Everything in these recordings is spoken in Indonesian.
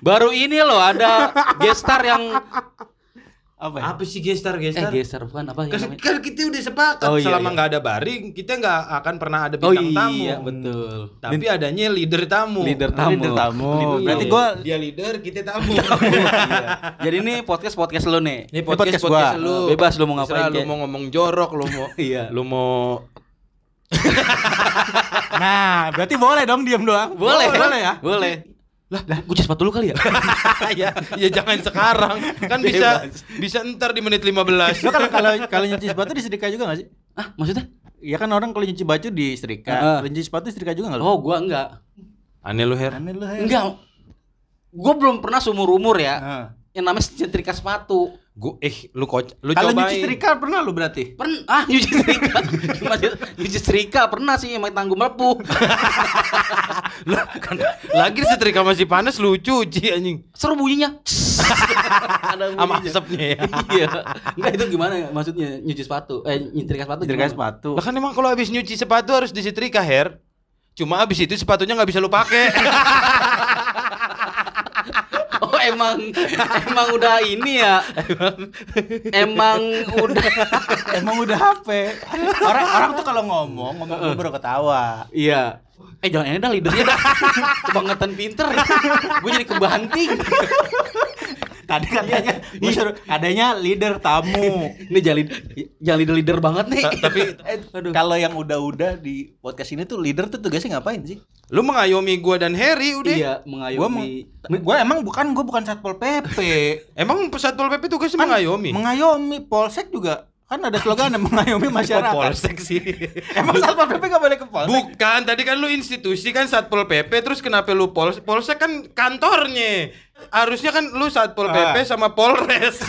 Baru ini loh ada gestar yang Apa ya? Apa sih gestar eh gestar? gestar bukan apa yang Kan, namanya? kan kita udah sepakat Oh, iya, selama iya. nggak ada baring kita nggak akan pernah ada Oh bintang tamu. iya betul. Tapi adanya leader tamu. Leader tamu. Leader tamu. Leader Berarti tamu. gua Dia leader, kita tamu. Iya. Jadi ini podcast podcast lo nih. Ini podcast podcast, podcast, gua. lu. Bebas lu mau ngapain, lu mau ngomong jorok, lu mau Iya. lu mau Nah, berarti boleh dong diem doang. Boleh. Boleh ya? Boleh. Lah, lah cuci sepatu lu kali ya? ya, ya jangan sekarang. Kan bisa bisa ntar di menit 15. Lo kalau kalau kalau nyuci sepatu disetrika juga gak sih? ah, maksudnya? Iya kan orang kalau nyuci baju disetrika, Heeh. kalau nyuci sepatu disetrika juga enggak lo? Oh, gua enggak. Aneh lu, Her. Aneh lu, Her. Enggak. Gua belum pernah seumur umur ya Heeh. yang namanya nyetrika sepatu. Gua eh lu kocak, lu Kalau cobain. nyuci setrika pernah lu berarti? Pernah ah nyuci setrika. Nyuci setrika pernah sih emang tanggung melepuh. Lah, kan lagi setrika masih panas lu cuci anjing. Seru bunyinya. Ada Sama bunyinya. asapnya ya. iya. Enggak itu gimana maksudnya nyuci sepatu? Eh nyetrika sepatu gimana? sepatu. Lah kan emang kalau habis nyuci sepatu harus disetrika, Her. Cuma habis itu sepatunya nggak bisa lu pakai. Emang emang udah ini ya. emang udah Emang udah HP. Orang orang tuh kalau ngomong, ngomong dulu baru ketawa. Iya. Eh jangan ini dah leadernya dah. Kebangetan pinter. Gue jadi kebanting. Tadi katanya gua suruh adanya leader tamu. Ini jangan jangan leader leader banget nih. Ta- tapi aduh. Kalau yang udah-udah di podcast ini tuh leader tuh tugasnya ngapain sih? lu mengayomi gua dan Harry udah. Iya, Gua meng- mengayomi. gua emang bukan gua bukan satpol pp. Emang Satpol PP tugasnya Kan mengayomi? Mengayomi polsek juga kan ada slogan mengayomi Kok masyarakat. polsek sih. Emang satpol pp gak boleh ke polsek? Bukan, tadi kan lu institusi kan Satpol PP terus kenapa lu Pols Polsek kan kantornya. Harusnya kan lu Satpol PP Ah. sama Polres.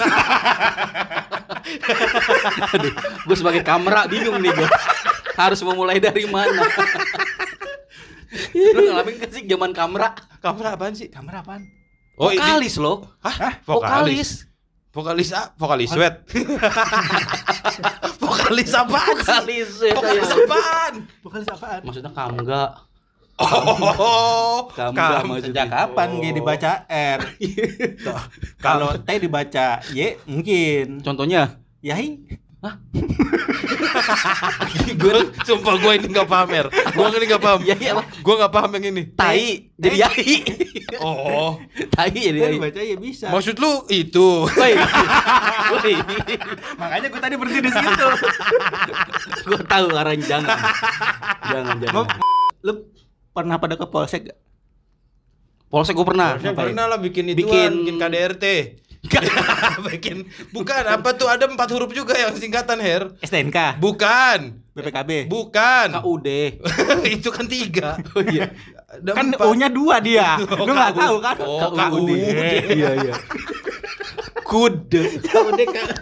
Aduh, gue sebagai kamera bingung nih gue. Harus memulai dari mana? Lu ngalamin kan sih zaman kamera? Kamera apaan sih? Kamera apaan? Oh, ini Vokalis loh. Hah? Vokalis. Vokalis ah, vokalis sweat. vokalis apaan? Vokalis. ya, Vokalis saya. apaan? Vokalis apaan? Maksudnya kamga. Oh, Kamga kam- maksudnya. Sejak kapan G dibaca R? Kalau T dibaca Y mungkin. Contohnya? Yai. gue sumpah gue ini nggak paham er gue ini nggak paham Yai apa? gue nggak paham yang ini Tai jadi yai. oh Tai jadi yai. dibaca Y bisa. maksud lu itu Woi. Woi. Makanya gue tadi berhenti di situ. Gue tahu arahnya jangan. Jangan jangan. Mau- Lu pernah pada ke polsek gak? Polsek gue pernah. Harusnya ngapain? pernah lah bikin itu Bikin- bikin KDRT bikin bukan apa tuh ada empat huruf juga yang singkatan her STNK, bukan BPKB. bukan KUD. itu kan tiga Oh iya. Ada kan empat. U-nya dua dia. Oh, Lu nggak tahu kan? Oh, KUD. Iya iya. Kude. KUD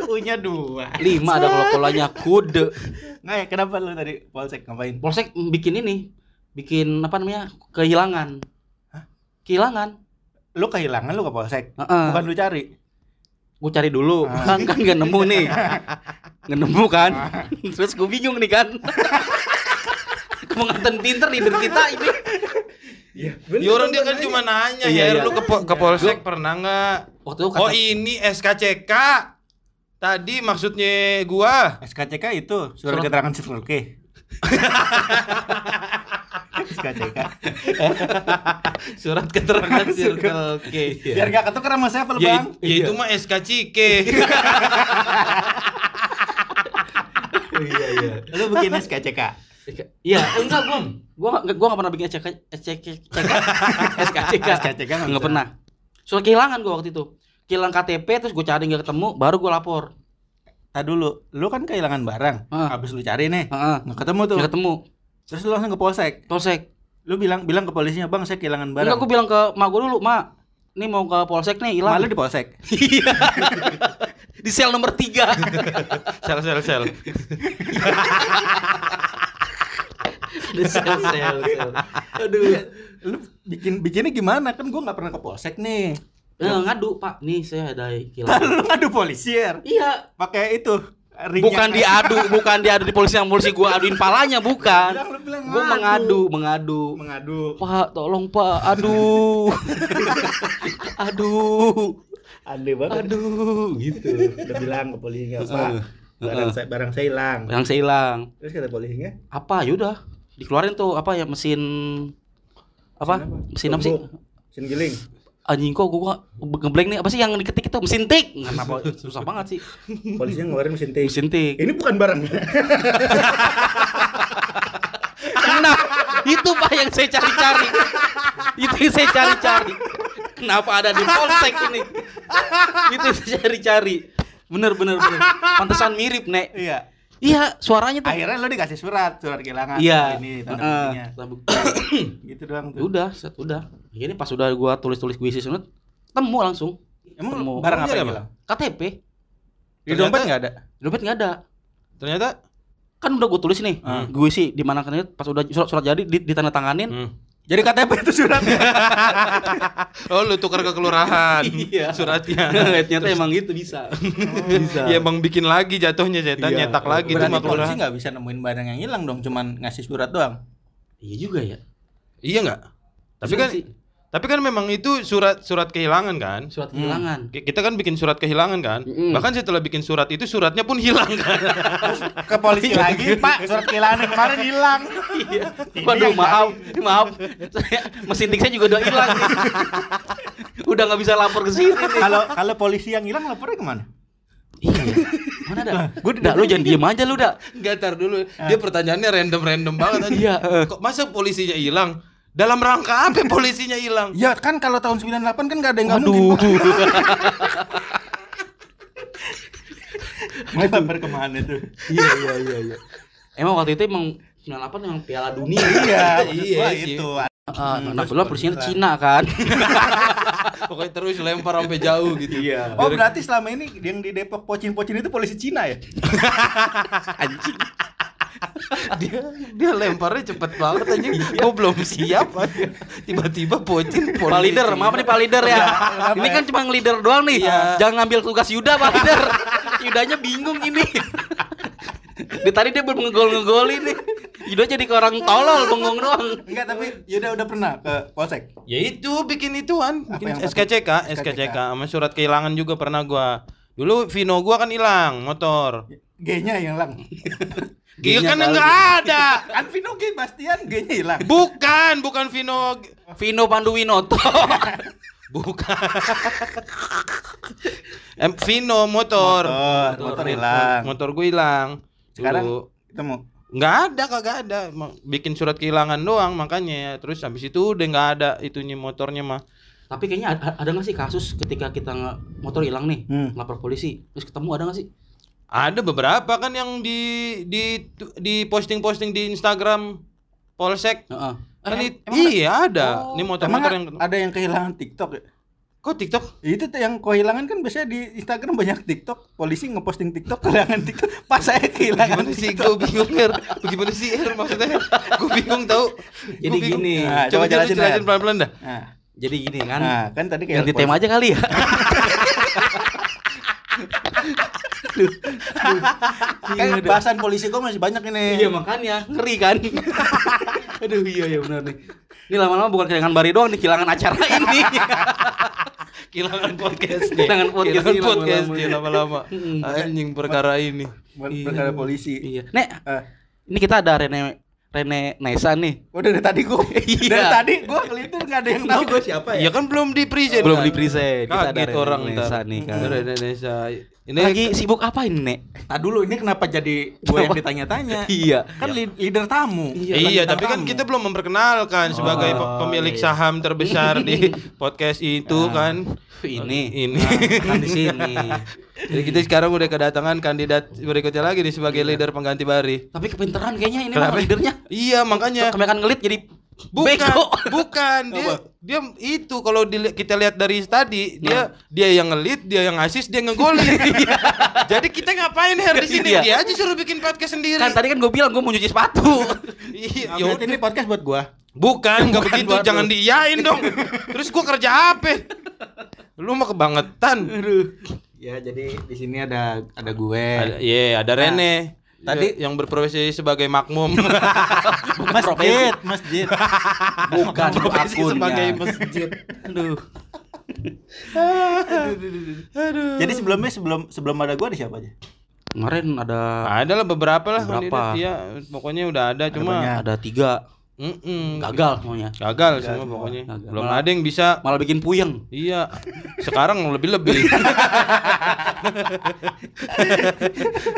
U-nya dua. Lima ada kalau polanya kude. Nggak ya, kenapa lu tadi polsek ngapain? Polsek bikin ini, bikin apa namanya kehilangan. Kehilangan. Lu kehilangan lu ke polsek. Heeh. Bukan lu cari. Gue cari dulu, Ah. kan kan gak nemu nih, nggak nemu kan. Terus gue bingung nih kan. Kemengertian pinter leader kita ini. Iya. Ya orang dia kan cuma nanya Iya, her iya. lu ke, po- ke polsek pernah nggak Waktu itu kata, oh ini SKCK tadi maksudnya gua SKCK itu surat Surat- keterangan Circle K. SKCK. surat keterangan Circle K Biar gak ketukar sama saya, ya, Bang. ya itu mah SKCK Iya, iya. Lu bikin SKCK. Iya, enggak gua, gua nggak- gua nggak pernah bikin SCK, SCK, SKCK, SKCK nggak nggak bisa. pernah. Soal kehilangan gua waktu itu, kehilangan KTP terus gua cari nggak ketemu, baru gua lapor. Tadi dulu, lu kan kehilangan barang. Habis lu cari nih, Heeh, nggak ketemu tuh. nggak ketemu. Terus lu langsung ke polsek. Polsek. Lu bilang bilang ke polisinya, "Bang, saya kehilangan barang." Enggak, gua bilang ke mak gua dulu, mak, ini mau ke polsek nih hilang. Malu di polsek. Iya. Di sel nomor 3 sel sel sel Di sel sel sel. Aduh. Lu bikin bikinnya gimana? Kan gua nggak pernah ke polsek nih. Eh, ngadu, Pak. Nih saya ada kehilangan. lu ngadu polisi ya? Iya, Pakai itu bukan diadu, bukan diadu di polisi yang polisi gua aduin palanya, bukan. Gua mengadu, mengadu. Mengadu. Pak, tolong Pak, aduh. aduh. Aneh banget. Aduh, gitu. Udah bilang ke polisinya, Pak. Barang saya barang saya hilang. Yang saya hilang. Terus kata polisinya, Apa? Yaudah, dikeluarin tuh apa ya mesin apa? Mesin apa sih? Mesin giling. Anjing kok gua ngeblank nih apa sih yang diketik itu mesin tik. Kenapa susah banget sih. Polisinya ngeluarin mesin tik. Mesin tik. Ini bukan barang. Nah, itu Pak yang saya cari-cari. itu yang saya cari-cari. Kenapa ada di polsek ini? itu yang saya cari-cari. Bener bener bener. Pantesan mirip, Nek. Iya. Iya, suaranya tuh. Akhirnya lo dikasih surat, surat kehilangan. Iya. Ini tanda. Gitu doang tuh. udah, set, udah. Ini pas udah gua tulis-tulis kuisi sunat, temu langsung. Emang Temu. barang apa Iya, yang Bang? hilang? KTP. Di dompet nggak ada. Dompet nggak ada. Ternyata Kan udah gua tulis nih. Hmm. Gue sih di mana kan pas udah surat, surat jadi di, ditandatanganin. hmm. Jadi KTP itu suratnya. Oh, lu tukar ke kelurahan. Iya. Suratnya. Ternyata emang gitu bisa. bisa. Ya emang bikin lagi jatuhnya cetak Iya. nyetak lagi itu Berarti mah polisi nggak bisa nemuin barang yang hilang dong, cuman ngasih surat doang. Iya juga ya. Iya enggak? Tapi Bisa kan sih. Tapi kan memang itu surat surat kehilangan kan? surat kehilangan. Ki- Kita kan bikin surat kehilangan kan? Mm-mm. Bahkan setelah bikin surat itu suratnya pun hilang kan? Ke polisi lagi, Pak, surat kehilangan kemarin hilang. Iya. Waduh, maaf, maaf. Saya mesin tik saya juga udah hilang. nih. udah nggak bisa lapor ke sini. Kalau kalau polisi yang hilang lapornya ke mana? Iya. Mana dah? Gue udah lu jangan diem aja lu dah. Enggak tar dulu. Dia pertanyaannya random-random banget aja. Iya, eh. Kok masa polisinya hilang? Dalam rangka apa polisinya hilang? Ya kan kalau tahun 98 kan nggak ada yang nggak Aduh. mungkin. Mau lapor ke mana tuh? Iya, iya, iya, iya. Emang waktu itu emang 98 yang Piala Dunia. Iya, Iya sih. itu. Ah, nah, kebetulan polisinya Cina kan. Pokoknya terus lempar sampai jauh gitu. Iya. Oh berarti selama ini yang di Depok pocin-pocin itu polisi Cina ya? Anjing. Dia dia lemparnya cepet banget aja. Gue belum siap aja. Tiba-tiba polisi. Pak leader, maaf nih Pak leader ya. Ini kan cuma leader doang nih. Iya. Jangan ngambil tugas Yuda Pak leader. Yudanya bingung ini. Di tadi dia belum ngegol-ngegol ini. Yuda jadi ke orang tolol bengong doang. Enggak, tapi Yuda udah pernah ke Polsek. Ya itu bikin ituan, Apa bikin? SKCK, SKCK sama surat kehilangan juga pernah gua. Dulu Vino gua kan hilang motor. G-nya yang hilang. Iya kan enggak ada. Kan Vino G Bastian G-nya hilang. Bukan, bukan Vino. Vino Panduwinoto. Bukan. em Vino motor. Motor, motor hilang. Motor gue hilang. Sekarang Dulu. ketemu. nggak ada kagak ada bikin surat kehilangan doang makanya terus habis itu udah nggak ada itunya motornya mah Tapi kayaknya ada, ada gak sih kasus ketika kita motor hilang nih, Hmm. lapor polisi, terus ketemu ada gak sih? Ada beberapa kan yang di di di posting posting di Instagram polsek Heeh. kan Eh, it- iya ada Oh. ini Emang motor-motor yang ada yang kehilangan TikTok ya? kok TikTok Itu tuh yang kehilangan kan biasanya di Instagram banyak TikTok. Polisi ngeposting TikTok kehilangan TikTok. Pas saya kehilangan gimana sih gue bingung her gimana sih her maksudnya gue bingung tahu Jadi Gua bingung. gini. Nah, coba coba jelasin, jelasin Her. pelan-pelan dah Nah, Jadi gini kan. nah, kan tadi kayak Ganti tema aja kali ya. Kan bahasan polisi gua masih banyak ini. Iya makanya ngeri kan. Aduh iya ya benar nih. Ini lama-lama bukan kehilangan bari doang, nih kehilangan acara ini. kehilangan podcast nih Kehilangan podcast Kehilangan ini podcast lama-lama. lama-lama Mm. anjing perkara ini Iya. perkara polisi. iya. Nek, Eh, ini kita ada Rene Rene Naisa nih. udah dari tadi gua. Iya. Dari tadi gua kelintir enggak ada yang tahu gua siapa ya ya. kan belum di present Belum kan? di present. Kita ada Rene orang Naisa ntar. nih kan. Ada Indonesia ini Lagi sibuk apa ini, Nek? Nah dulu ini kenapa jadi gua yang ditanya-tanya? Iya. Kan li- leader tamu. Iya, tapi kan tamu. kita belum memperkenalkan sebagai pe- Oh, pemilik iya. saham terbesar di podcast itu Ah. kan. Ini. Ini. Nah, kan di sini. Jadi kita sekarang udah kedatangan kandidat berikutnya lagi nih sebagai leader pengganti Bari. Tapi kepinteran kayaknya ini mah leadernya. Iya, makanya. Kami akan ngelit jadi Bukan, bukan dia dia itu kalau kita lihat dari tadi dia dia yang ngelit, dia yang asis, dia ngegolin. Jadi kita ngapain Her di sini? Iya. Dia aja suruh bikin podcast sendiri. Kan tadi kan gue bilang gue mau nyuci sepatu. Iya, Ah, ya ini podcast buat gua. Bukan, nggak begitu. Jangan lu. diiyain dong. Terus gua kerja apa? Lu mah kebangetan. Aduh. Ya, jadi di sini ada ada gue. Ada, iya, ada Rene. Tadi- Ya, yang berprofesi sebagai makmum. Masjid, masjid. Bukan Profesi akunnya. sebagai masjid. Aduh. Jadi sebelumnya sebelum sebelum ada gue ada siapa aja? Kemarin ada Ada lah beberapa lah Beberapa. kandidat. Iya, pokoknya udah ada cuma banyak. ada tiga Mm-mm. gagal semuanya. Gagal semua semua. pokoknya. Gagal. Belum Malah- ada yang bisa. Malah bikin puyeng. Iya. Sekarang lebih-lebih.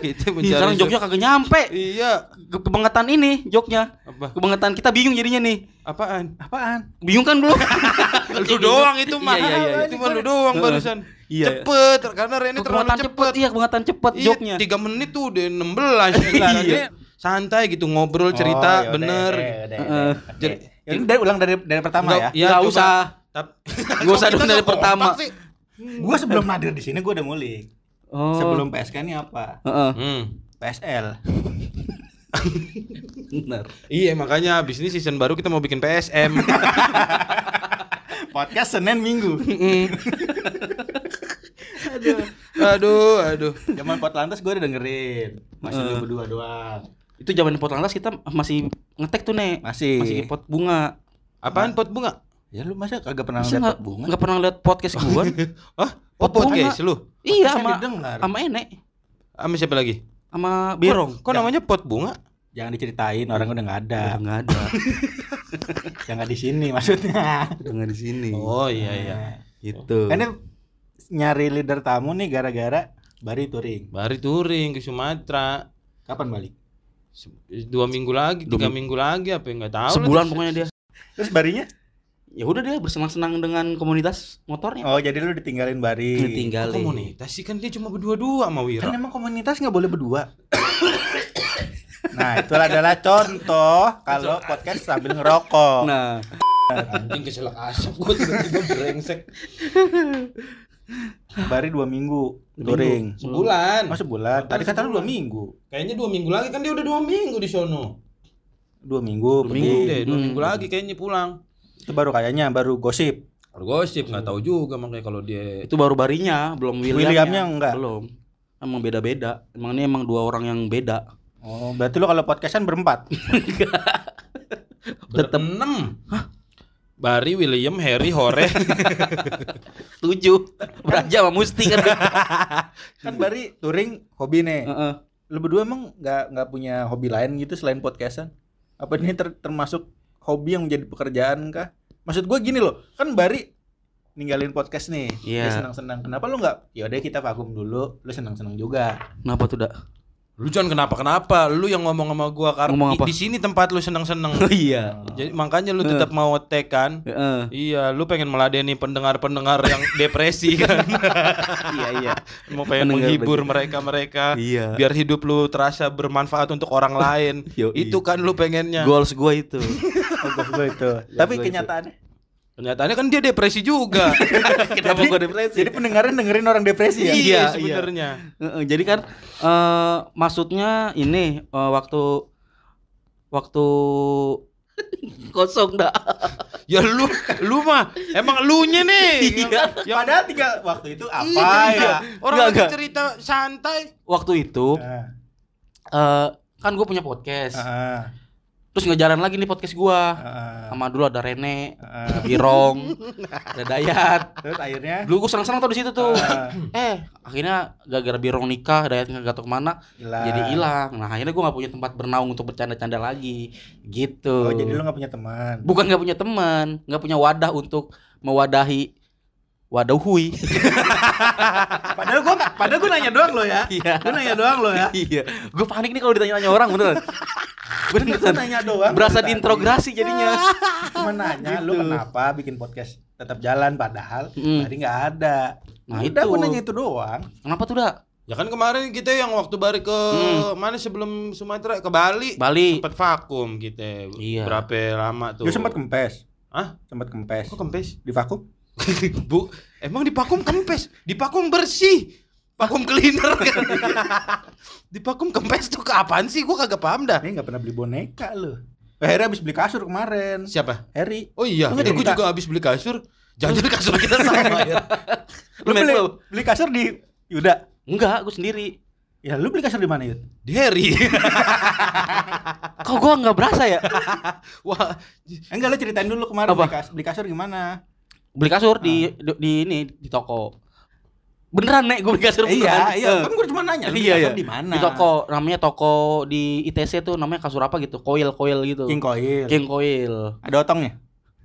Kita Ih, mencari sekarang joknya kagak nyampe. Iya. Ke kebangetan ini joknya. Apa? Kebangetan kita bingung jadinya nih. Apaan? Apaan? Bingung kan belum? Lu doang itu mah. Iya, iya, iya. Itu mah lu doang barusan. Iya. Cepet karena Rene terlalu cepet. cepet. Iya, kebangetan cepet Iya, joknya. tiga menit tuh udah 16 Iya. Santai gitu ngobrol Oh, cerita yaudah, bener. yaudah, yaudah, Heeh. yaudah. Jadi-. Ya, dari ulang dari dari pertama Nggak- ya. Nggak coba. usah. Nggak usah dong dari pertama. Gua sebelum hadir di sini gua udah ngulik. Oh. Sebelum PSK ini apa? Heeh. Hmm. PSL. Benar. Iya makanya abis ini season baru kita mau bikin PSM. Podcast Senin Minggu. aduh, aduh. Zaman Potlantas gue udah dengerin. Masih lu berdua doang. Itu zaman pot lantas kita masih ngetek tuh, Nek. Masih. Masih pot bunga. Apaan pot bunga? Ya lu masa kagak pernah lihat nggak pot bunga? nggak pernah lihat podcast gua? Hah? Oh Pot bunga. podcast lu? iya sama sama Enek, Sama siapa lagi? sama Birong. Kok namanya pot bunga? Jangan diceritain orang udah nggak ada. Udah nggak ada. Jangan di sini maksudnya. Udah nggak di sini. Oh iya iya. Gitu. Kan dia nyari leader tamu nih gara-gara Bari touring. Bari touring ke Sumatera. Kapan balik? Dua minggu lagi, Dua tiga minggu lagi apa ya, nggak tahu. lah. Sebulan pokoknya dia. Terus Barinya? Ya udah dia bersenang-senang dengan komunitas motornya. Oh jadi lu ditinggalin Bari. Kok Ditinggalin. komunitas sih kan dia cuma berdua-dua sama Kan Wira. emang komunitas nggak boleh berdua. nah itu adalah contoh kalau podcast sambil ngerokok. Nah, Anjing keselak asap gua tiba-tiba brengsek. Bari dua minggu touring. Sebulan. Oh sebulan. Tadi kata lu dua minggu. Kayaknya dua minggu lagi kan dia udah dua minggu di sono. Dua minggu. Dua pergi. minggu Deh, dua Hmm. minggu lagi kayaknya pulang. Itu baru kayaknya baru gosip. Kalau gosip nggak tahu juga makanya kalau dia itu baru barinya, belum Williamnya. Williamnya enggak? Belum. Emang beda-beda. Emang ini emang dua orang yang beda. Oh berarti lu kalau podcastan berempat. tetap enam. Bari, William, Harry, Hore. Tujuh. Beraja sama Musti kan. kan Bari touring hobi nih. Heeh. Lu berdua emang nggak nggak punya hobi lain gitu selain podcastan? Apa ini ter- termasuk hobi yang menjadi pekerjaan kah? Maksud gue gini loh, kan Bari ninggalin podcast nih, Iya. dia senang-senang. Kenapa lu nggak? Ya udah kita vakum dulu, lu senang-senang juga. Kenapa tuh, Dak? Lu jangan kenapa-kenapa, lu yang ngomong sama gua karena Ngomong apa? di sini tempat lu seneng-seneng. Oh iya. Jadi makanya lu tetap mau tag kan? Heeh. Iya, lu pengen meladeni pendengar-pendengar yang depresi kan? iya, iya. Mau pengen Pendengar menghibur mereka-mereka. Iya. Biar hidup lu terasa bermanfaat untuk orang lain. Yoi. Itu kan lu pengennya. Goals gua itu. Oh, gue itu. Tapi gua kenyataannya, Kenyataannya kan dia depresi juga. Kenapa gua depresi? jadi pendengarin dengerin orang depresi ya? iya, Iya, sebenarnya. Heeh, jadi kan eh maksudnya ini eh, waktu waktu kosong dah. Ya lu lu mah emang lunya nih. Iya. Yang Padahal tinggal waktu itu apa Iya, ya? Orang enggak. cerita santai. Waktu itu Nah, eh kan gue punya podcast. ah, Terus ngejalan lagi nih podcast gua. ah, Sama dulu ada Rene, ada Birong, ada Dayat. Terus akhirnya Dulu gue senang-senang tuh di situ tuh. ah, Eh, akhirnya gara-gara Birong nikah, Dayat nggak tahu ke mana, hilang. jadi hilang. Nah, akhirnya gue nggak punya tempat bernaung untuk bercanda-canda lagi, gitu. Oh, jadi lu gak punya teman. bukan nggak punya teman, nggak punya wadah untuk mewadahi wadahui. Padahal gua padahal gua nanya doang lo ya. Iya. Gua nanya doang lo ya. iya, gue panik nih kalau ditanya-tanya orang beneran. Gua Beneran. nanya doang. Berasa diintrogasi jadinya. Cuma nanya lu Gitu. kenapa bikin podcast tetap jalan padahal Mm. tadi nggak ada. Nah, Udah itu. gua nanya itu doang. Kenapa tuh, Dak? Ya kan kemarin kita yang waktu balik ke mana sebelum Sumatera ke Bali. Bali. Sempat vakum kita. Iya. Berapa lama tuh? Lu sempat kempes. Hah? Sempat kempes. Kok kempes? Di vakum? Bu, emang di vakum kempes? Di vakum bersih. Vakum cleaner kan. di vakum kempes tuh ke apaan sih? Gua kagak paham dah. Ini nggak pernah beli boneka lu. Eh, Harry habis beli kasur kemarin. Siapa? Harry. Oh iya, gua cerita? juga habis beli kasur. Jangan-jangan kasur kita sama ya. Lu beli, beli kasur di Yuda. Enggak, gue sendiri. Ya lu beli kasur di mana, Yud? Di Harry. Kok gue nggak berasa ya? Wah, Enggak lu ceritain dulu kemarin Apa? beli, kas- beli kasur gimana? Beli kasur di, di di ini di toko. Beneran nek gue beli kasur Eh, beneran. iya, iya. Kan gua cuma nanya, Iya, iya. di mana? Di toko namanya toko di ITC tuh namanya kasur apa gitu, koil koil gitu. King Coil. King koil. Ada otongnya?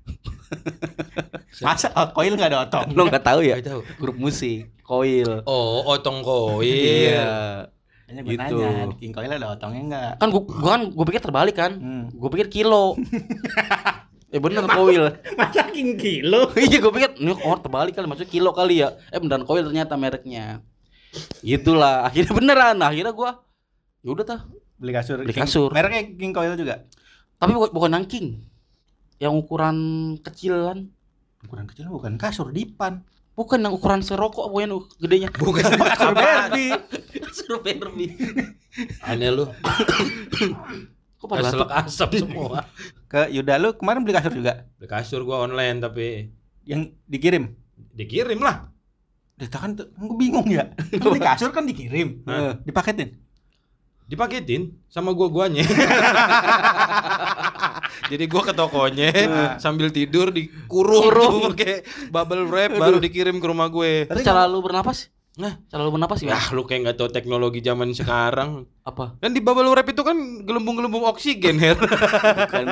Masa oh, coil nggak ada otong? Lo nggak tahu ya? Tahu. Grup musik, koil. oh, otong koil. Iya. Hanya gue Gitu. nanya, di King Coil ada otongnya enggak? Kan gua, gua kan gua pikir terbalik kan. Hmm. Gue pikir kilo. eh bener koil. Masa King Kilo? iya gue pikir ini oh terbalik kali maksudnya kilo kali ya. Eh beneran koil ternyata mereknya. Itulah akhirnya beneran. Akhirnya gua ya udah tah. Beli kasur. Beli King- kasur. Mereknya King Coil juga. Tapi bukan, bukan yang king. Yang ukuran kecil kan. Ukuran kecil bukan kasur dipan. Bukan yang ukuran serokok pokoknya nu- gedenya. Bukan Kasur Barbie. Kasur Barbie. Aneh lu. Kok pada batuk? asap semua. Ke Yuda lu kemarin beli kasur juga? Beli kasur gua online tapi Yang dikirim? dikirim lah. Dia kan tuh, gue bingung ya. Kan beli kasur kan dikirim. Hah? Dipaketin. Dipaketin sama gua guanya. Jadi gua ke tokonya sambil tidur dikurung Kurung. tuh pakai bubble wrap baru dikirim ke rumah gue. Terus cara lu bernapas? Nah. cara lu bernapas ya? Ah, lu kayak nggak tahu teknologi zaman sekarang. Apa? Kan di bubble wrap itu kan gelembung-gelembung oksigen, Her. Bukan.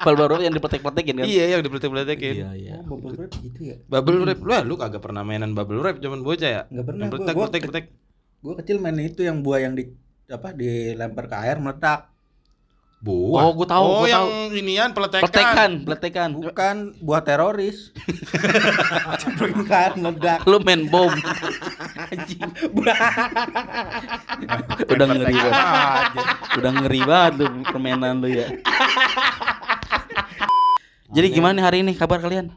Baru-baru yang dipletek-pletekin kan? iya, yang dipletek-pletekin. Iya, iya. Oh, bubble wrap gitu ya? Bubble wrap, lu, lu kagak pernah mainan bubble wrap zaman bocah ya? Nggak pernah. Yang Gua, Pletek, gua, gua kecil main itu yang buah yang di apa dilempar ke air meledak. Buah. Oh, gua tahu, Oh, gua yang tahu. inian peletekan. Pletekan, pletekan. Bukan buah teroris. Air meledak. Lu main bom. Anjing. Udah ngeri banget. Udah ngeri banget lu permainan lu ya. Jadi gimana nih hari ini kabar kalian?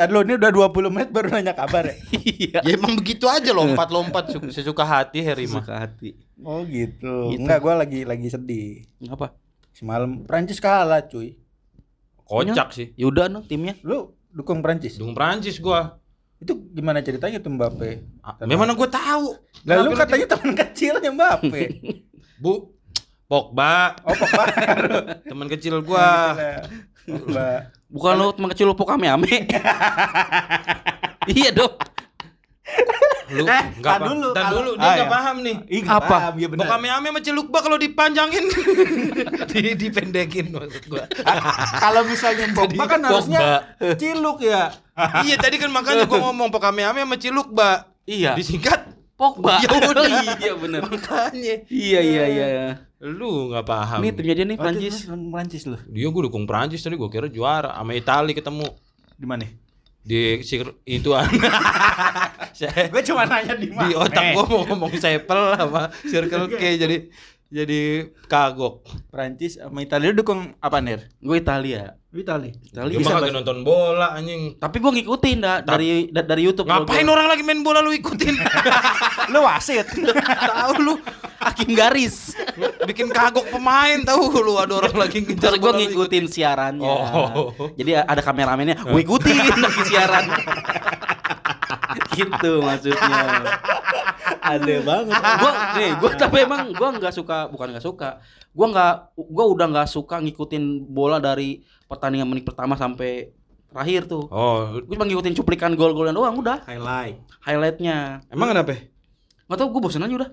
Tadi lo ini udah 20 menit baru nanya kabar ya? Iya. Ya emang begitu aja lompat-lompat su- sesuka hati Heri mah. Suka hati. Oh gitu. Gitu. Enggak, gua lagi lagi sedih. Apa? Semalam Prancis kalah, cuy. Kocak sih. Ya udah no, timnya. Lu dukung Prancis? Dukung Prancis gua. Itu gimana ceritanya tuh Mbappe? Ah, Memang gua tahu. Lalu katanya teman kecilnya Mbappe. Bu Pogba, Oh, Pogba. teman kecil gua. Pogba. Bukan lu teman kecil lu ame iya dong. Lu Eh, enggak paham. dulu, kalau- dulu, dia Ah, enggak ya. paham nih. Ih, Apa? paham, Iya benar. Bokame ame sama Cilukba kalau dipanjangin di dipendekin maksud gua. Kalau misalnya Pogba kan harusnya ciluk ya. iya tadi kan makanya gua ngomong Pokame ame sama Cilukba. Iya. Disingkat Pogba. Ya udah. iya bener. makanya. Iya iya iya. Lu nggak paham. Ini timnya dia nih Oh, Prancis. Prancis lu. Dia gue dukung Prancis tadi gue kira juara sama Itali ketemu Di mana? di itu Gue cuma nanya di mana. di otak gue mau ngomong sepel sama Circle K jadi jadi kagok. Prancis sama Italia lu dukung apa ner? Gue Italia. Italia. Dia mah kagak nonton bola anjing. Tapi gue ngikutin dah dari da- dari YouTube. Ngapain gua. orang lagi main bola lu ikutin? Lu wasit. tahu lu hakim garis? bikin kagok pemain tahu lu ada orang lagi ngejar lu ngikutin siarannya. Oh. Jadi ada kameramennya, gue ikutin lagi siaran. gitu maksudnya. Aneh banget. Gua nih, gua tapi emang gua nggak suka, bukan nggak suka. Gua nggak gua udah nggak suka ngikutin bola dari pertandingan menit pertama sampai terakhir tuh. Oh, Gue cuma ngikutin cuplikan gol-golnya doang udah Highlight. highlightnya. emang kenapa? Nggak tau gue bosan aja udah.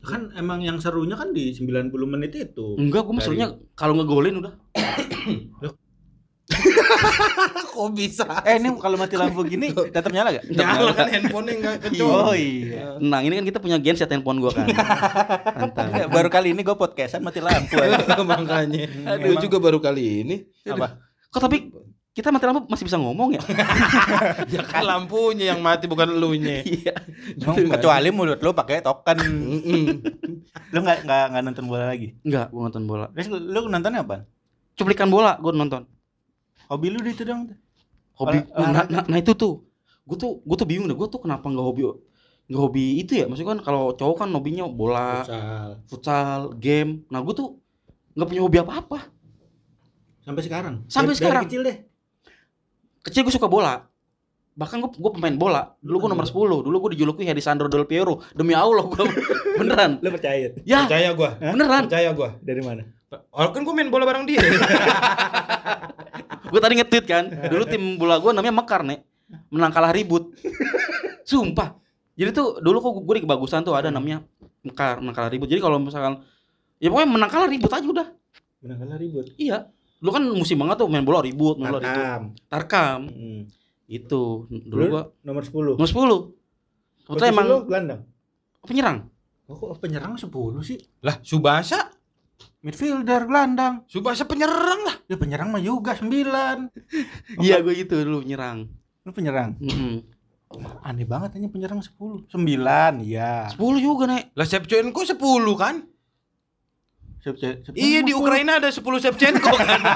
Kan emang yang serunya kan di 90 menit itu. Enggak, gue maksudnya kalau ngegolin udah. Kok bisa? Eh ini kalau mati lampu gini tetap nyala gak? Nyala kan handphonenya nggak kenceng. Oh iya. Nah, ini kan kita punya genset handphone gua kan. Mantap. Enggak, baru kali ini gue podcastan mati lampu. Makanya. Aduh. Gue juga baru kali ini. Apa? Kok tapi kita mati lampu masih bisa ngomong ya? Ya kan lampunya yang mati bukan elunya. Iya. Emang kecuali mulut lu pakai token. Lu nggak nggak nonton bola lagi. Enggak, gua nonton bola. Terus lu, lu nontonnya apa? Cuplikan bola gua nonton. Hobi lu di itu dong. Hobi Olah- nah, nah, nah itu tuh. Gua tuh gua tuh bingung deh, gua tuh kenapa nggak hobi nggak hobi itu ya? Maksudnya kan kalau cowok kan hobinya bola, futsal, game. Nah, gua tuh nggak punya hobi apa-apa. Sampai sekarang. Sampai Dari- sekarang. Dari kecil deh. Kecil gua suka bola. bahkan gue gue pemain bola dulu gue nomor 10 dulu gue dijuluki Hedisandro Del Piero demi Allah gue beneran Lu percaya? ya Percaya gua. beneran Percaya gua. Dari mana? Oh, kan gua main bola bareng dia. gue tadi nge-tweet kan dulu tim bola gue namanya Mekar nek menang kalah ribut sumpah jadi tuh dulu kok gue di kebagusan tuh ada namanya Mekar menang kalah ribut jadi kalau misalkan ya pokoknya menang kalah ribut aja udah Benar kalah ribut. iya dulu kan musim banget tuh main bola ribut main bola ribut Tarkam. Hmm. itu dulu Lu gua nomor 10. nomor 10 kebetulan emang lu gelandang. penyerang Oh, kok penyerang 10 sih? lah, Subasa. Midfielder gelandang. Subasa penyerang lah. Ya penyerang mah juga 9. iya gue itu dulu nyerang Lu penyerang. Mm-mm. Aneh banget hanya penyerang 10. 9, iya. 10 juga nek Lah Shevchenko 10 kan? Iya di Ukraina ada 10 Shevchenko kan.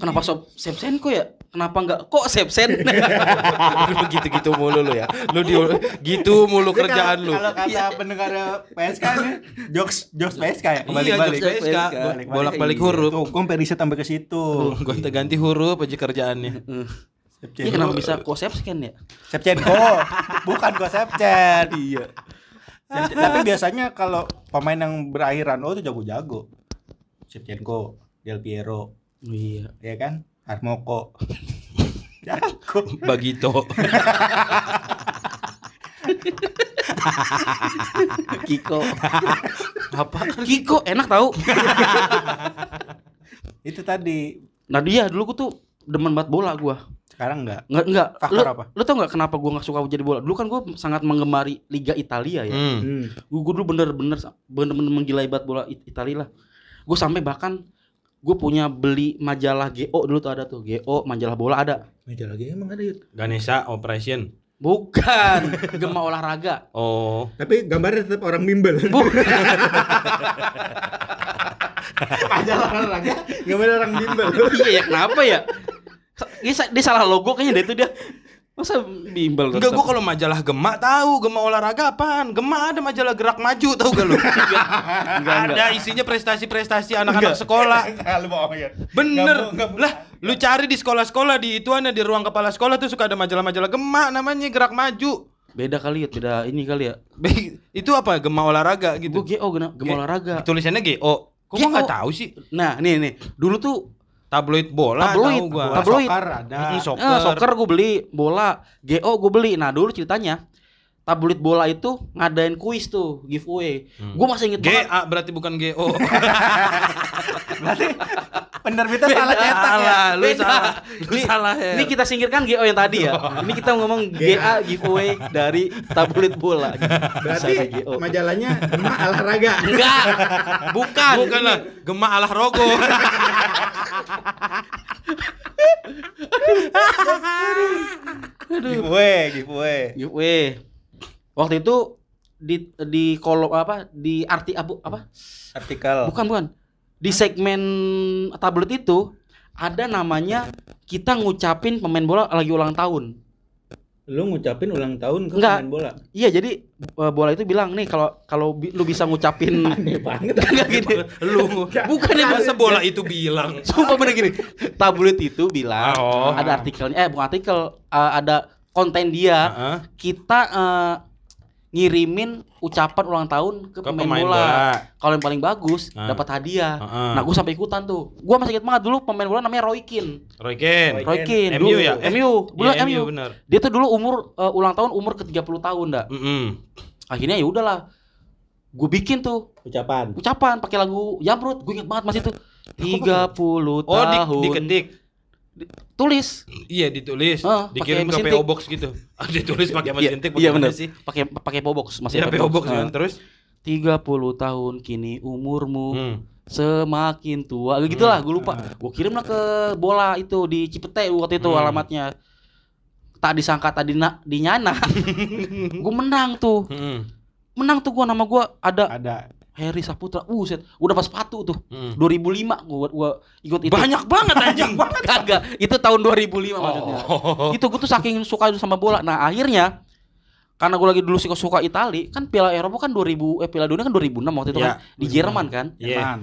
kenapa sob Sepsenko ya kenapa enggak kok Sepsen Lu gitu-gitu mulu lu ya. Lu di gitu mulu kerjaan kalau- lu. Kalau kata pendengar PSK nih, jokes jokes PSK ya. Iya, Kembali-balik. jokes PSK. Balik-balik. Bolak-balik Iya. huruf. Tuh, gua sampai riset sampai ke situ. Gonta ganti huruf aja kerjaannya. Iya kenapa bisa kok Sepsen ya Shevchenko, bukan kok Shevchen. Iya. Tapi biasanya kalau pemain yang berakhiran O itu jago-jago. Shevchenko, Del Piero, iya ya kan? Harmoko. jago. Bagito. Kiko Apa? Kiko enak tahu Itu tadi. nah dia dulu gue tuh demen banget bola gua Sekarang enggak. Nggak, enggak. Lu, Faktor apa? lu tau nggak kenapa gua nggak suka jadi bola? Dulu kan gua sangat menggemari Liga Italia ya. Hmm. Hmm. Gue dulu bener-bener bener-bener menggilai banget bola It- Italia lah. Gue sampai bahkan gue punya beli majalah GO dulu tuh ada tuh GO majalah bola ada. Meja lagi emang ada ya. Ganesha Operation. Bukan Gema olahraga. Oh. Tapi gambarnya tetap orang bimbel. Majalah olahraga gambar orang bimbel. iya ya kenapa ya? Dia, dia salah logo kayaknya deh itu dia. Masa bimbel Enggak gua kalau majalah Gema tahu, Gema olahraga apaan? Gema ada majalah gerak maju tahu gak lu? enggak. ada isinya prestasi-prestasi anak-anak sekolah. Bohong ya. Bener. Nggak bu- nggak bu- lah, lu cari di sekolah-sekolah di ituannya di ruang kepala sekolah tuh suka ada majalah-majalah Gema namanya gerak maju. Beda kali ya, beda ini kali ya. Itu apa? Gema olahraga gitu. Gue GO Gema, Gema Ge- olahraga. Tulisannya GO. Kok nggak tahu sih? Nah, nih nih. Dulu tuh Tabloid bola Tabloid. tahu gua. Tabloid. soccer ada. Soccer. Eh, soccer gue beli, bola, GO gue beli. Nah dulu ceritanya tabloid bola itu ngadain kuis tuh giveaway. Hmm. Gue masih inget banget. GA berarti bukan GO. Berarti penerbitnya salah cetak ya. Salah, lu Beda. salah. Lu Ini- salah ya. Ini kita singkirkan GO yang tadi ya. Ini kita ngomong GA giveaway dari tabloid bola. Berarti GO. majalahnya emak olahraga. Enggak. Bukan. Bukan lah, Gema alah rogo. Giveaway, giveaway. Giveaway. Waktu itu di di kolom apa di arti abu apa Artikel. bukan bukan di segmen tablet itu ada namanya kita ngucapin pemain bola lagi ulang tahun Lu ngucapin ulang tahun ke Enggak. pemain bola. Iya jadi eh, bola itu bilang nih kalau kalau bi- lu bisa ngucapin Aneh banget. Enggak gini. Lu Bukan ya masa bola itu bilang. Sumpah bener gini. Tabloid itu bilang Oh. ada artikelnya eh bukan artikel eh, ada konten dia Heeh. kita eh, ngirimin ucapan ulang tahun ke, Ke pemain, pemain bola. bola. Kalau yang paling bagus Ah. dapat hadiah. Heeh. Nah, gue sampai ikutan tuh. Gue masih inget banget dulu pemain bola namanya Roy Keane. Roy Keane. Roy Keane. MU ya? Eh, MU. Dulu Iya, MU. bener. Dia tuh dulu umur eh, ulang tahun umur ke 30 tahun, dah. Mm-mm. Akhirnya ya udahlah. Gue bikin tuh Ucapan. ucapan pakai lagu Jamrut. Gue inget banget masih tuh. 30 Oh, di, tahun. diketik. Tulis. Iya, ditulis. Ah, Dikirim ke PO. Box gitu. Ah, ditulis pakai Iya, mesin tik Iya bagaimana benar sih? Pakai pakai PO box masih Iya, pakai PO Box Nah. Terus 30 tahun kini umurmu hmm. semakin tua gitu lah gue lupa Ah. gue kirim lah ke bola itu di Cipete waktu itu Hmm. alamatnya tak disangka tadi na, dinyana gue menang tuh Mm-mm. menang tuh gue nama gue ada Ada. Heri Saputra uh udah pas sepatu tuh Mm. 2005 gue gua ikut itu Banyak banget anjing. kagak itu tahun 2005 maksudnya Oh. itu gue tuh saking suka sama bola nah akhirnya karena gue lagi dulu suka suka Itali kan Piala Eropa kan 2000 eh Piala Dunia kan 2006 waktu itu Ya, kan di Jerman kan Iya. Jerman.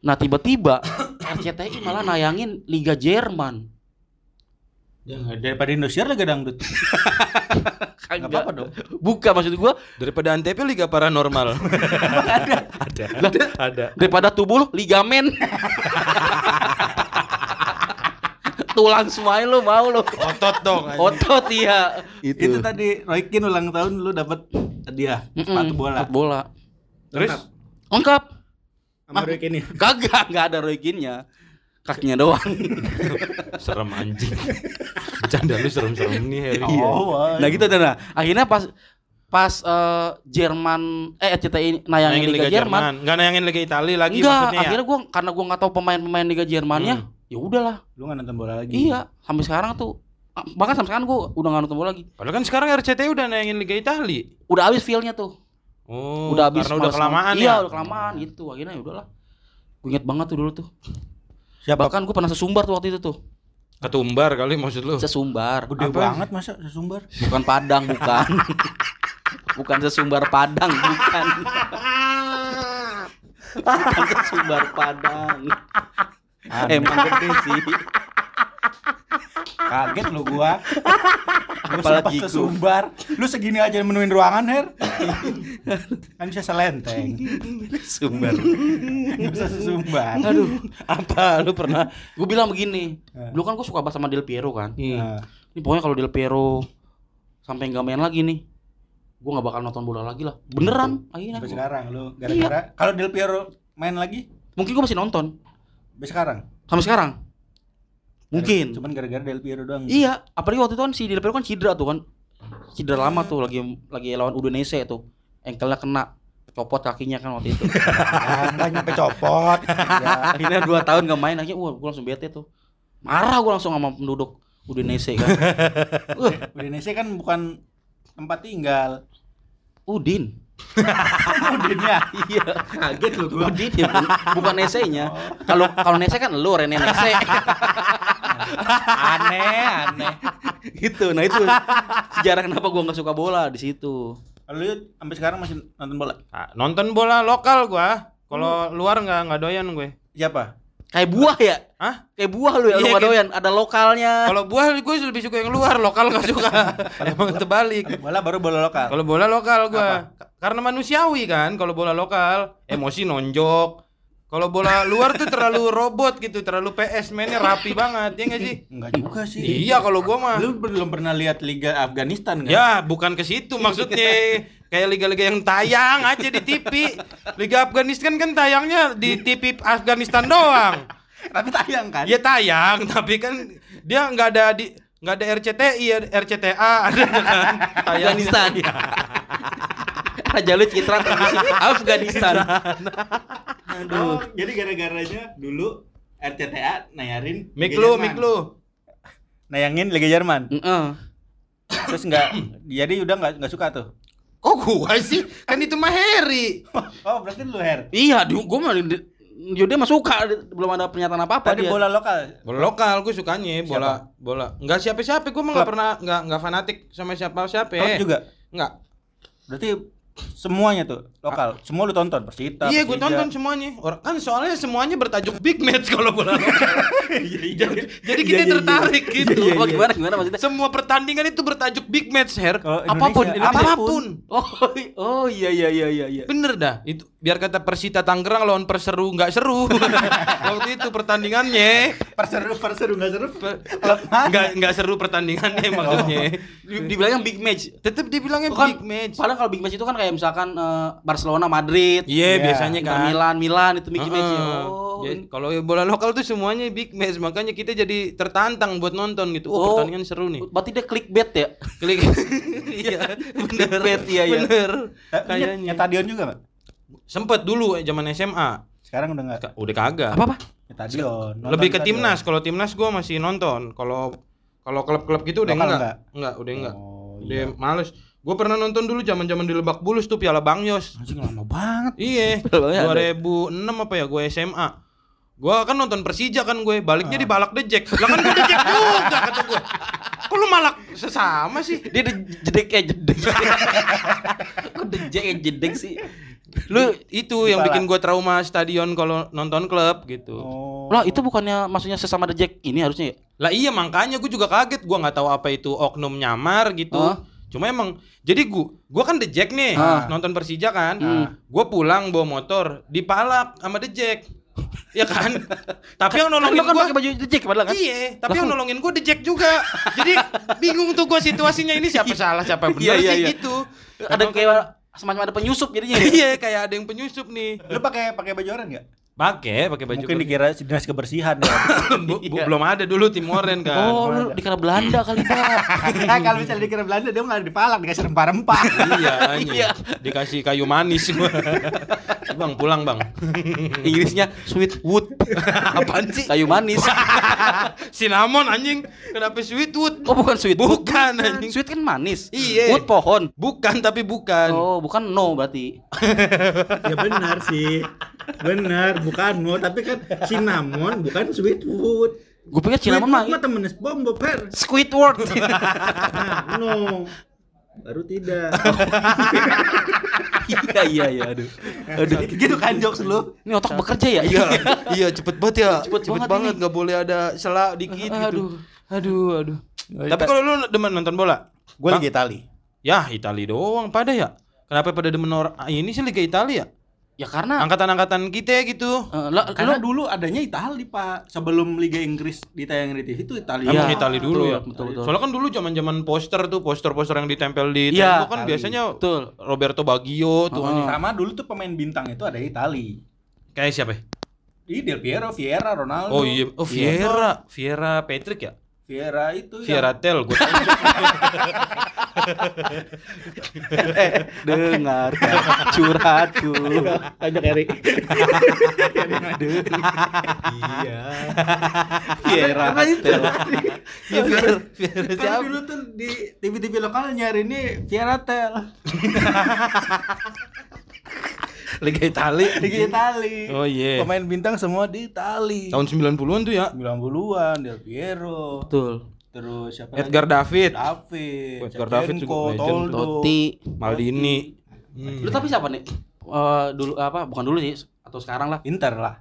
Nah tiba-tiba RCTI malah nayangin Liga Jerman. Jangan daripada Indosiar lagi dangdut. Enggak apa-apa dong. Bukan maksud gua Daripada Antep Liga Paranormal. ada. ada. Ada. daripada tubuh lu ligamen. Tulang semuanya lu mau lu. Otot dong. anjing. Otot iya. Itu tadi Roy Keane ulang tahun lu dapat hadiah Mm-mm, sepatu bola. sepatu bola. Terus Lengkap. sama Roy ya? Kagak, enggak ada Roy Keane-nya. Kakinya doang. serem anjing. Bercanda lu serem-serem nih Harry. Iya. Oh, wah. Nah gitu nah. Akhirnya pas pas eh, Jerman eh RCTI nayangin Liga, Jerman, Enggak nayangin Liga Italia lagi enggak, maksudnya ya. akhirnya gua karena gua nggak tahu pemain-pemain Liga Jermannya, Hmm. ya udahlah. Lu nggak nonton bola lagi? Iya, sampai sekarang tuh ah, bahkan sampai sekarang gua udah nggak nonton bola lagi. Padahal kan sekarang RCTI udah nayangin Liga Italia. Udah habis feel-nya tuh. Oh, udah habis karena udah kelamaan nonton. ya. Iya, udah kelamaan gitu. Akhirnya ya udahlah. Gue inget banget tuh dulu tuh. Siapa? Bahkan gue pernah sesumbar tuh waktu itu tuh. Ketumbar kali maksud lu. Sesumbar. Gede Apa? banget masa sesumbar? Bukan Padang, bukan. bukan sesumbar Padang, bukan. bukan sesumbar Padang. Emang gede sih. Kaget lu gua. Gua Apalagi gua. sesumbar. Lu segini aja menuin ruangan, Her. kan bisa selenteng. Sumbar. Bisa sesumbar. Aduh, Apa lu pernah? gue bilang begini. Dulu kan gue suka banget sama Del Piero kan. Nah, Ini pokoknya kalau Del Piero sampai nggak main lagi nih, gue nggak bakal nonton bola lagi lah. Beneran, akhirnya. sampai gua- sekarang lu gara-gara kalau Del Piero main lagi Mungkin gue masih nonton sampai sekarang. sampai sekarang. Mungkin. Cuman gara-gara Del Piero doang. Iya, apalagi waktu itu kan si Del Piero kan cedera tuh kan. Cedera lama tuh lagi lagi lawan Udinese tuh. Engkelnya kena copot kakinya kan waktu itu. Enggak nyampe copot. ya. akhirnya 2 tahun gak main akhirnya wah gue langsung bete tuh. Marah gue langsung sama penduduk Udinese kan. Uh, Indonesia kan bukan tempat tinggal. Udin. Udinnya. Iya, kaget lu gua. Udin ya, bukan, bukan esenya. Kalau kalau nese kan lu Rene Nese. Aneh, aneh. gitu. Nah, itu sejarah kenapa gua nggak suka bola di situ. Lu sampai sekarang masih nonton bola? Ah, nonton bola lokal gua. Kalau luar nggak nggak doyan gue. Siapa? Kayak buah ya? Hah? Kayak buah lu ya, lu Iya, kayak- doyan. Ada lokalnya. Kalau buah gue lebih suka yang luar, lokal nggak suka. Emang terbalik. Bola baru bola lokal. Kalau bola lokal gua Ka- karena manusiawi kan kalau bola lokal, emosi nonjok. Kalau bola luar tuh terlalu robot gitu, terlalu PS mainnya rapi banget, ya nggak sih? Enggak juga sih. Iya kalau gua mah. Lu belum pernah lihat Liga Afghanistan kan? Ya, bukan ke situ maksudnya. Kayak liga-liga yang tayang aja di TV. Liga Afghanistan kan tayangnya di TV Afghanistan doang. Tapi tayang kan? Ya tayang, tapi kan dia nggak ada di nggak ada RCTI, RCTA ada kan. Afghanistan. Raja lu Citra televisi Afghanistan. Oh, jadi gara-garanya dulu RCTA nayarin Mik Liga lu, Jerman. mik lu. Nayangin Liga Jerman. Heeh. Terus enggak jadi udah enggak enggak suka tuh. Kok gua sih? Kan itu mah Harry. Oh, berarti lu Her. Iya, di- gua mah dia mah suka belum ada pernyataan apa-apa Tadi dia. bola lokal. Bola lokal gue sukanya bola bola. Enggak siapa-siapa, gue mah nggak pernah nggak nggak fanatik sama siapa-siapa. Klub juga. Enggak. Berarti semuanya tuh lokal. Semua lu tonton Persita. Iya, gue tonton semuanya. Orang kan soalnya semuanya bertajuk big match kalau bola lokal. jadi, jadi kita Iya, iya, iya. tertarik gitu. Iya, Apa gimana gimana maksudnya? Semua pertandingan itu bertajuk big match, Her. Kalau Apa pun, Indonesia, Apa pun. Oh, oh iya iya iya iya iya. Bener dah. Itu biar kata Persita Tangerang lawan Perseru nggak seru. Waktu itu pertandingannya Perseru perseru enggak seru. Nggak nggak seru pertandingannya maksudnya. Di- Dibilangnya big match. Tetap dibilangnya big match. Padahal kalau big match itu kan kayak misalkan eh, Barcelona Madrid, Iya, Iya, biasanya kan. Milan Milan itu big match. ya. Heeh. Oh. Jadi, kalau bola lokal tuh semuanya big match, makanya kita jadi tertantang buat nonton gitu. Oh, Oh. pertandingan seru nih. Berarti dia clickbait ya? Klik. Iya, bener. Clickbait, iya, iya. Bener. Tapi Kayaknya. Nyetadion juga enggak? Sempet dulu eh, zaman SMA. Sekarang udah enggak. Ka- Udah kagak. Apa apa? Nonton Lebih ke timnas. Kalau timnas gua masih nonton. Kalau kalau klub-klub gitu udah Lokal enggak. enggak? Enggak, udah enggak. Oh, Udah iya. males. Gue pernah nonton dulu zaman-zaman di Lebak Bulus tuh Piala Bang Yos. Anjing lama banget. Iya, Piala Bang Yos 2006 apa ya gue SMA. Gue kan nonton Persija kan gue, baliknya Ah. di balak dejek. Lah kan gue dejek juga kata gue. Kok lu malak sesama sih? Dia de- jedek kayak jedek. Kok dejek kayak jedek sih? Lu itu yang bikin gua trauma stadion kalau nonton klub gitu. Oh. Lah itu bukannya maksudnya sesama Jack ini harusnya ya? Lah iya makanya gue juga kaget gua nggak tahu apa itu oknum nyamar gitu. Hah? Cuma emang jadi gua gua kan The Jack nih Ah. nonton Persija kan. Hmm. Gua pulang bawa motor dipalak sama The Jack. ya kan? Tapi yang Kan nolongin kan gua pakai baju The Jack padahal kan? Iya, tapi yang nolongin gua The Jack juga. Jadi bingung tuh gua situasinya ini siapa salah siapa benar Iya, iya, sih iya. gitu. Ada kayak semacam ada penyusup jadinya. ya? Iya, kayak ada yang penyusup nih. Lu pakai pakai baju oranye enggak? Pakai, pakai baju. Mungkin dikira dinas kebersihan ya. Bu- bu- belum ada dulu tim Oren kan. Oh, lu dikira Belanda kali, Pak. Kalau misalnya dikira Belanda dia nggak dipalak dikasih rempah-rempah. iya, anjing. Iya. Dikasih kayu manis gua. bang, pulang, Bang. Inggrisnya sweet wood. Apaan sih? Kayu manis. Cinnamon anjing. Kenapa sweetwood? Oh, bukan sweet wood. Bukan, anjing. Sweet kan manis. Iya. Wood pohon. Bukan tapi bukan. Oh, bukan no berarti. ya benar sih. Benar, bukan no, tapi kan cinnamon bukan sweetwood. Gue pikir cinnamon mah mah temen SpongeBob, Her. Squidward. Nah, no. Baru tidak. iya iya iya aduh. Aduh. gitu kan jokes lu. Ini otak bekerja ya? Iya, iya cepet banget ya. Cepet banget banget nggak boleh ada sela dikit gitu. Aduh. Aduh, aduh. Tapi kalau lu demen nonton bola? Gue lagi Itali. Ya, Itali doang pada ya. Kenapa pada demen ah, ini sih Liga Italia? Ya karena Angkatan-angkatan kita gitu. eh, lah, Karena lu- dulu adanya Itali, Pak. Sebelum Liga Inggris ditayangin di TV itu Itali. Emang Iya, Itali dulu betul, ya. betul, betul. Soalnya kan dulu zaman-zaman poster tuh, poster-poster yang ditempel di Iya, tembok kan Itali. biasanya betul. Roberto Baggio tuh Oh. Sama dulu tuh pemain bintang itu ada Itali. Kayak siapa? ya? Di Del Piero, Vieira, Ronaldo. Oh iya, oh Vieira, Vieira Patrick ya? Vieira itu Vieira Tel, gue tahu. dengar curhatku. Ajak Eri. Iya. Viera. Apa itu? Iya, Vieira, Vieira Kan siapa? dulu tuh di TV-TV lokal nyari ini Vieira Tel. Liga Itali. Liga Itali. Oh iya. Pemain bintang semua di Itali. Tahun 90-an tuh ya. 90-an Del Piero. Betul. Terus siapa Edgar David, David, Edgar David juga legend. Toldo. Totti. Maldini. Hmm. Lu tapi siapa nih? Eh, dulu apa? Bukan dulu sih atau sekarang lah. Inter lah.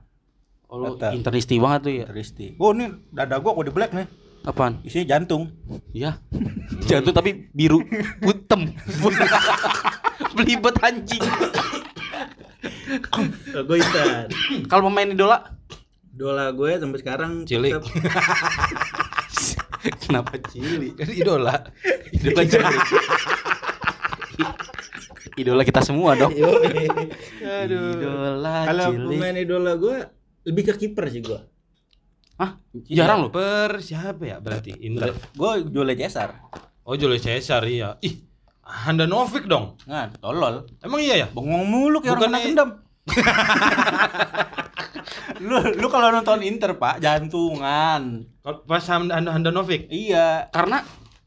Oh, lu Inter. interisti banget tuh ya. Tristi. Oh, ini dada gua kode black nih. Apaan? Isinya jantung. Iya. Jantung tapi biru, hitam. Belibet anjing. gue Inter. Kalau pemain idola Dola gue sampai sekarang Cilik. tetap- kenapa cili? Kan idola. Idola cili. Idola kita semua dong. Aduh. Idola Kalau pemain idola gue lebih ke kiper sih gue. Hah? Jarang loh. Per siapa ya berarti? Inter. Gue Jule Cesar. Oh Julius Caesar iya. Ih, Handanovic dong. Nah, tolol. Emang iya ya? Bengong mulu kayak orang kena dendam. lu lu kalau nonton Inter, Pak, jantungan. Kalau Pas Hand- Hand- Handanovic. Iya, Karena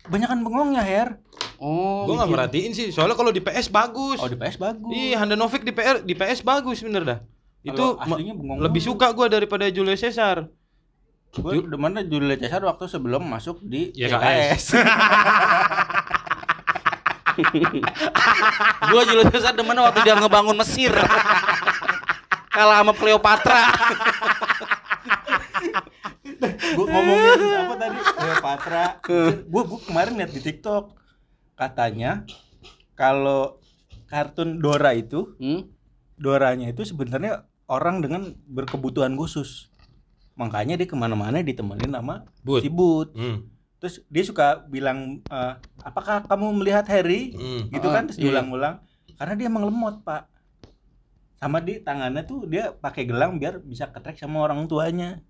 kebanyakan bengongnya, Her. oh, Gua nggak merhatiin sih. Soalnya kalau di PS bagus. Oh, di PS bagus. Iya, Handanovic di PR di PS bagus bener dah. Itu Kalau ma- aslinya bengong lebih suka gua daripada Julius Caesar. Gue demennya Jule Cesar waktu sebelum masuk di YKS. Gua Julius Caesar demen waktu dia ngebangun Mesir. Kalah sama Cleopatra. gue ngomongin apa tadi Cleopatra gue gue kemarin lihat di TikTok katanya kalau kartun Dora itu Hmm? Doranya itu sebenarnya orang dengan berkebutuhan khusus makanya dia ke mana-mana ditemenin sama But. si But Hmm. terus dia suka bilang eh, apakah kamu melihat Harry Hmm. gitu kan terus iya. diulang-ulang karena dia emang lemot pak sama di tangannya tuh dia pakai gelang biar bisa ketrek sama orang tuanya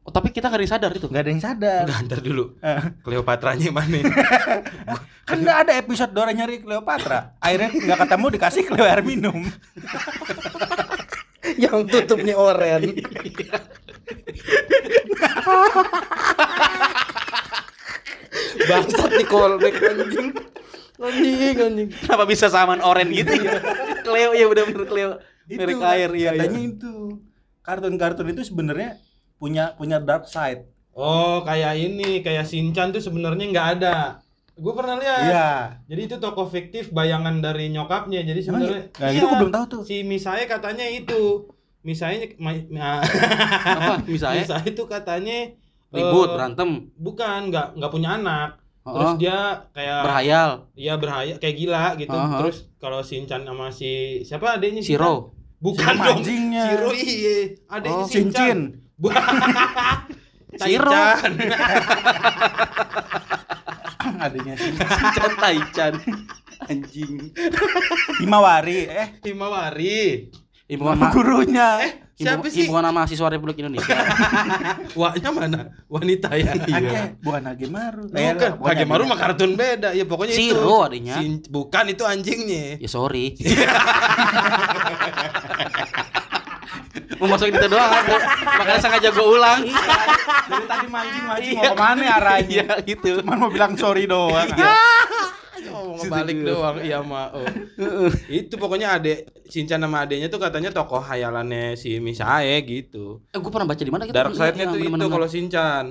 Oh, tapi kita nggak disadar itu. nggak ada yang sadar Enggak, ntar dulu. Eh. Cleopatranya mana? kan nggak ada episode Dora nyari Cleopatra akhirnya nggak ketemu dikasih Cleo air minum Yang tutupnya oren. Bangsat di callback anjing. Anjing anjing. Kenapa bisa samaan oren gitu ya? Cleo ya benar-benar Cleo. Merek air iya iya. katanya itu kartun-kartun itu sebenarnya punya punya dark side Oh, kayak ini, kayak Shinchan tuh sebenarnya nggak ada. Gue pernah lihat. Iya. Jadi itu tokoh fiktif bayangan dari nyokapnya. Jadi sebenarnya iya? Nah, itu gua belum tahu tuh. Si Misae katanya itu. Misae ma- ma- Apa? Misalnya Misae itu katanya ribut, eh, berantem, bukan nggak nggak punya anak. Terus oh, dia kayak berhayal, Iya berhaya kayak gila gitu. Aha. Terus kalau Shinchan sama si siapa adanya? Shiro. Bukan Shiro dong. anjingnya. Shiro iya. Adanya Oh. Bu- Shiro. Taichan. Adanya sih. Chan Taichan. Anjing. Himawari. Eh, Himawari. Himpunan nama ma- gurunya. Eh, siapa sih? Himpunan mahasiswa Republik Indonesia. Wahnya mana? Wanita ya. Ake, bukan Hagemaru. Bukan, Hagemaru mah kartun beda. Ya pokoknya itu. Shiro adanya. Shin- bukan itu anjingnya. Ya sorry. Mau masukin itu doang aku. Makanya sengaja gue ulang. Dari tadi mancing-mancing mau ke mana arahnya? Iya gitu. Cuman mau bilang sorry doang. Oh, ngebalik doang iya mah. Oh. itu pokoknya adek Shinchan sama adeknya tuh katanya tokoh hayalannya si Misae gitu. Eh gue pernah baca di mana gitu. Dark side-nya Iya, tuh itu kalau Shinchan.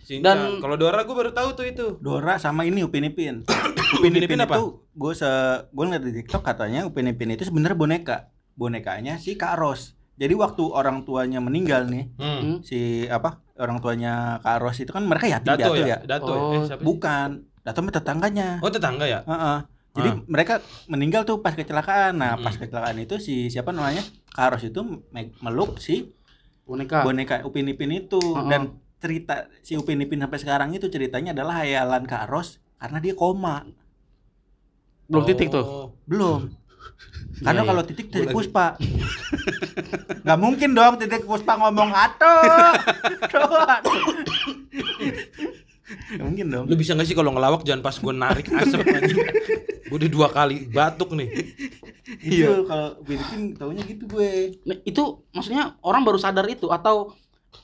Shinchan. Dan- kalau Dora gue baru tahu tuh itu. Dora sama ini Upin Ipin. Upin Ipin apa? itu gue se gue ngeliat di TikTok katanya Upin Ipin itu sebenarnya boneka. Bonekanya si Kak Ros. Jadi waktu orang tuanya meninggal nih, Hmm. Hmm. si apa orang tuanya Kak Ros itu kan mereka yatim Dato piatu ya? ya. Dato Oh, eh, siapa? Bukan, Dato tetangganya. Oh tetangga ya? Heeh. Jadi Ah. mereka meninggal tuh pas kecelakaan. Nah, pas Mm-mm. kecelakaan itu si siapa namanya? Kak Ros itu me- meluk si Boneka. boneka Upin Ipin itu Heeh. dan cerita si Upin Ipin sampai sekarang itu ceritanya adalah hayalan Kak Ros karena dia koma. Belum titik tuh. Oh. Belum. Karena Iya, kalau iya. titik titik lagi- Puspa. Nggak mungkin dong titik Puspa ngomong ato. Nggak mungkin dong. Lu bisa gak sih kalau ngelawak jangan pas gue narik asap anjing. Gue udah dua kali batuk nih. Itu kalau Ipin taunya gitu gue. Nah, itu maksudnya orang baru sadar itu atau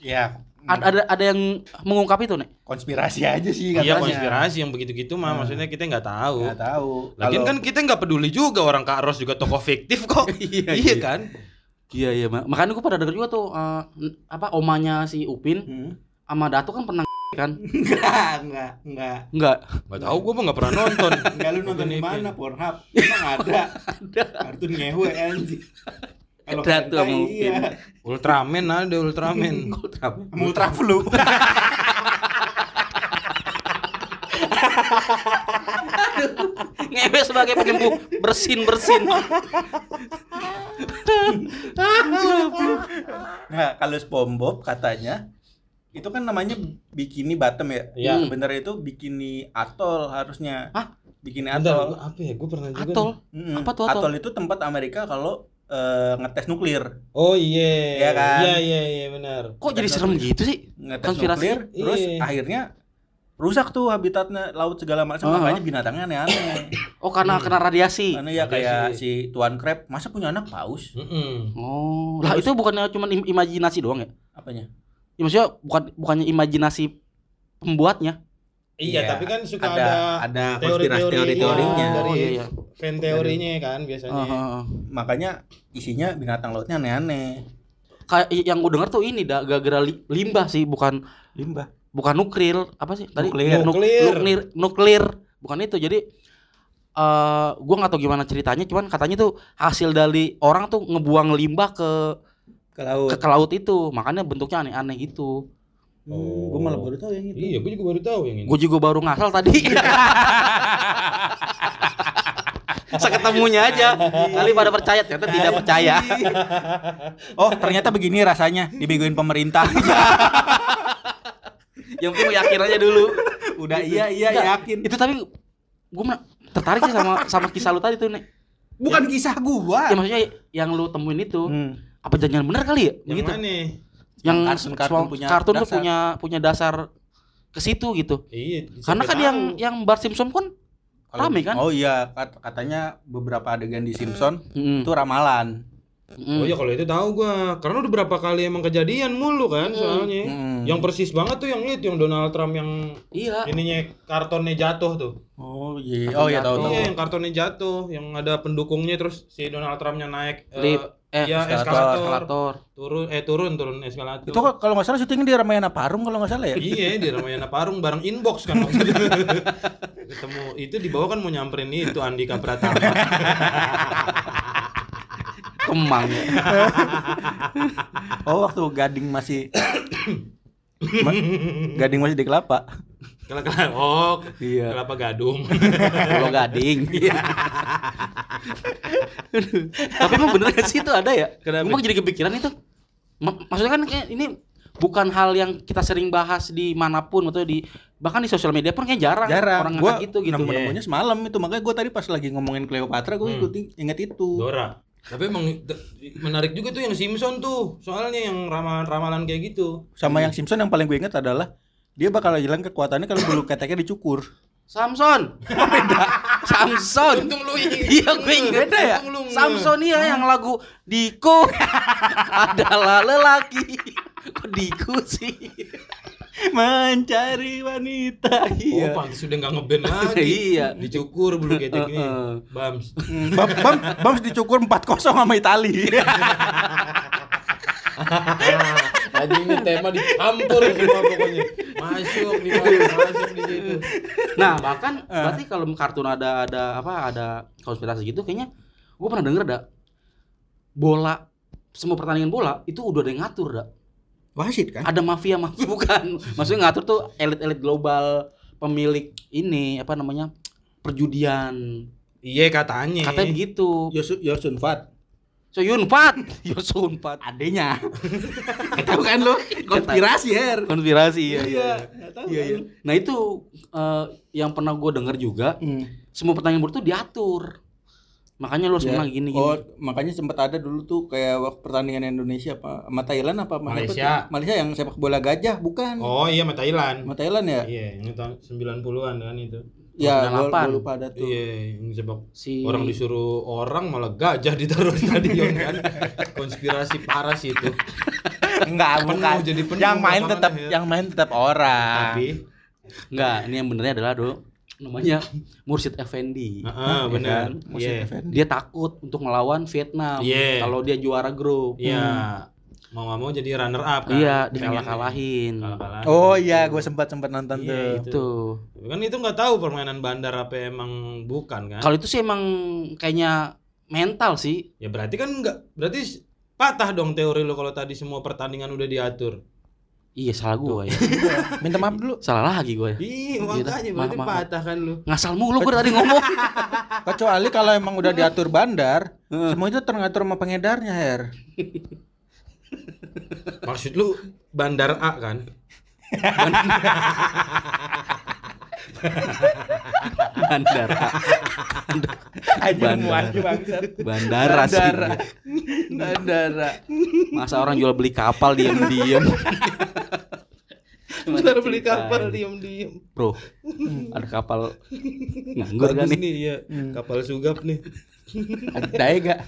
Ya, ada ada, ada yang mengungkap itu nih? konspirasi aja sih Iya katanya. konspirasi yang begitu-gitu mah Nah. maksudnya kita nggak tahu. Nggak tahu. Lagian Kalau- kan kita nggak peduli juga orang Kak Ros juga tokoh fiktif kok. Iya, iya iya. kan? Iya iya, Mak. makanya gue pada denger juga tuh eh, apa omanya si Upin Hmm. sama Datu kan pernah kan? Enggak, enggak, enggak. Enggak. Gak tahu gue mah nggak pernah nonton. Enggak lu nonton di mana? Pornhub. Emang ada. ada. Kartun ngewe anjing. Sama Upin. iya. Ultraman ada Ultraman. Sama Ultra Flu. Ngewe sebagai penyembuh bersin-bersin. Nah, kalau SpongeBob katanya itu kan namanya bikini bottom ya. Iya. Sebenarnya itu bikini atol harusnya. Hah? Bikini Bentar, atol. gua- apa ya? Gue pernah juga. Atol. nih. Apa tuh atol? Atol itu tempat Amerika kalau eh, ngetes nuklir. Oh iya. Iya kan? Iya iya iya benar. Kok jadi serem gitu sih? Ngetes Konspirasi? nuklir terus Iya. akhirnya rusak tuh habitatnya laut segala macam Ah. makanya binatangnya aneh-aneh. Oh karena kena radiasi. Karena ya Radiasi. kayak si Tuan Crab masa punya anak paus? Mm-mm. Oh, lah itu bukannya cuma im- imajinasi doang ya? Apanya? Ya maksudnya bukan bukannya imajinasi pembuatnya. Iya, Iya, tapi kan suka ada ada, ada teori-teori konspirasi-teorinya. dari Oh, iya, iya. fan teorinya kan biasanya. Ah, ah. Makanya isinya binatang lautnya aneh-aneh. Kayak yang gue denger tuh ini dah gara-gara li- limbah sih, bukan Limbah. bukan nuklir, apa sih tadi? Nuklir. Nuk- Nuklir. nuklir, nuklir. Bukan itu. Jadi eh gua nggak tahu gimana ceritanya, cuman katanya tuh hasil dari orang tuh ngebuang limbah ke Ke laut. ke, ke laut itu, makanya bentuknya aneh-aneh gitu. Hmm, gue malah baru tahu yang itu. Iya, gue juga baru tahu yang ini. Gue juga baru ngasal tadi. Seketemunya aja. Kali pada percaya, ternyata tidak percaya. Oh, ternyata begini rasanya dibegoin pemerintah. Yang penting yakin aja dulu. Udah iya iya Enggak, yakin. Itu tapi gue tertarik sih sama sama kisah lu tadi tuh nih. Bukan kisah gua. Ya maksudnya yang lu temuin itu Hmm. apa jangan bener kali ya? Yang Begitu. mana? Yang Kartun- kartun semua- punya kartun tuh punya punya dasar ke situ gitu. Iya. Karena kan yang tahu. yang Bart Simpson kan Kalau- Rame kan? Oh iya, kat- katanya beberapa adegan di Simpson Mm-mm. itu ramalan. Mm-mm. Oh iya kalau itu tahu gua. Karena udah berapa kali emang kejadian mulu kan soalnya. Hmm. Yang persis banget tuh yang itu yang Donald Trump yang Iya. ininya kartonnya jatuh tuh. Oh iya. Oh iya tahu tahu. Iya, yang kartonnya jatuh, yang ada pendukungnya terus si Donald Trumpnya naik Lip, Eh, Iya, eskalator. eskalator. eskalator. Turun eh turun turun eskalator. Itu kalau nggak salah syutingnya di Ramayana Parung kalau nggak salah ya. Iya di Ramayana Parung bareng inbox kan waktu itu. Ketemu itu di bawah kan mau nyamperin itu Andika Pratama. Kemang ya. Oh waktu Gading masih Ma- Gading masih di kelapa. Kelapa kelapa oh Iya. kelapa gadung. Pulau Gading. Tapi emang bener gak sih itu ada ya? Kenapa? Gue jadi kepikiran itu. Ma- maksudnya kan kayak ini bukan hal yang kita sering bahas di mana pun atau di bahkan di sosial media pun kayak jarang, Jarang. orang Gua ngangkat gitu gitu. nemu nemunya semalam itu makanya gue tadi pas lagi ngomongin Cleopatra gue Hmm. ikutin inget itu. Dora. Tapi emang menarik juga tuh yang Simpson tuh. Soalnya yang ramalan-ramalan kayak gitu. Sama yang Simpson yang paling gue inget adalah dia bakal hilang kekuatannya kalau bulu keteknya dicukur. Samson. Samson. Untung lu Iya gue inget Beda ya? Samson iya yang lagu Diko adalah lelaki. Kok Diko sih? Mencari wanita. Oh, pantas udah nggak ngeband lagi. Iya. Dicukur bulu ketek ini. Heeh. Bams. Hmm, Bam, Bam, Bams dicukur 4-0 sama Itali. Aja ini tema dicampur semua pokoknya. Masuk di masuk di situ. Nah, bahkan berarti kalau kartun ada ada apa ada konspirasi gitu kayaknya gue pernah denger ada bola semua pertandingan bola itu udah ada yang ngatur dah. Wasit kan? Ada mafia mafia bukan. Maksudnya ngatur tuh elit-elit global pemilik ini apa namanya? perjudian. Iya katanya. Katanya begitu. Yosun Yosun Fat. So Yunfat, Yosun Fat. Adenya. Tahu kan lo? Konspirasi her. Konspirasi ya. Iya, nggak tahu Iya, kan iya. Nah itu eh, yang pernah gue denger juga Hmm. semua pertandingan bola tuh diatur. Makanya lo harus Ya. gini gini. Oh, makanya sempat ada dulu tuh kayak waktu pertandingan Indonesia apa sama Thailand apa Malaysia. tuh? Malaysia yang sepak bola gajah bukan? Oh iya sama Thailand. Sama Thailand ya? Iya, yang tahun 90-an kan itu. Ya, gua, 98. gua lupa ada tuh. Iya, yang sepak si orang disuruh orang malah gajah ditaruh di stadion kan. Konspirasi parah sih itu. Enggak, Penuh, bukan. jadi penuh yang main tetap ya. yang main tetap orang. Tapi Enggak, ini yang benernya adalah do namanya Mursyid Effendi. Heeh, Ya benar. kan? Musuh Iya. Effendi. Dia takut untuk melawan Vietnam Iya. kalau dia juara grup. Iya. Mau nggak mau jadi runner up kan. Iya, dikalah-kalahin. Kalah-kalahin. Oh iya, gue sempat sempat nonton Iya, tuh. itu. Kan itu nggak tahu permainan bandar apa emang bukan kan? Kalau itu sih emang kayaknya mental sih. Ya berarti kan nggak berarti patah dong teori lo kalau tadi semua pertandingan udah diatur. Iya, salah gua ya. Minta maaf dulu. salah lagi gua ya. Ih, Iya dah, makanya berarti maaf. patah kan lu. Ngasal mulu gua tadi ngomong. Kecuali kalau emang udah diatur bandar, semua itu teratur sama pengedarnya, Her. Maksud lu bandar A kan? Bandara. Bandar. bangsat. Bandara sih. Bandara. Bandara. Masa orang jual beli kapal diem-diem. Bandar beli kapal diem-diem. Bro, ada kapal nganggur kan nih? nih ya, kapal sugap nih. Ada ya gak?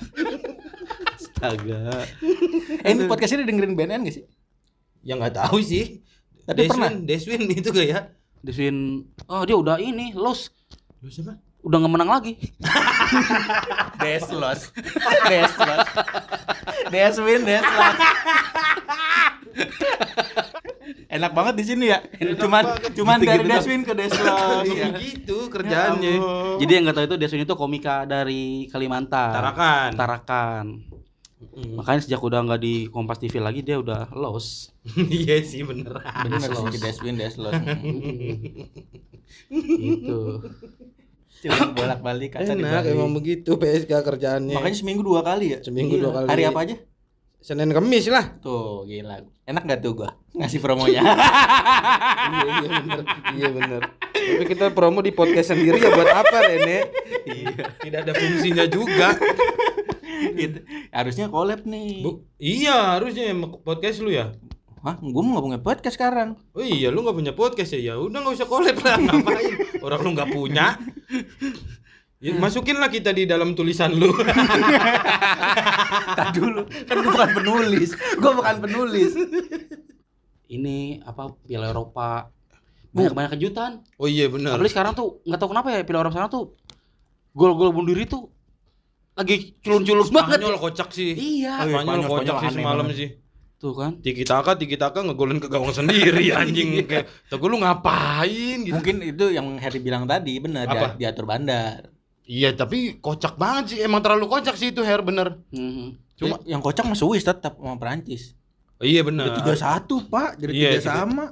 Astaga. Eh, ini podcast ini dengerin BNN gak sih? Ya nggak tahu sih. Tapi Deswin, pernah. Deswin itu gak ya? Deswin, oh dia udah ini, los. Lu siapa? Udah nggak menang lagi. Deslos. Deslos. Deswin, Deslos. Enak banget di sini ya. cuman cuman dari Gitu-gitu Deswin ke Deslos. Ya, ya. begitu kerjaannya. Ya Allah. Jadi yang nggak tahu itu Deswin itu komika dari Kalimantan. Tarakan. Tarakan. Mm. Makanya sejak udah nggak di Kompas TV lagi dia udah los. Iya sih bener. Bener sih Deswin, Deslos. Gitu. Cuma bolak-balik kata Enak dibalik. emang begitu PSK kerjaannya. Makanya seminggu dua kali ya? Seminggu dua kali. Hari apa aja? Senin Kamis lah. Tuh, gila. Enak gak tuh gua ngasih promonya? iya iya bener. Iya bener. Tapi kita promo di podcast sendiri ya buat apa Rene? Iya. Tidak ada fungsinya juga. gitu. Harusnya collab nih. Bu, iya harusnya podcast lu ya. Hah, gua mau nggak punya podcast sekarang. Oh iya lu nggak punya podcast ya? Ya udah nggak usah collab lah ngapain? Orang lu nggak punya. Ya, masukinlah kita di dalam tulisan lu. Tak dulu, kan gua bukan penulis. Gua bukan penulis. Ini apa Piala Eropa banyak banyak kejutan. Oh iya benar. Apalagi sekarang tuh nggak tahu kenapa ya Piala Eropa sekarang tuh gol-gol bunuh diri tuh lagi culun-culun banget. Spanyol kocak sih. Iya. Oh, iya, Spanyol Spanyol, kocak Spanyol sih semalam banget. sih. Tuh kan. Tiki taka, tiki taka ngegolin ke gawang sendiri anjing kayak. Tuh lu ngapain gitu. Mungkin itu yang Harry bilang tadi benar Apa? dia- diatur bandar. Iya, tapi kocak banget sih. Emang terlalu kocak sih itu hair bener. Mhm. Cuma- Cuma yang kocak mah Swiss tetap sama Perancis. Oh, iya bener. tiga satu pak, jadi Iya, tiga tiga- sama.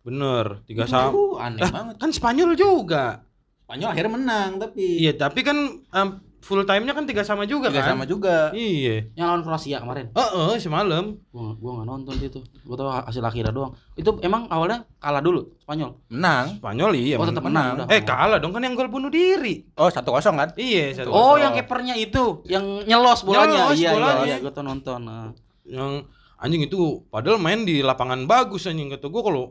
Bener, tiga sama. Uh, aneh Lah, banget. kan Spanyol juga. Spanyol akhirnya menang tapi Iya, tapi kan um, full time-nya kan tiga sama juga tiga kan? sama juga. Iya. Yang lawan Kroasia kemarin. Heeh, semalam. Gua gua nggak nonton itu. Gua tahu hasil akhirnya doang. Itu emang awalnya kalah dulu Spanyol. Menang. Spanyol iya. oh, menang. tetap menang. udah. Eh, kalah dong kan yang gol bunuh diri. Oh satu kosong kan? Iya, satu Oh, kosong. yang kipernya itu, yang nyelos bolanya. Nyelos iya, bolanya. iya, iya, gua tuh nonton. Nah. yang anjing itu padahal main di lapangan bagus anjing kata gua kalau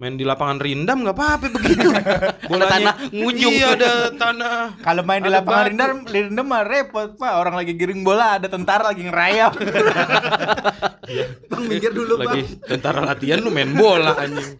main di lapangan rindam nggak apa-apa begitu. tanah ngunjung. Iya, ada tanah. Kalau main di lapangan batu. rindam, rindam mah repot pak. Orang lagi giring bola, ada tentara lagi ngerayap. bang minggir dulu Lagi bang. tentara latihan lu main bola anjing.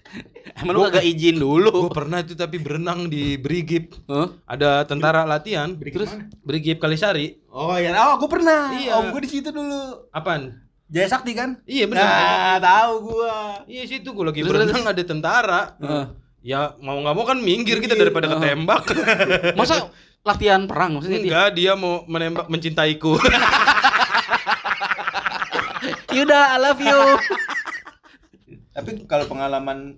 Emang lu kagak izin dulu. Gua pernah itu tapi berenang di Brigip. Hah? Ada tentara latihan. Brigip Terus mana? Brigip Kalisari. Oh ya, oh aku pernah. Iya. Om gue di situ dulu. Apaan? Jaya Sakti kan? Iya benar. Nah, tahu gua. Iya situ gua lagi Terus, berenang ada tentara. Heeh. Ya mau nggak mau kan minggir kita Minggir. daripada ketembak. Masa latihan perang maksudnya dia? Enggak, dia mau menembak mencintaiku. Yuda, I love you. Tapi kalau pengalaman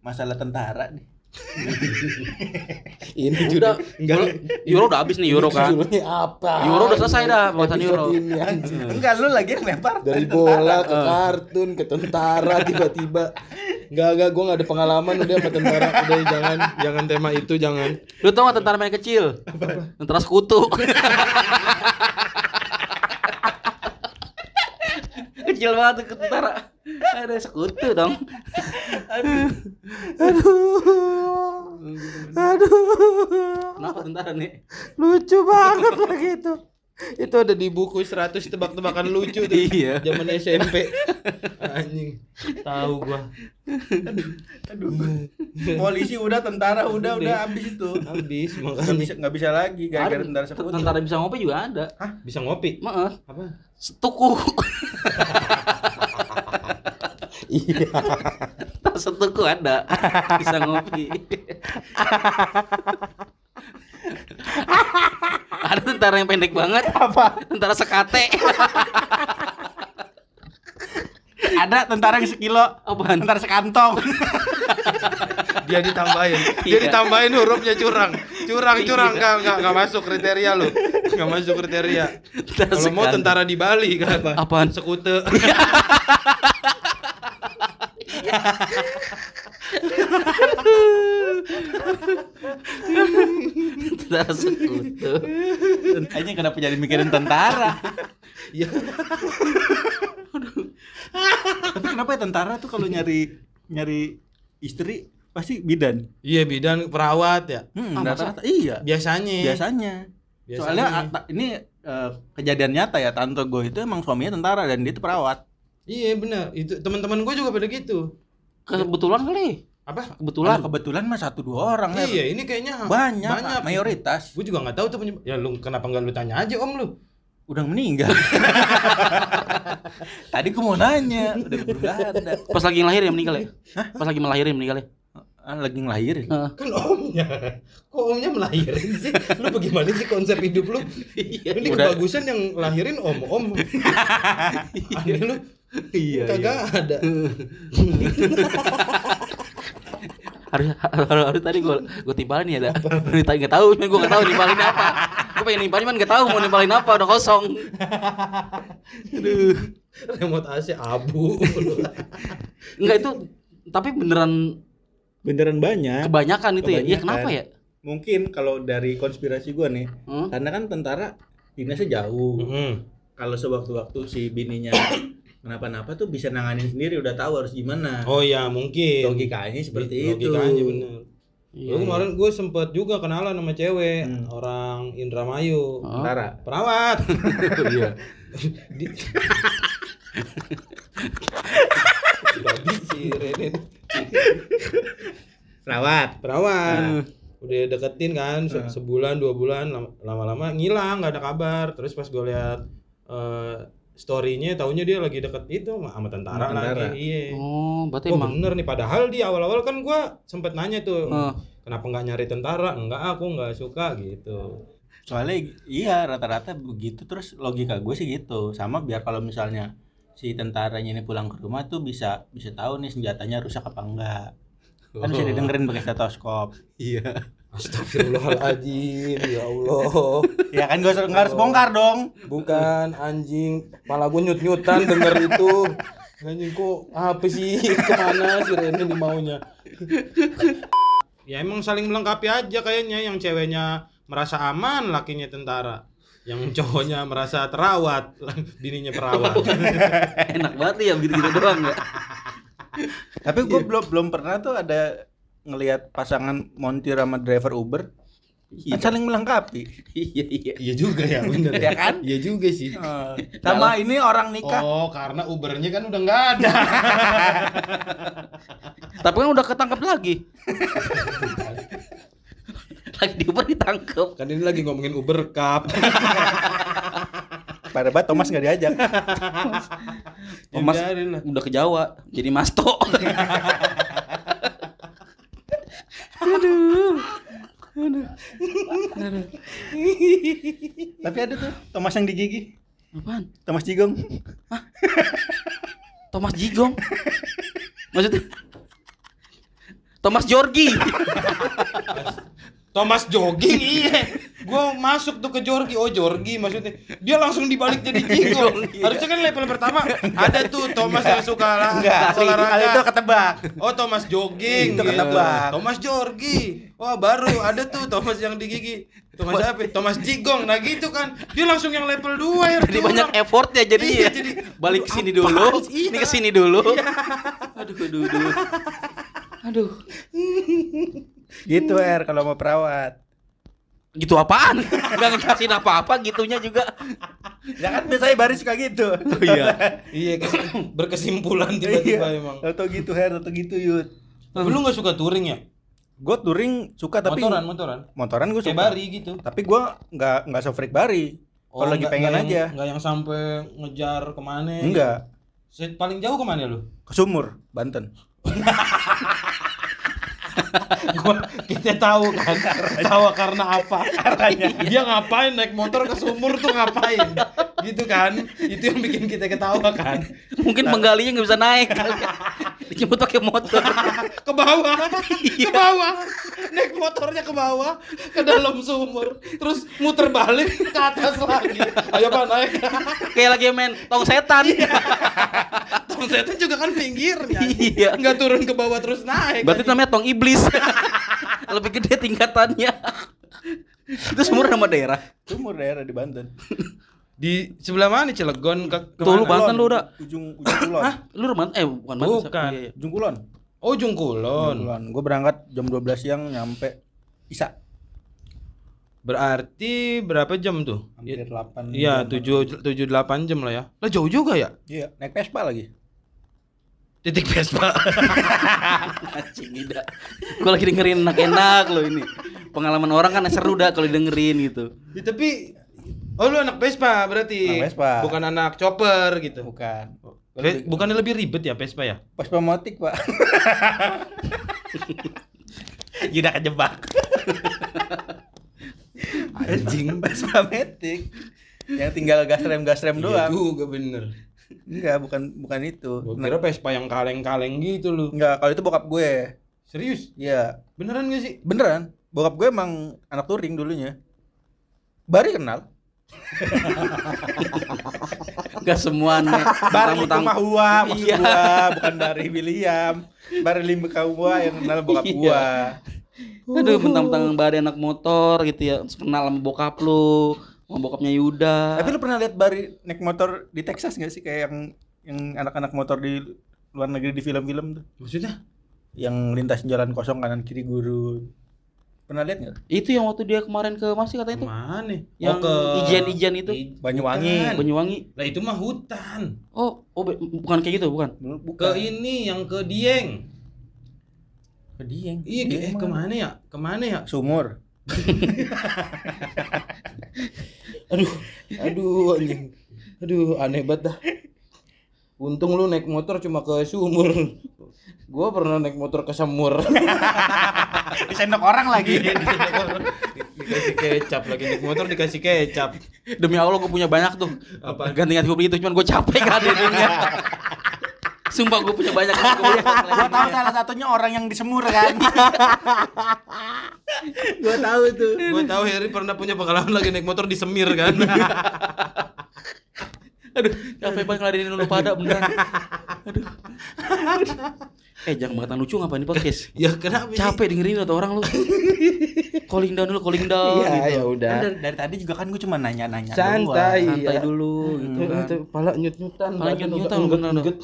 masalah tentara nih. Ini Udah, Euro, Euro udah habis nih Euro kan. apa? Euro udah selesai dah pembahasan Euro. Ini. Enggak lu lagi yang lempar Dari bola ke kartun ke tentara tiba-tiba. Enggak enggak gua enggak ada pengalaman udah sama tentara. Udah jangan jangan tema itu jangan. Lu tau gak tentara main kecil? Tentara sekutu. kecil banget tuh tentara. Ada sekutu dong. Kenapa tentara nih? Lucu banget lagi itu. Itu ada di buku 100 tebak-tebakan lucu tuh. Iya. Zaman SMP. Anjing. Tahu gua. Aduh. Polisi udah, tentara udah, udah habis itu. Habis Nggak makanya. bisa nggak bisa lagi gara-gara tentara sekutu. Tentara bisa ngopi juga ada. Bisa ngopi. Maaf. Apa? Setuku. Iya. Tak setuku ada. Bisa ngopi. ada tentara yang pendek banget. Apa? Tentara sekate. Ada tentara yang sekilo, Apaan? tentara sekantong. Dia ditambahin. Dia Iya. ditambahin hurufnya curang. Curang, curang Iya. enggak enggak enggak masuk kriteria lu. Enggak masuk kriteria. Kalau mau tentara di Bali kan. Apaan? Sekute. Tentara sekutu. Aja kenapa jadi mikirin tentara? Ya. Tapi kenapa ya tentara tuh kalau nyari nyari istri pasti bidan? Iya bidan perawat ya. Hmm, Ah, rata-rata iya. Biasanya. Biasanya. Biasanya. Soalnya ah, ini eh, kejadian nyata ya tante gue itu emang suaminya tentara dan dia itu perawat. Iya benar. Itu teman-teman gue juga pada gitu. Kebetulan kali. Apa? Kebetulan. Kalau kebetulan mah satu dua orang ya. Iya, ini kayaknya Banyak, banyak. mayoritas. Gue juga nggak tahu tuh penyebab. Ya lu kenapa nggak lu tanya aja om lu? Udah meninggal. Tadi gue mau nanya, udah udah ada. Pas lagi ngelahir ya meninggal ya? Pas lagi melahirin meninggal ya? Ah, lagi ngelahirin. Heeh. Kan omnya. Kok omnya melahirin sih? Lu bagaimana sih konsep hidup lu? Iya. Ini Udah. kebagusan yang lahirin om-om. Aneh lu. Iya, Kagak ada. harus harus, harus tadi gue gue timpalin ya ada tadi nggak tahu gue nggak tahu nimpalin apa gue pengen nimpalin cuman nggak tahu mau nimpalin apa udah kosong aduh Remote AC abu. nggak itu tapi beneran Beneran banyak. kebanyakan itu ya iya Kebanyakan. kenapa ya Mungkin kalau dari konspirasi gue nih, Hmm? karena kan tentara dinasnya jauh. Mm-mm. Kalau sewaktu-waktu si bininya kenapa-napa tuh bisa nanganin sendiri, udah tahu harus gimana. Oh ya mungkin. Logikanya seperti itu. Logikanya bener. Iya. Gue kemarin gue sempet juga kenalan sama cewek Hmm. orang Indramayu. Oh. Perawat. iya Di... Babi si Rene. Perawat. Perawat. udah deketin kan se- sebulan dua bulan lam- lama-lama ngilang nggak ada kabar terus pas gue lihat eh, storynya taunya dia lagi deket itu sama sama tentara, Sama tentara. lagi iya Oh, berarti Oh emang bener nih padahal di awal-awal kan gua sempet nanya tuh Eh. kenapa nggak nyari tentara enggak aku nggak suka gitu Soalnya iya rata-rata begitu terus logika gue sih gitu. Sama biar kalau misalnya si tentaranya ini pulang ke rumah tuh bisa bisa tahu nih senjatanya rusak apa enggak. Kan bisa didengerin pakai stetoskop. Iya. Astagfirullahaladzim, ya Allah. ya kan gue nggak harus bongkar dong. Bukan anjing, malah gue nyut-nyutan denger itu. Anjing kok apa sih? Ke mana si Rene nih maunya? ya emang saling melengkapi aja kayaknya yang ceweknya merasa aman lakinya tentara yang cowoknya merasa terawat bininya perawat Enak banget ya gitu-gitu doang ya. Tapi gue belum belum pernah tuh ada ngelihat pasangan montir sama driver Uber Iya. kan saling melengkapi. Iya iya. iya juga ya bener Ya kan? iya juga sih Sama ini orang nikah. oh karena ubernya kan udah nggak ada Tapi kan udah ketangkep lagi. lagi di Uber ditangkep. kan ini lagi ngomongin uber cup Pada banget Thomas nggak diajak. Mas Biarin lah. udah ke Jawa jadi masto. Tapi ada tuh Thomas yang di gigi. Apaan? Thomas Jigong. Thomas Jigong. Maksudnya Thomas Jorgi. Thomas jogging iya. Gua masuk tuh ke Jorgi. Oh, Jorgi maksudnya. Dia langsung dibalik jadi jigong. Harusnya kan level pertama ada tuh Thomas yang suka lah Enggak, kalau itu olahraga. ketebak. Oh, Thomas jogging. Itu ketebak. Thomas Jorgi. Wah, baru ada tuh Thomas yang di gigi. Thomas apa? Thomas Jigong. Nah, gitu kan. Dia langsung yang level 2 ya. Jadi banyak effort ya jadi Iya, ya. jadi, balik ke sini dulu, sih? ini Iya. ke sini dulu. Aduh, aduh, aduh. Aduh. Gitu R kalau mau perawat. Gitu apaan? Enggak ngejelasin apa-apa gitunya juga. Ya kan biasanya baris suka gitu. Oh iya. Iya, kes- berkesimpulan tiba-tiba Iya. emang. Atau gitu Her, atau gitu Yud. Tapi lu gak suka touring ya? Gue touring suka tapi motoran, motoran. motoran gue Kayak suka. Bari gitu. Tapi gue nggak nggak se-freak Bari. Kalau lagi nggak- pengen nggak aja. yang, Enggak yang sampai ngejar ke mana? Enggak. Se- Paling jauh ke mana lu? Ke Sumur, Banten. Gua kita tahu kan. tahu karena apa? Dia ngapain naik motor ke sumur tuh ngapain? Gitu kan? Itu yang bikin kita ketawa kan. Mungkin penggalinya nggak bisa naik. Dijemput pakai motor. Ke bawah. Ke bawah. Naik motornya ke bawah ke dalam sumur. Terus muter balik ke atas lagi. Ayo Pak naik. Kayak lagi main tong setan. Tong setan juga kan pinggirnya. Iya. Enggak turun ke bawah terus naik. Berarti namanya tong iblis. Lebih gede tingkatannya. Itu sumur nama daerah. Sumur daerah di Banten. di sebelah mana Cilegon ke Tuh lu? Banten lu udah. Ujung ujung kulon. Lu Banten eh bukan Banten. Bukan. Iya, iya. Ujung kulon. Oh Jungkulon. Kulon. Gue berangkat jam 12 siang nyampe Isa. Berarti berapa jam tuh? Hampir 8. Iya, 7 7 8 jam lah ya. Lah jauh juga ya? Iya, naik Vespa lagi. Titik Vespa. Anjing ida. Gua lagi dengerin enak-enak lo ini. Pengalaman orang kan seru dah kalau dengerin gitu. Ya, tapi Oh lu anak Vespa berarti. Anak Vespa. Bukan anak chopper gitu. Bukan. Ve- Bukannya lebih ribet ya Vespa ya? Vespa motik, Pak. Udah kejebak. Anjing, Vespa metik. Yang tinggal gas rem gas rem Iya doang. juga bener. Enggak, bukan bukan itu. Gua kira Vespa yang kaleng-kaleng gitu lu. Enggak, kalau itu bokap gue. Serius? Iya, Beneran gak sih? beneran. Bokap gue emang anak touring dulunya. Bari kenal. Gak semua nih. Bari itu mah gua, maksud Iya. gua, bukan dari William. Bari lima gua yang kenal bokap Iya. gua. Aduh, mentang-mentang badai anak motor gitu ya. Kenal sama bokap lu, sama bokapnya Yuda. Tapi lu pernah lihat Bari naik motor di Texas gak sih kayak yang yang anak-anak motor di luar negeri di film-film tuh? Maksudnya? Yang lintas jalan kosong kanan kiri gurun. Pernah lihat nggak? itu yang waktu dia kemarin ke mana sih katanya itu? Mana? Yang ijen-ijen itu. I- Banyuwangi. Bukan. Banyuwangi. Lah itu mah hutan. Oh, oh be- bukan kayak gitu, bukan. Ke ini yang ke Dieng. Ke Dieng. Iya, Dieng eh, mana? ke mana ya? Ke mana ya? Sumur. Aduh, aduh anjing. Aduh, aneh banget dah. Untung lu naik motor cuma ke sumur. Gua pernah naik motor ke semur. Disendok orang lagi. dikasih kecap lagi naik motor dikasih kecap. Demi Allah gue punya banyak tuh. Apa? Ganti-ganti kopi itu cuman gue capek ngadainnya. Sumpah gue punya banyak gue Gua tahu salah satunya orang yang disemur kan. Gua tahu itu. Gua tahu Heri pernah punya pengalaman lagi naik motor di Semir kan. Aduh, capek banget ngeladenin lu pada beneran. Aduh. Eh, jangan bangetan lucu ngapain di podcast? ya kenapa? Capek dengerin atau orang lu. calling down dulu, calling down Iya, gitu. ya udah. Kan dari, dari tadi juga kan gue cuma nanya-nanya Santai. doang. Santai Iya. dulu gitu Tuh, kan. pala nyut-nyutan. Pala nyut-nyutan, bener, engget-engget.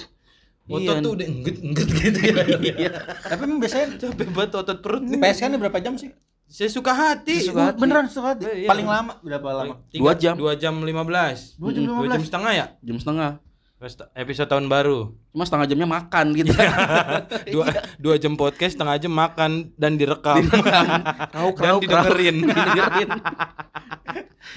Otot Iya. tuh udah engget-engget gitu ya. Iya. Tapi emang biasanya Capek banget otot perut nih. PS kan berapa jam sih? Saya suka hati. Sesuka hati. Beneran suka hati. Iya. Paling lama berapa lama? Dua jam. Dua jam lima belas. Dua jam Dua jam setengah ya? Jam setengah. Episode tahun baru. Cuma setengah jamnya makan gitu. Dua, dua jam podcast, setengah jam makan dan direkam. Kau dan didengerin.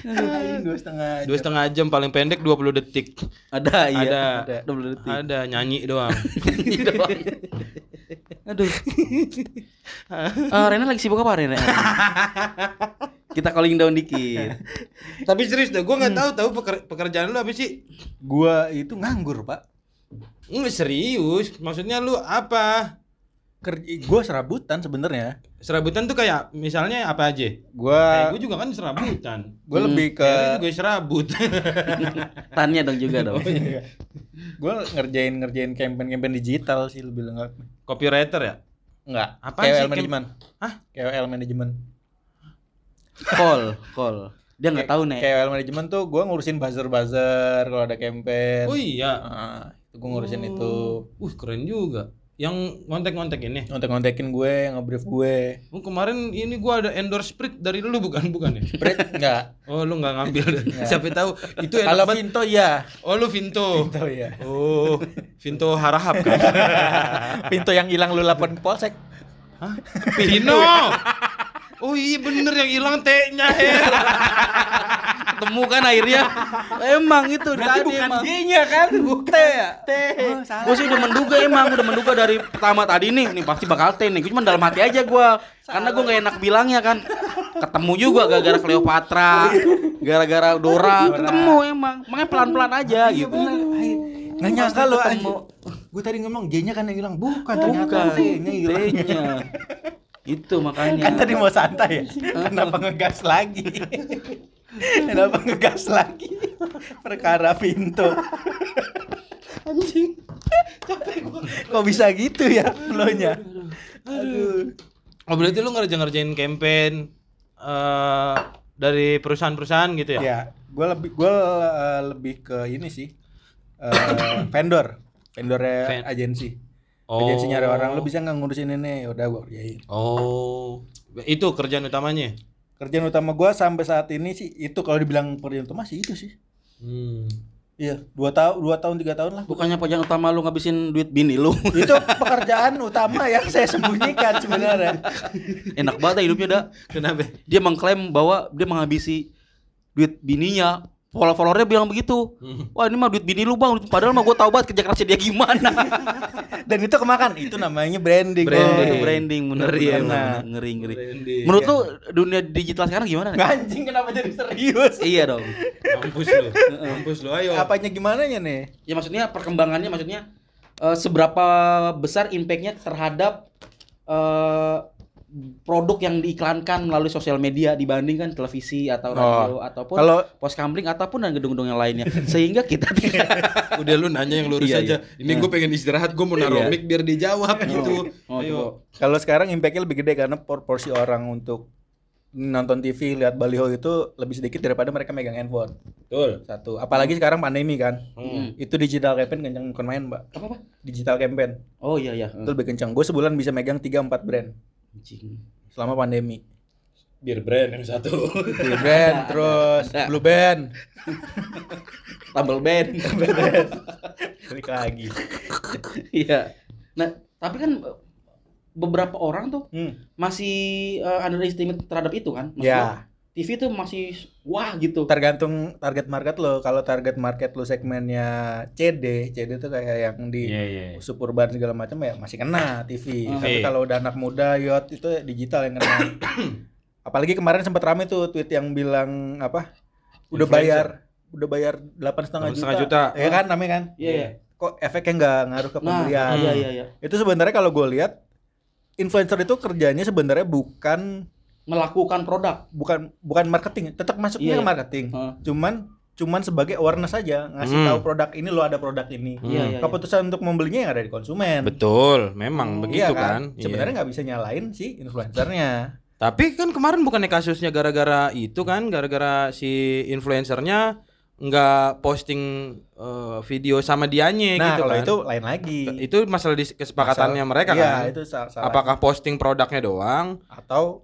Didengerin. Dua setengah. Dua setengah jam paling pendek 20 detik. Ada iya. Ada. Ada. 20 detik. Ada nyanyi doang. Aduh. Eh, Rena lagi sibuk apa Rena? Kita calling down dikit. Tapi serius dah, gue nggak tahu tahu peker- pekerjaan lu apa sih? Gua itu nganggur, Pak. Nggak serius. Maksudnya lu apa? Kerja gua serabutan sebenarnya. Serabutan tuh kayak misalnya apa aja? Gua Kayak gue juga kan serabutan. gua lebih ke juga serabut. Tanya dong juga dong. gua ngerjain ngerjain campaign-campaign digital sih lebih lengkap. Copywriter ya? Enggak, sih, KOL Cam? manajemen. Hah? KOL manajemen. Call, call. Dia nggak tahu nih. KOL manajemen tuh gua ngurusin buzzer-buzzer kalau ada campaign. Oh iya. Ah, itu gua ngurusin itu. Uh keren juga. Yang ngontek-ngontek ini. Ngontek-ngontekin gue, nge-brief gue. Oh, kemarin ini gua ada endorse sprit dari lu bukan bukan ya? Bret enggak. Oh lu nggak ngambil deh. Siapa tahu itu enak Kalau. Vinto iya. Oh lu Vinto. Vinto iya. Oh Vinto Harahap kan? Vinto yang hilang lu lapor polsek. Hah? Vino. Oh iya bener yang hilang T-nya Her. Ketemu kan akhirnya. Emang itu Berarti tadi bukan emang. G-nya kan? Bukan. T ya? T. Gue sih udah menduga emang, udah menduga dari pertama tadi nih, nih pasti bakal T nih. Gue cuma dalam hati aja gue, karena gue nggak enak bilangnya kan. Ketemu juga gara-gara Cleopatra, gara-gara Dora, ketemu emang. Makanya pelan-pelan aja Iya gitu. bener. Nggak nyangka lo ketemu. Gue tadi ngomong G-nya kan yang hilang. Bukan ternyata T-nya hilang. Itu makanya. Kan tadi mau santai ya. Kenapa ngegas lagi? Kenapa ngegas lagi? Perkara Vinto. Anjing. Kok bisa gitu ya lo-nya? Aduh. Oh berarti lu ngerjain-ngerjain campaign eh dari perusahaan-perusahaan gitu ya? Ya, gue lebih gue lebih ke ini sih. Eh, vendor, vendornya Ven- agensi. Oh. Agensi nyari orang lu bisa nggak ngurusin ini? Udah gue kerjain. Oh. Itu kerjaan utamanya. Kerjaan utama gue sampai saat ini sih itu kalau dibilang kerjaan utama sih itu sih. Hmm. Iya, dua tahun, dua tahun, tiga tahun lah. Bukannya pekerjaan utama lu ngabisin duit bini lu. itu pekerjaan utama yang saya sembunyikan sebenarnya. Enak banget ya hidupnya dah. Kenapa? Dia mengklaim bahwa dia menghabisi duit bininya. Follower-followernya bilang begitu. Hmm. Wah ini mah duit bini lu bang. Padahal mah gue tahu banget kerja kerasnya dia gimana. Dan itu kemakan, itu namanya branding. Branding. Oh, itu branding bener bener. ngeri ngeri. Branding. Menurut lu dunia digital sekarang gimana? Nek? Anjing kenapa jadi serius? iya dong. Mampus lu. Mampus lu ayo. Apanya gimana ya nih? Ya maksudnya perkembangannya maksudnya eh, seberapa besar impactnya terhadap eh, produk yang diiklankan melalui sosial media dibandingkan televisi atau radio ataupun Kalau pos kamling ataupun dan gedung-gedung yang lainnya sehingga kita tidak Udah lu nanya yang lurus Iya, aja. iya. Ini gue pengen istirahat, gue mau naruh Iya. mic biar dijawab gitu. Oh, Ayo. coba. kalau sekarang impactnya lebih gede karena por- porsi orang untuk nonton TV lihat baliho itu lebih sedikit daripada mereka megang handphone. Betul. Satu, apalagi sekarang pandemi kan. Hmm. Itu digital campaign kencang bukan main, Mbak. apa apa Digital campaign. oh iya iya Itu lebih kencang. Gue sebulan bisa megang 3 4 brand Anjing. selama pandemi. Biar brand yang satu. Blue Band, terus Ada. Blue Band. Tumble band Balik lagi. iya nah tapi kan eh, beberapa orang tuh Hmm. masih uh, underestimate terhadap itu kan. Maksudnya, Ya, TV tuh masih wah gitu. tergantung target market lo. Kalau target market lo segmennya CD, CD tuh kayak yang di Iya iya. suburban segala macam ya masih kena TV. Hmm. Tapi Iya. kalau udah anak muda, yacht itu digital yang kena. Apalagi kemarin sempat rame tuh tweet yang bilang apa? Udah Influencer. bayar, udah bayar delapan setengah juta. setengah juta. Ya kan, namanya kan? Iya, iya. Kok efeknya nggak ngaruh ke Nah, pembelian? iya iya iya. Itu sebenarnya kalau gue lihat influencer itu kerjanya sebenarnya bukan Melakukan produk. bukan bukan marketing, tetap masuknya Iya, ke iya. marketing. Heeh. Cuman cuman sebagai awareness aja ngasih Hmm. tahu produk ini lo ada produk ini. Iya iya. iya. Keputusan untuk membelinya yang ada di konsumen. Betul, memang Oh, begitu Iya kan. Sebenarnya Iya. nggak bisa nyalain si influencernya. Tapi kan kemarin bukannya kasusnya gara-gara itu kan, gara-gara si influencernya nggak posting eh, video sama dianya Nah gitu kalau kan. itu lain lagi. itu masalah di kesepakatannya Masalah- mereka iya, kan. itu sa- salah. Apakah posting produknya doang atau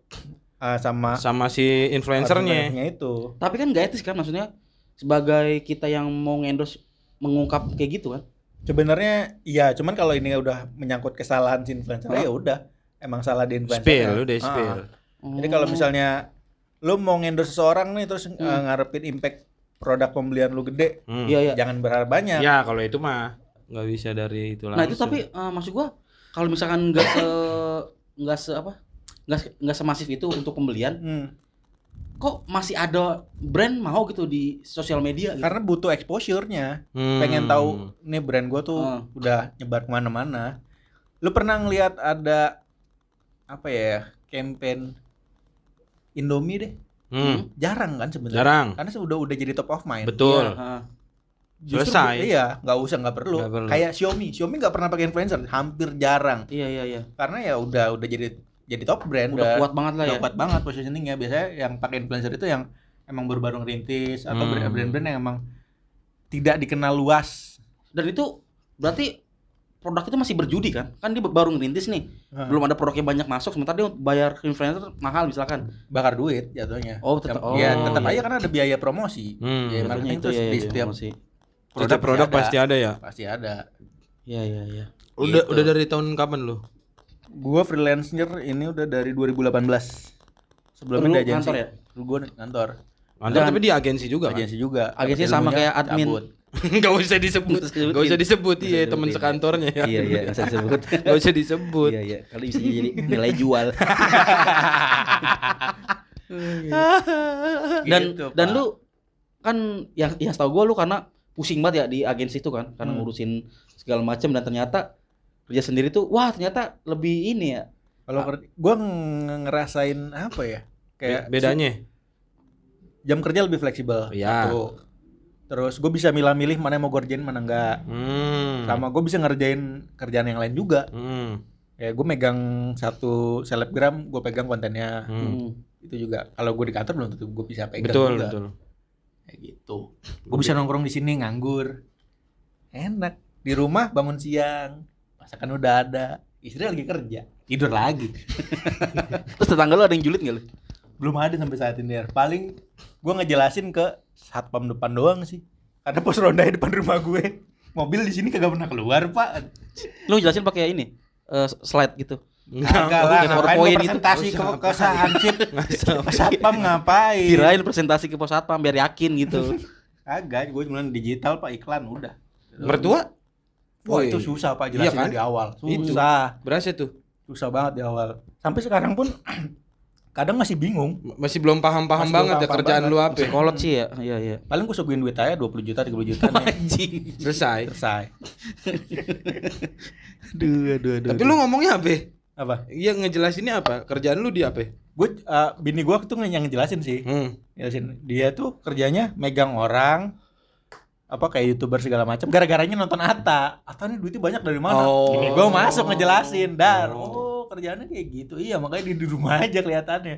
uh, sama sama si influencernya? influencernya itu. Tapi kan gak etis kan maksudnya sebagai kita yang mau endorse mengungkap kayak gitu kan. Sebenarnya iya, cuman kalau ini udah menyangkut kesalahan si influencer Hah? ya udah emang salah di influencer. Spill, udah spill. Jadi kalau Oh. misalnya lu mau endorse seseorang nih terus uh, Hmm. ngarepin impact produk pembelian lu gede, Hmm. Iya iya. jangan berharap banyak. Ya kalau itu mah nggak bisa dari itu langsung. Nah itu tapi eh, maksud gua kalau misalkan nggak se nggak se apa nggak nggak semasif itu untuk pembelian, Hmm. kok masih ada brand mau gitu di sosial media gitu. Karena butuh exposure-nya. Hmm. pengen tahu nih brand gua tuh Hmm. udah nyebar ke mana-mana. Lu pernah ngeliat ada apa ya campaign Indomie deh? Hmm. Jarang kan sebenarnya. Jarang. Karena sudah udah jadi top of mind. Betul. Ah. Justru Selesai. Iya, nggak usah nggak perlu. Nggak perlu. Kayak Xiaomi, Xiaomi nggak pernah pakai influencer, hampir jarang. Iya iya iya. Karena ya udah udah jadi jadi top brand, Udah kuat banget lah udah ya. kuat banget positioningnya. Biasanya yang pakai influencer itu yang emang baru-baru ngerintis atau Hmm. brand-brand yang emang tidak dikenal luas. Dan itu berarti produk itu masih berjudi kan? Kan dia baru ngerintis nih. Hah. Belum ada produknya banyak masuk sementara dia bayar ke influencer mahal misalkan. bakar duit jatuhnya. Oh, tetap- oh, ya tetap iya. aja karena ada biaya promosi. Hmm. Biaya marketing itu ya, di ya, setiap masih. Setiap produk pasti ada ya. Pasti ada. Iya iya iya. Udah Gitu. udah dari tahun kapan lu? Gua freelancer ini udah dari 2018. Sebelumnya Lu di agensi. kantor ya? Gua di kantor. Kantor tapi di agensi juga kan? Agensi juga. Agensi sama ilmunya, kayak admin. cabut. Gak usah disebut. Usah. Gak usah disebut iya usah teman sekantornya ya. Iya iya bisa disebut. Gak usah disebut. Iya iya. Kali bisa jadi nilai jual. dan Gitu, dan Pak. lu kan yang yang setahu gua lu karena pusing banget ya di agensi itu kan karena Hmm. ngurusin segala macam dan ternyata kerja sendiri tuh wah ternyata lebih ini ya Kalau gua nge- ngerasain apa ya? Kayak Be- bedanya. jam kerja lebih fleksibel. Iya. Satu. Terus gue bisa milah-milih mana yang mau gue kerjain mana enggak. Hmm. Sama gue bisa ngerjain kerjaan yang lain juga. Hmm. Ya gue megang satu selebgram, gue pegang kontennya. Hmm. Hmm. Itu juga. Kalau gue di kantor belum tentu gue bisa pegang Betul, juga. betul. Kayak gitu. Gue bisa nongkrong di sini nganggur. Enak. Di rumah bangun siang. Masakan udah ada. Istri lagi kerja. Tidur lagi. terus tetangga lu ada yang julid nggak lu Belum ada sampai saat ini. Paling gue ngejelasin ke satpam depan doang sih. Ada pos ronda di depan rumah gue. Mobil di sini kagak pernah keluar, Pak. lu jelasin pakai ini eh, slide gitu Kagak lah, ngapain PowerPoint gua itu. presentasi ke, ke Sahansip. Ke satpam ngapain? kirain presentasi ke pos satpam biar yakin gitu Kagak, gue cuma digital Pak iklan udah. Mertua? Wah Woi. itu susah Pak Iya jelasinnya kan? di awal. Itu. Susah. Berasa tuh. Susah banget di awal. Sampai sekarang pun kadang masih bingung. Masih belum paham-paham Masih banget belum ya paham kerjaan banget. lu apa. masih kolot sih ya iya iya Paling gue suguhin duit aja 20 juta, 30 juta nih. anjing Selesai. Selesai. aduh aduh aduh Tapi lu ngomongnya apa? Apa? Iya ngejelasinnya apa? Kerjaan lu di apa? Gue uh, bini gue tuh yang ngejelasin sih. Hmm. Jelasin. Dia tuh kerjanya megang orang apa kayak youtuber segala macam gara-garanya nonton Atta Atta nih duitnya banyak dari mana Oh. ini gue masuk ngejelasin dar Oh. oh kerjaannya kayak gitu iya makanya di, di rumah aja kelihatannya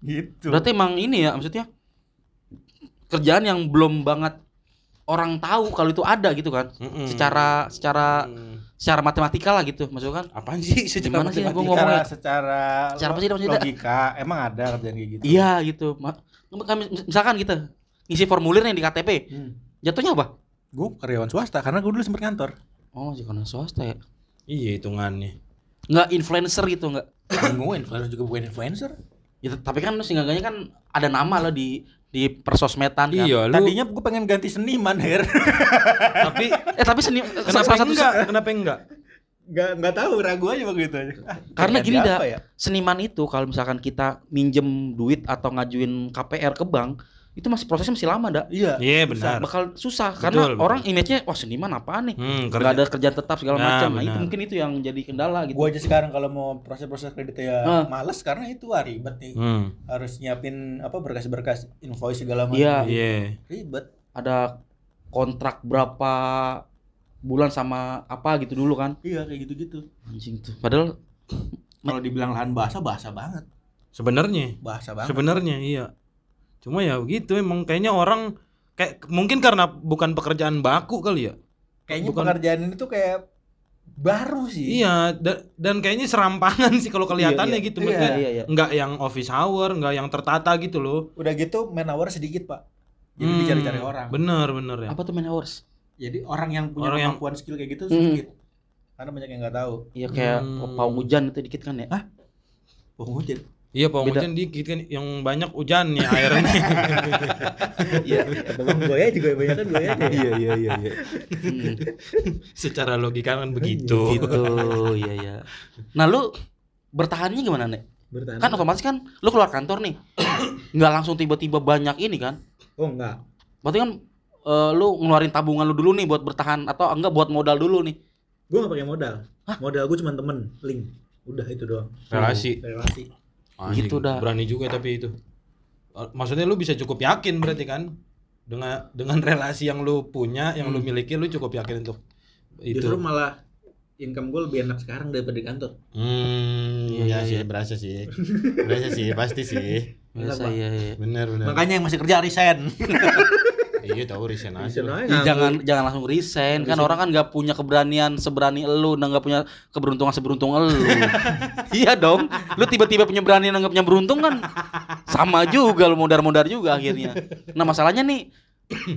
gitu berarti emang ini ya maksudnya kerjaan yang belum banget orang tahu kalau itu ada gitu kan Mm-mm. secara secara Hmm. secara matematika lah gitu maksudnya kan Apaan sih secara Gimana sih, matematika? gua secara ngomongnya? secara Secara apa sih maksudnya? logika emang ada kerjaan kayak gitu iya gitu kan misalkan kita ngisi formulir nih di KTP hmm. Jatuhnya apa gue karyawan swasta karena gue dulu sempet kantor oh sih karena swasta ya Iya hitungannya. nggak influencer gitu nggak gue influencer juga bukan influencer ya, tapi kan lu seenggaknya kan ada nama lo di di persosmedan kan Iya, lu tadinya gue pengen ganti seniman her tapi eh tapi seni kenapa satu enggak? Kenapa enggak? nggak nggak tahu ragu aja begitu aja karena gini dah ya? seniman itu kalau misalkan kita minjem duit atau ngajuin KPR ke bank itu masih prosesnya masih lama dah iya Iya benar. bakal susah Betul, karena betul. orang image-nya wah seniman apaan nih Hmm, kerja. ada kerjaan tetap segala Nah, macam nah itu mungkin itu yang jadi kendala gitu gue aja sekarang kalau mau proses-proses kredit ya Ah. males karena itu ah, ribet nih Hmm. harus nyiapin apa berkas-berkas invoice segala macam Iya. Iya. ribet ada kontrak berapa bulan sama apa gitu dulu kan iya kayak gitu-gitu anjing tuh padahal kalau dibilang lahan bahasa bahasa banget Sebenarnya. bahasa banget Sebenarnya iya. Cuma ya begitu emang kayaknya orang kayak mungkin karena bukan pekerjaan baku kali ya. kayaknya bukan- pekerjaan ini tuh kayak baru sih Iya, da- dan kayaknya serampangan sih kalau kelihatannya Iya, iya. gitu. Iya. Maksudnya iya iya nggak yang office hour, nggak yang tertata gitu loh. udah gitu man hour sedikit pak jadi Hmm, dicari-cari orang Bener bener ya. apa tuh man hours jadi orang yang punya Orang yang- kemampuan skill kayak gitu Hmm. sedikit karena banyak yang nggak tahu iya kayak Hmm. pawang hujan itu dikit kan ya oh hujan Iya, Pak Beda. hujan dikit kan yang banyak hujan ya airnya. iya Bang Boya juga banyak kan Boya iya iya iya iya. Hmm, Secara logika kan begitu. gitu iya iya. Nah lu bertahannya gimana nek? Bertahan kan otomatis kan lu keluar kantor nih nggak langsung tiba-tiba banyak ini kan? Oh enggak berarti kan eh, lu ngeluarin tabungan lu dulu nih buat bertahan atau enggak buat modal dulu nih? Gue nggak pakai modal. Modal gue cuma temen link. Udah itu doang. Relasi. relasi Anjing, Gitu dah. Berani juga tapi itu. Eh, Maksudnya lu bisa cukup yakin berarti kan dengan dengan relasi yang lu punya, yang lu miliki lu cukup yakin untuk itu. justru malah income gue lebih enak sekarang daripada di kantor Hmm, Iya, iya iya, sih, iya. berasa sih. Berasa sih, pasti sih. biasa iya iya Bener, bener. makanya yang masih kerja resign iya tahu resign aja. Resign aja. Ya, jangan jangan langsung resign kan orang kan nggak punya keberanian seberani elu dan nggak punya keberuntungan seberuntung elu iya dong lu tiba-tiba punya berani dan nggak punya beruntung kan sama juga lu modar-modar juga akhirnya nah masalahnya nih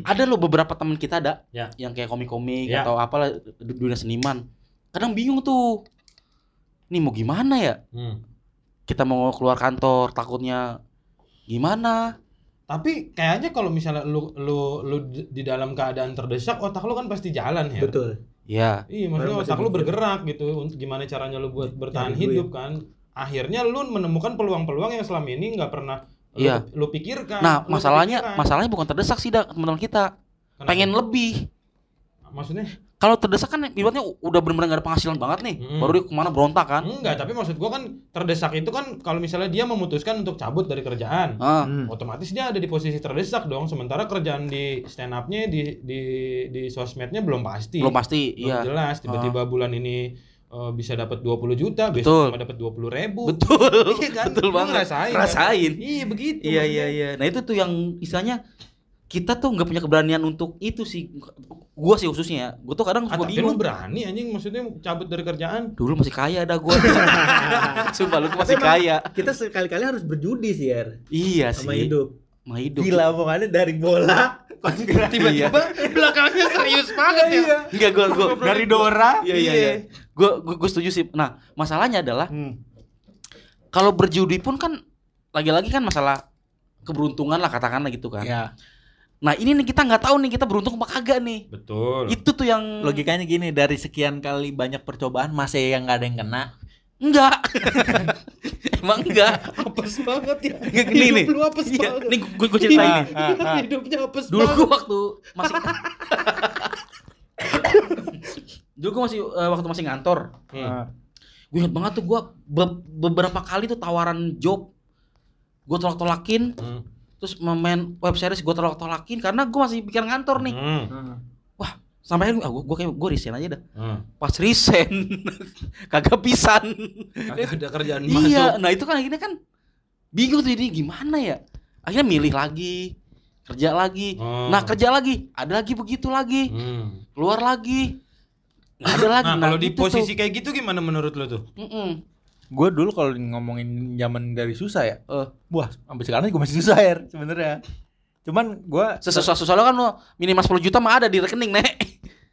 ada lo beberapa teman kita ada Ya. yang kayak komik-komik Ya. atau apalah du- dunia seniman kadang bingung tuh nih mau gimana ya Hmm. kita mau keluar kantor takutnya gimana Tapi kayaknya kalau misalnya lu lu lu di dalam keadaan terdesak, otak lu kan pasti jalan ya. betul ya Iya, maksudnya pasti otak lu bergerak gitu untuk gimana caranya lu buat bertahan Cari duit. hidup kan. Akhirnya lu menemukan peluang-peluang yang selama ini nggak pernah lu- Iya. lu, pikirkan. nah lu masalahnya kepikiran. masalahnya bukan terdesak sih dak teman-teman kita Kenapa? pengen lebih maksudnya kalau terdesak kan ibaratnya udah benar-benar gak ada penghasilan banget nih Mm. baru dia ke mana berontak kan enggak, tapi maksud gua kan terdesak itu kan kalau misalnya dia memutuskan untuk cabut dari kerjaan. ah Hmm. Otomatis dia ada di posisi terdesak dong, sementara kerjaan di stand up-nya di di di sosmednya belum pasti. belum pasti Belum iya jelas tiba-tiba bulan ini eh, bisa dapat 20 juta, Betul. besok cuma dapat 20 ribu. betul Iya kan? betul banget ngerasain kan? rasain Iya begitu. iya iya iya nah itu tuh yang istilahnya kita tuh nggak punya keberanian untuk itu sih. Gua sih khususnya ya. Gua tuh kadang Ah, suka lu bingung. berani anjing. Maksudnya cabut dari kerjaan. dulu masih kaya dah gua. Sumpah lu tuh masih Tapi emang- kaya. kita sekali-kali harus berjudi sih ya iya sama sih. hidup. Sama hidup. Gila omongannya dari bola. Konspirasi Iya. belakangnya serius banget ya. enggak gua gua. Dari Dora. iya iya iya. gua, gua gua setuju sih. Nah masalahnya adalah Hmm. kalau berjudi pun kan lagi-lagi kan masalah keberuntungan lah katakanlah gitu kan. ya Nah ini nih kita nggak tahu nih kita beruntung apa kagak nih. Betul. Itu tuh yang logikanya gini dari sekian kali banyak percobaan masih yang nggak ada yang kena enggak. Emang enggak. apes banget ya. Enggak gini nih. Lu apes Iya, banget. nih gue gue ceritain nih. Hidupnya apes Dulu banget. gua waktu masih Dulu gua masih eh, waktu masih ngantor. Hmm. Gue inget banget tuh gua be- beberapa kali tuh tawaran job gue tolak-tolakin Hmm. Terus main web series gue tolak-tolakin karena gue masih pikir ngantor nih Hmm. sampai akhirnya ah, gue gue kayak gue resign aja dah Hmm. pas resign kagak pisan Kagak ada kerjaan iya masuk. nah itu kan akhirnya kan bingung tuh jadi gimana ya akhirnya milih lagi kerja lagi Oh. nah kerja lagi ada lagi begitu lagi Hmm. keluar lagi ada lagi Nah, kalau di itu posisi tuh. kayak gitu gimana menurut lo tuh? Mm-mm. Gue dulu kalau ngomongin zaman dari susah ya Eh. wah sampai sekarang gue masih susah ya sebenarnya cuman gue sesuatu sesuatu kan lo minimal 10 juta mah ada di rekening nek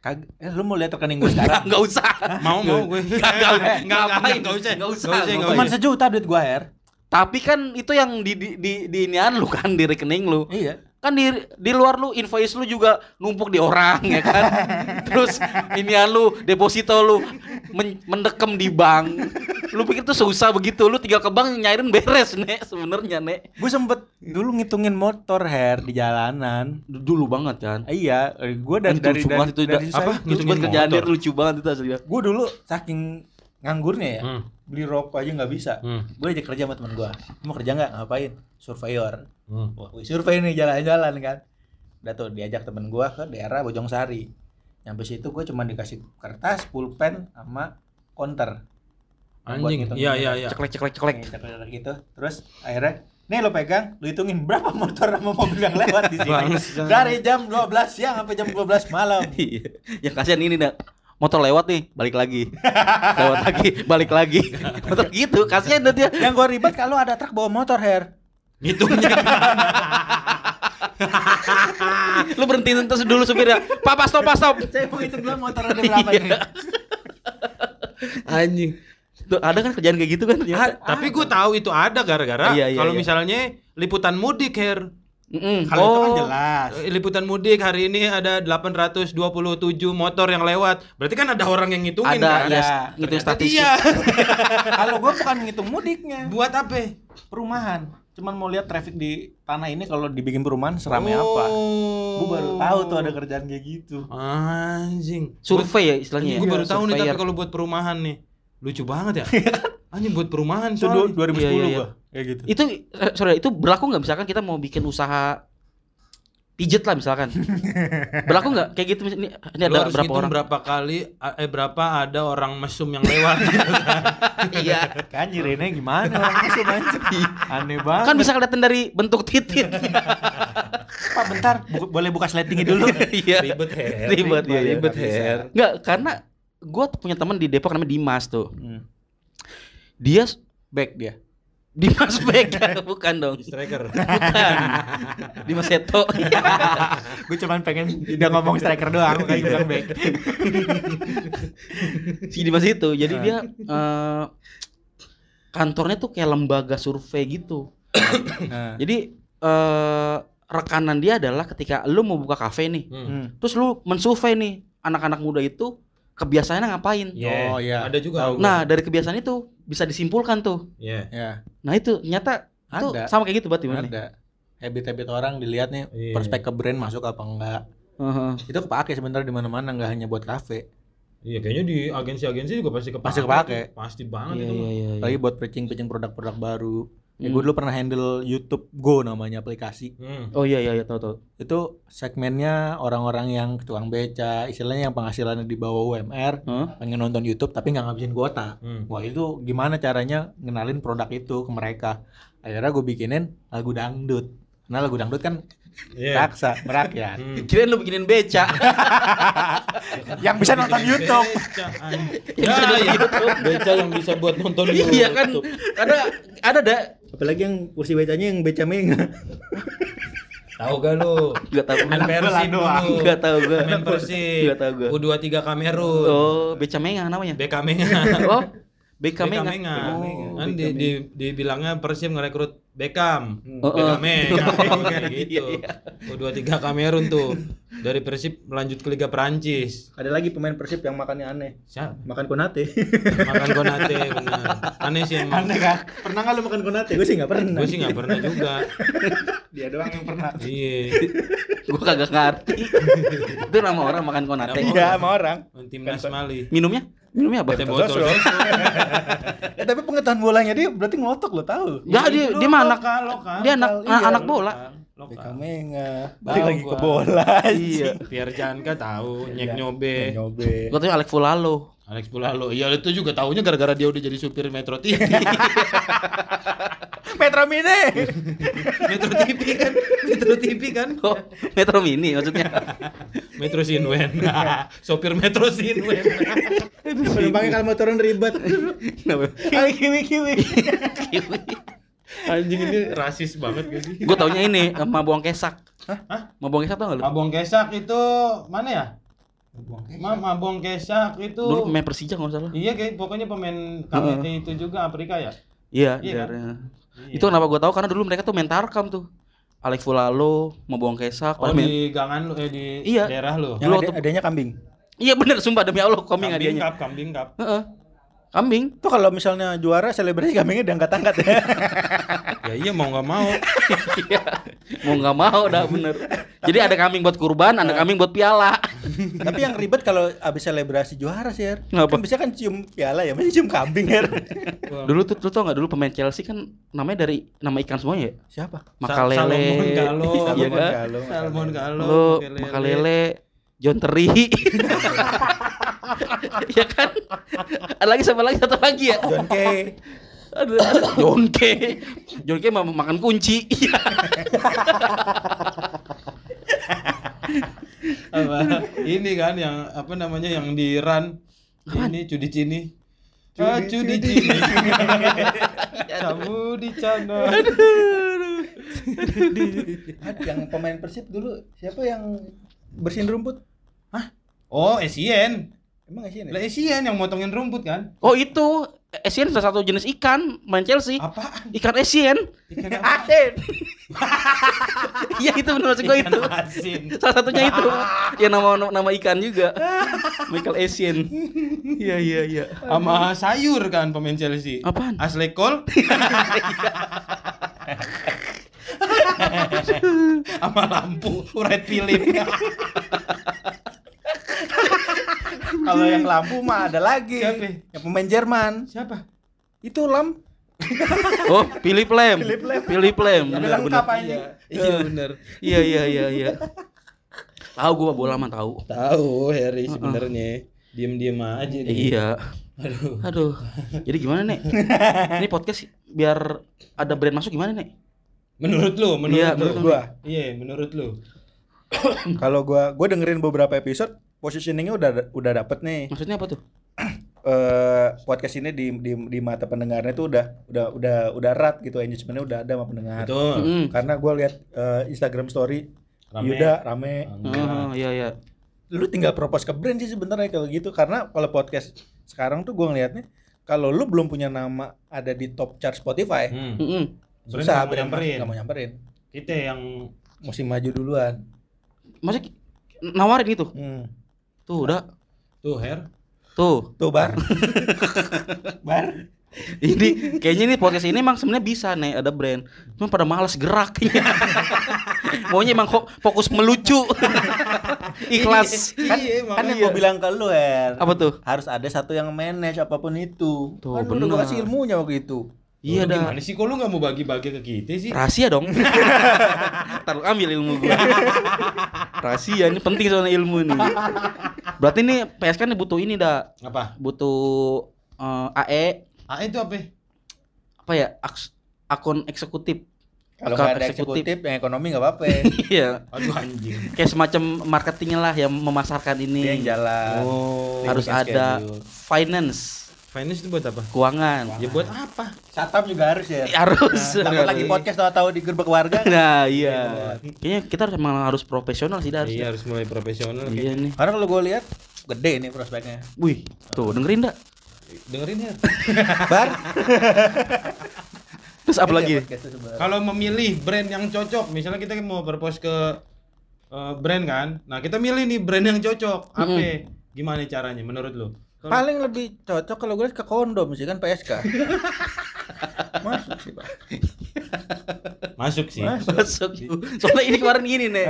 Kag eh, lu mau lihat rekening gue sekarang? Enggak usah. Mau mau gue. Enggak, enggak, Enggak, enggak, ngapain? enggak usah. Enggak usah, Cuman sejuta duit gua Her. Tapi kan itu yang di di di, di inian lu kan di rekening lu. Iya. Kan di di luar lu invoice lu juga numpuk di orang ya kan. Terus inian lu deposito lu men- mendekem di bank. Lu pikir tuh susah begitu, lu tinggal ke bank nyairin beres, Nek, sebenarnya, Nek. Gue sempet dulu ngitungin motor Her di jalanan. Dulu banget kan. Iya, gue dari dari dari, dari Da. apa? Itu Ngitungin kerjaan lucu banget itu asli. Gue dulu saking nganggurnya ya, Hmm. beli rokok aja nggak bisa. Hmm. Gue ajak kerja sama temen gue. Mau kerja nggak? Ngapain? Surveyor. Hmm. Wah, survei nih jalan-jalan kan. Udah tuh diajak temen gue ke daerah Bojong Sari. Nyampe situ gue cuma dikasih kertas, pulpen, sama konter. Anjing. Iya iya iya. Ceklek ceklek ceklek. Ceklek gitu. Terus akhirnya Nih lo pegang, lo hitungin berapa motor sama mobil yang lewat di sini. Dari jam 12 siang sampai jam 12 malam. Iya. Yang kasihan ini dah. Motor lewat nih, balik lagi. lewat lagi, balik lagi. Motor gitu, kasihan dia. yang gue ribet kalau ada truk bawa motor, Her. Ngitungnya Lu berhentiin terus dulu supirnya. Papa stop, pak stop. Saya mau hitung dulu motor ada berapa Iya. nih. Anjing. Tuh, ada kan kerjaan kayak gitu kan? Ah, tapi gue tahu itu ada gara-gara Iya, iya, kalau iya. misalnya liputan mudik Her. Mm-mm. Kalau itu kan Oh. jelas. Eh, Liputan mudik hari ini ada 827 motor yang lewat. Berarti kan ada orang yang ngitungin Ada kan? ya, Ada. ngitung Ternyata statistik. dia. Kalau gue bukan ngitung mudiknya, Buat apa? perumahan. Cuman mau lihat traffic di tanah ini kalau dibikin perumahan seramai apa. Gue baru tahu tuh ada kerjaan kayak gitu. Anjing. Survei ya istilahnya. Gue ya? baru tahu nih tapi kalau buat perumahan nih. Lucu banget ya. Anjing buat perumahan Itu soalnya. 2010 Iya, iya, iya. Kayak gitu. itu eh, sorry itu berlaku nggak misalkan kita mau bikin usaha pijet lah misalkan berlaku nggak kayak gitu ini, ini ada harus berapa orang berapa kali eh berapa ada orang mesum yang lewat gitu kan. iya Kan nyirinya gimana orang anjing. Aneh banget. kan bisa kelihatan dari bentuk titit Pak bentar, bu- boleh buka sletingnya dulu. iya Ribet Her. ribet ya Ribet nggak bisa. Her. nggak karena gue punya teman di Depok namanya Dimas tuh Hmm. dia Back dia. Dimas Beck bukan dong Striker. bukan Dimas Seto Gue cuman pengen dia ngomong striker doang, kayak bilang back. si Dimas itu jadi dia eh, kantornya tuh kayak lembaga survei gitu Nah. Jadi eh rekanan dia adalah ketika lu mau buka kafe nih, Hmm. Hmm. terus lu mensurvei nih anak-anak muda itu kebiasaannya ngapain. Yeah. Oh, iya. Ada juga. Nah, dari kebiasaan itu bisa disimpulkan tuh. Iya. Ya, Nah, itu nyata itu Ada. sama kayak gitu berarti Bang, nih? ada. Habit-habit orang dilihat nih, prospek ke brand masuk apa enggak. Heeh. Itu kepake sebenarnya di mana-mana enggak hanya buat kafe. Iya, kayaknya di agensi-agensi juga pasti kepake. Pasti kepake. Pasti banget Iya, itu. iya, iya, iya. Lagi buat pitching-pitching produk-produk baru. Ya, Hmm. gue dulu pernah handle YouTube Go namanya aplikasi. Hmm. Oh iya iya iya tahu tahu. Itu segmennya orang-orang yang tukang beca, istilahnya yang penghasilannya di bawah UMR, Hah? pengen nonton YouTube tapi nggak ngabisin kuota. Hmm. Wah itu gimana caranya ngenalin produk itu ke mereka? Akhirnya gue bikinin lagu dangdut. Karena lagu dangdut kan Iya. raksa, merakyat. Hmm. Kirain lu bikinin beca. yang bisa nonton YouTube. Yang bisa Ya, nonton ya. YouTube. Beca yang bisa buat nonton di Iya kan. YouTube. Ada ada dah. Apalagi yang kursi becanya yang beca menga. Tahu gak lu? Enggak tahu. Main Persib doang. Enggak tahu gua. Main Persib. Enggak tahu gua. U23 Kamerun. Oh, beca mengang namanya. BK Menga. Oh, Mengang. Menga. Oh. Kan di, di, dibilangnya Persib ngerekrut Beckham. Oh, BK oh. Menga. Kayak Iya, gitu. U23 Kamerun tuh. Dari Persib melanjut ke Liga Perancis. Ada lagi pemain Persib yang makannya aneh. Siapa? Makan konate. Makan Konate benar. Aneh sih emang. aneh kan? Pernah nggak lu makan konate? Gue sih nggak pernah. Gue sih nggak pernah juga. Dia doang yang pernah. Iya. Gua kagak ngerti. Itu nama orang makan konate. Iya sama orang. Timnas Mali. Minumnya? Minumnya apa? Teh botol. Sosro. ya, tapi pengetahuan bolanya dia berarti ngotok lo tahu. Ya dia dia mah anak Lokal, lokal. dia anak Iya, anak bola. Lokal. menga. Tahu Balik lagi ke bola. Iya. Biar Janka tahu, nyek Iya. nyobe. Nyobe. Gua tuh Alex Fulalo. Alex Pulalo. Iya itu juga tahunya gara-gara dia udah jadi supir Metro TV. Metro Mini. Metro TV kan. Metro TV kan. Oh, Metro Mini maksudnya. Metro Sinwen. Sopir Metro Sinwen. Penumpangnya kalau motoran ribet. Kenapa? Kiwi kiwi kiwi. Anjing ini rasis banget gak sih? Gua taunya ini eh, Mabuang Kesak. Hah? Mabuang Kesak tau gak lu? Abang Kesak itu mana ya? Mama Bong Kesak itu Dulu pemain Persija nggak salah. Iya kayak pokoknya pemain KMT itu juga Afrika ya. Iya, Iya kan? Daerahnya. Itu kenapa gue tahu karena dulu mereka tuh main Tarkam tuh. Alex Fulalo, Mabong Kesak, Oh main. di gangan lu eh di Iya. daerah lu. Yang ada, waktu- adanya kambing. Iya bener sumpah demi Allah kambing Kambing hadiahnya. cup, kambing cup. Heeh. Kambing. Tuh kalau misalnya juara selebrasi kambingnya diangkat-angkat ya. Ya iya mau nggak mau. Iya. Mau nggak mau dah bener. Jadi ada kambing buat kurban, ada kambing buat piala. Tapi yang ribet kalau abis selebrasi juara sih, Er. Kenapa? Kan bisa kan cium piala ya, masih cium kambing, Er. Dulu tuh lu tau nggak dulu pemain Chelsea kan namanya dari nama ikan semuanya ya? Siapa? Makalele. Salmon Galo. Iya kan? Galo. Salmon Galo. Lo Makalele. John Terry. ya kan? Ada lagi sama lagi satu lagi ya? John aduh, John K. John K mau makan kunci. Iya. apa ini kan yang apa namanya yang di Iran ini cudi cini ah, cudi cini kamu di sana yang pemain Persib dulu siapa yang bersihin rumput? Oh Asian Emang sih lah Asian yang motongin rumput kan Oh itu Asian salah satu jenis ikan main Chelsea. apaan Ikan Asian. ikan Asin. Iya itu benar maksud gue itu. ikan asin Salah satunya itu. Ya nama nama ikan juga. Michael Asian. Iya iya iya. sama sayur kan pemain Chelsea Apaan? Ashley Cole sama lampu Red Philip Kalau yang lampu mah ada lagi. Siapa? Yang pemain Jerman. siapa Itu Lam. Oh, Philip Lam. Philip Lam. Udah Benar, lengkap benar. aja. iya bener Iya iya iya iya. Tahu gua bola mah tahu. tahu Harry sebenarnya diem diem aja dia. Iya. aduh Aduh. Jadi gimana, Nek? Ini podcast biar ada brand masuk gimana, Nek? menurut lu menurut Iya, lu menurut Gua iya menurut lu kalau gua gua dengerin beberapa episode positioningnya udah udah dapet nih. Maksudnya apa tuh? eh podcast ini di, di di mata pendengarnya tuh udah udah udah udah erat gitu engagementnya udah ada sama pendengar. betul Mm. Karena gua lihat eh, Instagram story Rame. Yuda rame. Oh, iya iya. Lu tinggal propose ke brand sih sebenarnya kalau gitu karena kalau podcast sekarang tuh gua ngelihatnya kalau lu belum punya nama ada di top chart Spotify, hmm. Brand susah nggak mau brand nyamperin. nggak mau nyamperin. kita yang Mesti maju duluan. Maksudnya nawarin gitu. Hmm. Tuh udah. tuh Her Tuh. Tuh bar. bar. Ini kayaknya nih podcast ini emang sebenarnya bisa nih ada brand. Cuma pada males gerak. Maunya emang kok fokus melucu. Ikhlas. Kan, Iya, kan yang gua bilang ke lu, Er. Apa tuh? harus ada satu yang manage apa pun itu. Tuh, kan lu udah kasih ilmunya waktu itu. Iya dah. gimana sih kok lu nggak mau bagi-bagi ke kita sih Rahasia dong. Taruh ambil ilmu gua. Rahasia ini penting soalnya ilmu ini. Berarti nih PSK nih butuh ini dah. apa Butuh eh, AE ah itu apa apa ya? aks- akun eksekutif. Kalau Akun nggak ada eksekutif, yang ekonomi nggak apa-apa. Iya. aduh anjing Kayak semacam marketingnya lah yang memasarkan Dia ini. yang jalan. oh Harus ada schedule. finance, finance itu buat apa keuangan. ya buat apa Satpam juga harus ya. Harus. Takut lagi podcast tahu-tahu di gerbek warga. Nah, iya. Kayaknya kita harus emang harus profesional sih dah, harus. iya harus mulai profesional Iya nih. Karena kalau gue lihat gede nih prospeknya. Wih, tuh dengerin dah. dengerin Her Bar. Terus apa lagi? Kalau memilih brand yang cocok misalnya kita mau berpos ke eh, brand kan nah kita milih nih brand yang cocok apa gimana caranya menurut lu Paling lebih cocok kalau gue ke kondom sih kan PSK. Masuk sih, Pak. masuk sih Masuk. Soalnya ini kemarin gini, Nek.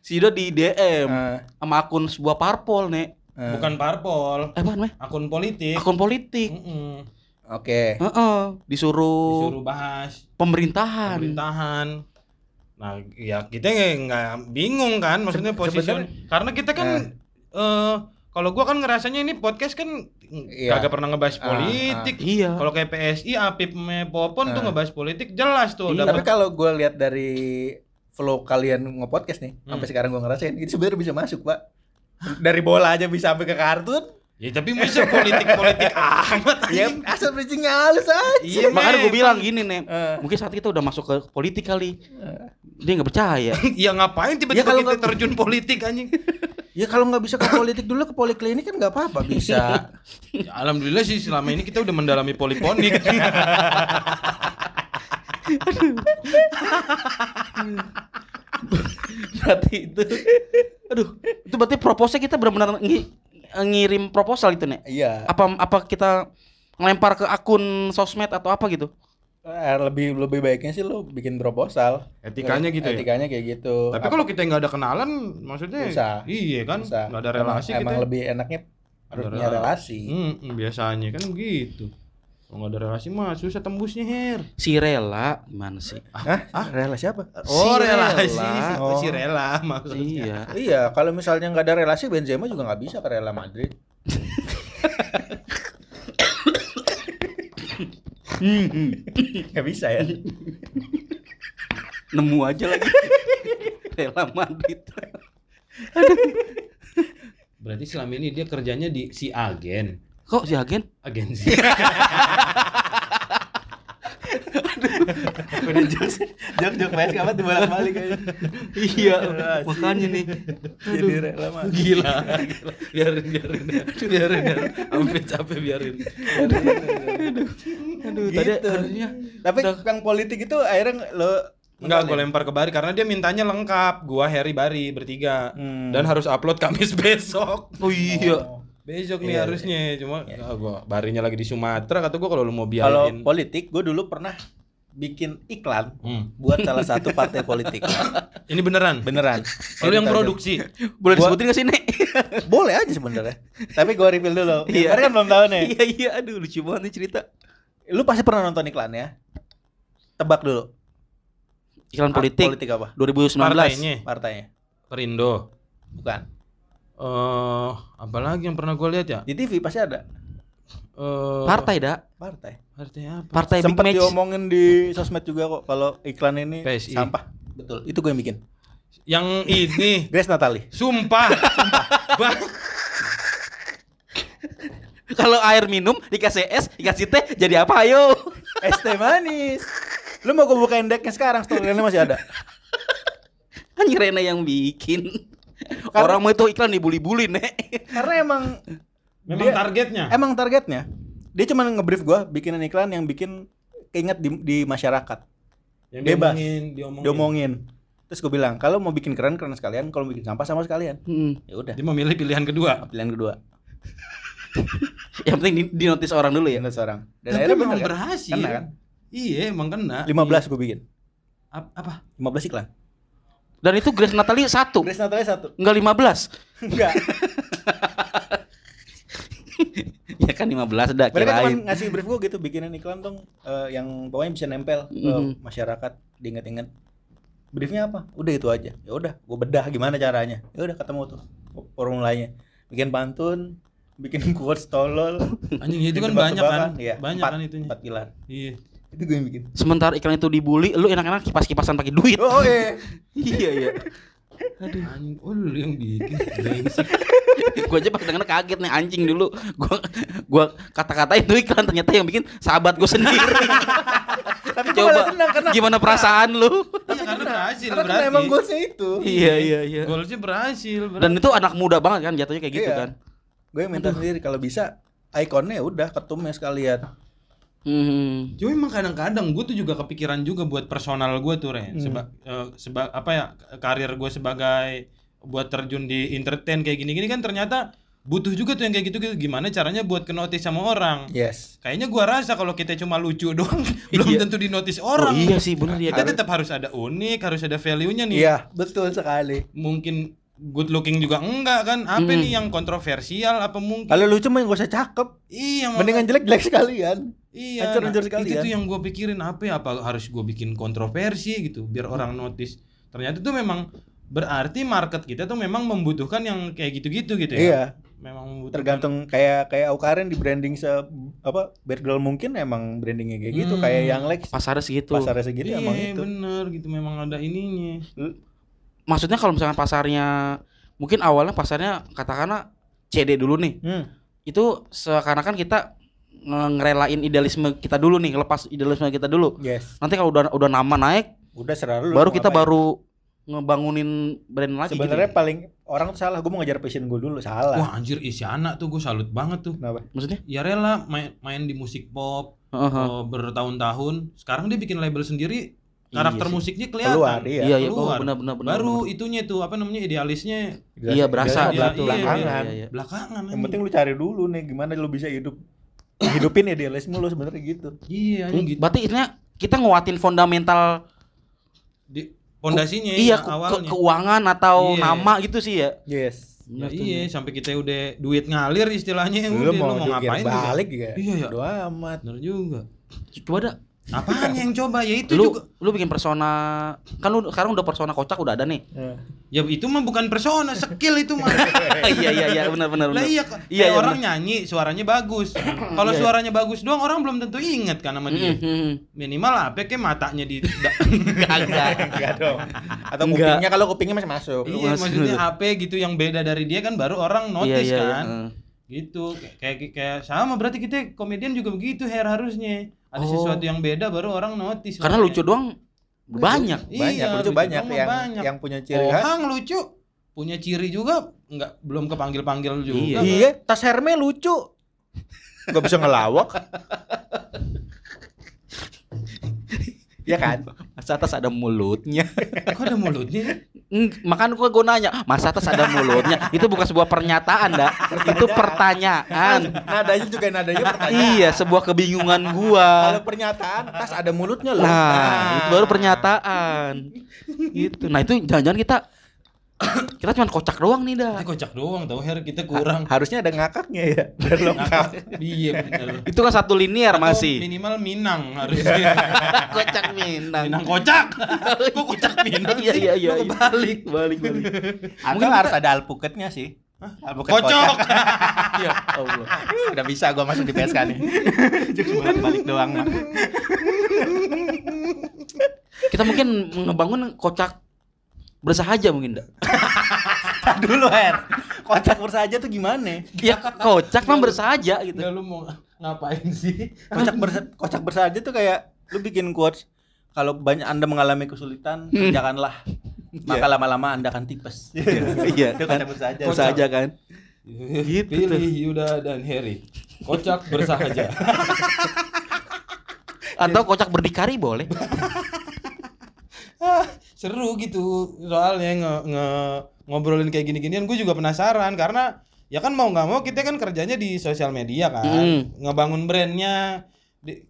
Si Ido di DM nah, sama akun sebuah parpol, Nek. nah. bukan parpol Eh, apa namanya? akun politik Akun politik. Mm-mm. Oke. Heeh, disuruh, disuruh bahas pemerintahan. pemerintahan nah ya kita nggak bingung kan maksudnya posisi karena kita kan eh kalau gua kan ngerasanya ini podcast kan Iya. kagak pernah ngebahas Ah, politik Iya. kalau kayak PSI Apip me Popon tuh Ah. ngebahas politik jelas tuh Iya. Tapi dapat kalau gue lihat dari flow kalian nge-podcast nih, sampai Hmm. sekarang gue ngerasain itu sebenarnya bisa masuk, Pak. Dari bola aja bisa sampai ke kartun. ya tapi masa politik politik amat Ya, asal bridging halus aja. iya Makanya gue bilang gini, Nek. Eh. Mungkin saat kita udah masuk ke politik kali. Dia nggak percaya. ya ngapain Ya, tiba-tiba kalau kita nggak- terjun politik anjing Ya kalau nggak bisa ke politik dulu ke poliklinik kan nggak apa-apa bisa. Ya, Alhamdulillah sih selama ini kita udah mendalami poliponik. berarti itu aduh itu berarti proposal kita benar-benar ngi- ngirim proposal itu nih Iya. apa apa kita ngelempar ke akun sosmed atau apa gitu lebih lebih baiknya sih lo bikin proposal. Etikanya gitu ya? Etikanya kayak gitu. Tapi kalau kita nggak ada kenalan, maksudnya Susah. iya kan, nggak ada Emang- relasi emang, kita. lebih enaknya Ada punya relasi. Hmm, biasanya kan begitu. Kalau nggak ada relasi mah susah tembusnya her. si rela gimana sih Hah? Ah, relasi apa? Oh Si relasi, rela. oh. si rela maksudnya. iya Iya, kalau misalnya nggak ada relasi Benzema juga nggak bisa ke Real Madrid. Nggak bisa ya? nemu aja lagi. Rela Madrid Berarti selama ini dia kerjanya di si agen, kok si agen? Agensi. Udah jokes, jokes jokes PSK apa tuh bolak balik aja. iya makanya nih Jadi Real Madrid. Gila. biarin, biarin, biarin, biarin. Sampai capek biarin. aduh Gitu. tadi harusnya Tapi yang politik itu akhirnya lo Enggak, gue lempar ke Bari karena dia mintanya lengkap. Gua Harry Bari bertiga. Hmm. Dan harus upload Kamis besok. oh iya Besok nih Iya, harusnya. Cuma Iya. ah, gua Barinya lagi di Sumatera kata gua kalau lu mau Kalau biayain. politik, gue dulu pernah bikin iklan Hmm. buat salah satu partai politik. Ini beneran. Beneran. Lu yang produksi. boleh Gua- disebutin gak sih nek aja. Boleh aja sebenarnya. Tapi gue reveal dulu. Iya. Karena kan belum tahu nih. iya iya aduh lucu banget nih cerita Lu pasti pernah nonton iklannya. Tebak dulu. iklan politik Politik apa? 2019 Partainya Partainya. Perindo. Bukan. Eh, apalagi yang pernah gua lihat ya? Di TV pasti ada. Eh, partai dak Partai. Partai apa? partai big Sempat diomongin di sosmed juga kok kalau iklan ini PSI. sampah. Betul. Itu gue yang bikin. Yang ini. Grace Natali. Sumpah, sumpah. Bang, kalau air minum dikasih es dikasih teh jadi apa ayo Es teh manis. Lu mau gue bukain decknya sekarang storyline masih ada. kan Rena yang bikin Karena- orang mau itu iklan dibully-bully nek Karena emang memang Dia- targetnya. emang targetnya dia cuma ngebrief gua bikinan iklan yang bikin keinget di, di masyarakat Yang bebas. diomongin, diomongin. diomongin terus gue bilang kalau mau bikin keren keren sekalian kalau mau bikin sampah sama sekalian Hmm. ya udah Dia memilih pilihan kedua. pilihan kedua yang penting di, di notice orang dulu ya ya seorang dan Tapi akhirnya memang bener kan? berhasil. Kena kan? Iya, emang kena. 15 gue bikin Ap- apa? 15 iklan dan itu Grace Natali satu Grace Natali satu enggak 15 enggak ya kan 15 dah mereka cuma kirain. ngasih brief gue gitu bikinan iklan dong. Eh, yang pokoknya bisa nempel ke Mhm. masyarakat diinget-inget. Briefnya apa? Udah itu aja. Ya udah gue bedah gimana caranya. Ya udah ketemu tuh formulanya bikin pantun bikin quotes tolol. Anjing itu kan banyak kan? iya, Banyak empat, kan itunya. empat pilar Iya. itu gue yang bikin. Sementara iklan itu dibully lu enak-enak kipas-kipasan pakai duit. Oh iya iya iya Anjing, oh lu yang bikin. Brengsek. gua aja pas denger kaget nih anjing dulu gua gua kata-katain itu iklan ternyata yang bikin sahabat gua sendiri tapi gue coba senang karena gimana perasaan lu Iya, karena berhasil karena, karena berarti. emang goalsnya itu iya iya iya Goalsnya berhasil. berarti. dan itu anak muda banget kan jatuhnya kayak gitu Iya. kan gue yang minta sendiri kalau bisa ikonnya ya udah ketumnya sekalian hmm. Cuma emang kadang-kadang gue tuh juga kepikiran juga buat personal gue tuh Ren. Hmm. Seba, eh, seba- apa ya karir gue sebagai buat terjun di entertain kayak gini-gini kan ternyata butuh juga tuh yang kayak gitu gimana caranya buat ke notice sama orang. yes Kayaknya gua rasa kalau kita cuma lucu doang belum Iya. tentu di notice oh orang. iya sih bener ya Kita tetap harus ada unik, harus ada value-nya nih. iya betul sekali Mungkin good looking juga enggak kan? Apa Hmm. nih yang kontroversial apa mungkin? kalau lucu mah gak usah cakep Iya, mendingan jelek jelek sekalian Iya, Hancur-hancur nah, sekalian. itu tuh yang gue pikirin apa ya, apa harus gue bikin kontroversi gitu biar orang notice. Ternyata tuh memang berarti market kita tuh memang membutuhkan yang kayak gitu-gitu gitu ya. iya Memang membutuhkan. tergantung kayak kayak Aukaren di branding se apa bad girl mungkin emang brandingnya kayak gitu Hmm. kayak yang Lex pasarnya segitu pasarnya segitu Iya, emang itu bener gitu memang ada ininya. Maksudnya kalau misalkan pasarnya mungkin awalnya pasarnya katakanlah CD dulu nih hmm. itu seakan-akan kita nge- ngerelain idealisme kita dulu nih lepas idealisme kita dulu yes nanti kalau udah udah nama naik udah selalu baru kita baru ngebangunin brand lagi Sebenarnya gitu. paling orang tuh salah, gue mau ngejar passion gue dulu salah. Wah anjir isi anak tuh gue salut banget tuh. Kenapa? Maksudnya? Ya rela main, main di musik pop Heeh. oh, bertahun-tahun. Sekarang dia bikin label sendiri. Karakter Iya musiknya kelihatan. Keluar, iya. Iya, iya, oh, keluar. benar benar benar. Baru itunya tuh apa namanya idealisnya Iya, berasa Iya, gitu. iya, belakangan. Iya, iya. belakangan. Yang penting lu cari dulu nih gimana lu bisa hidup hidupin idealisme lu sebenarnya gitu. iya Hmm, gitu. Berarti intinya kita nguatin fundamental Di pondasinya iya ke- awalnya. ke- keuangan atau Iya. nama gitu sih ya. Yes. Ya, Benar iya, sampai kita udah duit ngalir istilahnya Lu udah mau, lu mau ngapain juga. balik ya? Iya, ya. Doa amat. Bener juga. Coba dah. Apaan yang coba? Ya itu Lu juga. lu bikin persona kan lu sekarang udah persona kocak udah ada nih. Ya itu mah bukan persona, skill itu mah. iya iya iya benar benar Lah benar. iya, Iya, kayak iya, orang nyanyi suaranya bagus. Kalau Iya, iya. suaranya bagus doang orang belum tentu inget kan sama dia. Mhm. Minimal apa kayak matanya di Kagak. Enggak dong. Atau Enggak. kupingnya kalau kupingnya masih masuk. Iya, maksudnya apa gitu yang beda dari dia kan baru orang Iya notice iya. kan. iya. Gitu. Kayak kayak sama berarti kita komedian juga begitu hair harusnya. Ada Oh. sesuatu yang beda baru orang notice. Karena makanya. lucu doang banyak. Banyak, Iya, lucu lucu banyak yang banyak. yang punya ciri khas. Ohang lucu. Punya ciri juga nggak belum kepanggil-panggil juga. Iya. Iya, tas Hermes lucu. Gak bisa ngelawak. ya kan? Mas atas ada mulutnya. Kok ada mulutnya? Hmm, Makan gua gua nanya, Mas atas ada mulutnya. Itu bukan sebuah pernyataan, dah. Itu pertanyaan. Nadanya juga nadanya pertanyaan. Iya, sebuah kebingungan Kalau gua. pernyataan, tas ada mulutnya loh. Nah, itu baru pernyataan. Gitu. Nah, itu jangan-jangan kita kita cuma kocak doang nih dah. Kita kocak doang tau hair kita kurang. Harusnya ada ngakaknya ya, biar lengkap. Iya bener. Itu kan satu linear Atau masih. Minimal Minang harusnya. kocak minang. Minang kocak. Kok kocak Minang Iya sih? iya iya. Lu kebalik. balik balik. Atau harus ada alpuketnya sih. Alpuket Kocok. Ya Allah. Ih, Udah bisa gua masuk di PSK nih. Cuma balik doang mah. Kita mungkin ngebangun kocak bersahaja mungkin dah. Tar dulu, Her. Kocak bersaja tuh gimana? Ya kocak mah bersahaja gitu. Enggak lu mau ngapain sih? Kocak bersa kocak bersaja tuh kayak lu bikin quotes kalau banyak Anda mengalami kesulitan, kerjakanlah. Maka lama-lama Anda akan tipes. Iya Itu kan. kocak bersaja. Bersahaja kan. Gitu Pilih Yuda dan Harry. Kocak bersahaja. Atau kocak berdikari boleh. Seru gitu soalnya nge, nge- ngobrolin kayak gini-ginian gue juga penasaran karena ya kan mau nggak mau kita kan kerjanya di sosial media kan Hmm. ngebangun brandnya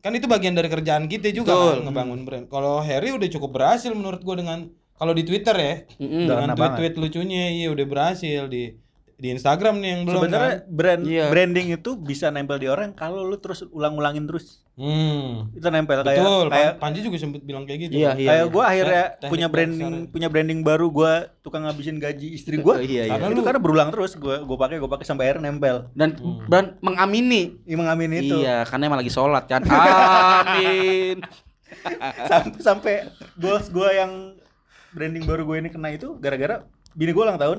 kan itu bagian dari kerjaan kita juga Betul. kan ngebangun brand kalau Harry udah cukup berhasil menurut gue dengan kalau di Twitter ya. Udah dengan tweet-tweet lucunya iya udah berhasil di di Instagram nih yang belum Sebenarnya kan brand Iya. branding itu bisa nempel di orang kalau lu terus ulang-ulangin terus. hmm. Itu nempel kayak betul kayak Pan- Panji juga sempet bilang kayak gitu Iya, iya. kayak gua akhirnya Teknik punya branding punya branding baru gua tukang ngabisin gaji istri gua. Iya iya. Karena itu lu- karena berulang terus gua gua pakai gua pakai sampai akhirnya nempel. Dan dan mengamini. Imam Amin itu Iya, karena emang lagi sholat kan. Amin. sampai sampai goals gua yang branding baru gue ini kena itu gara-gara bini gua ulang tahun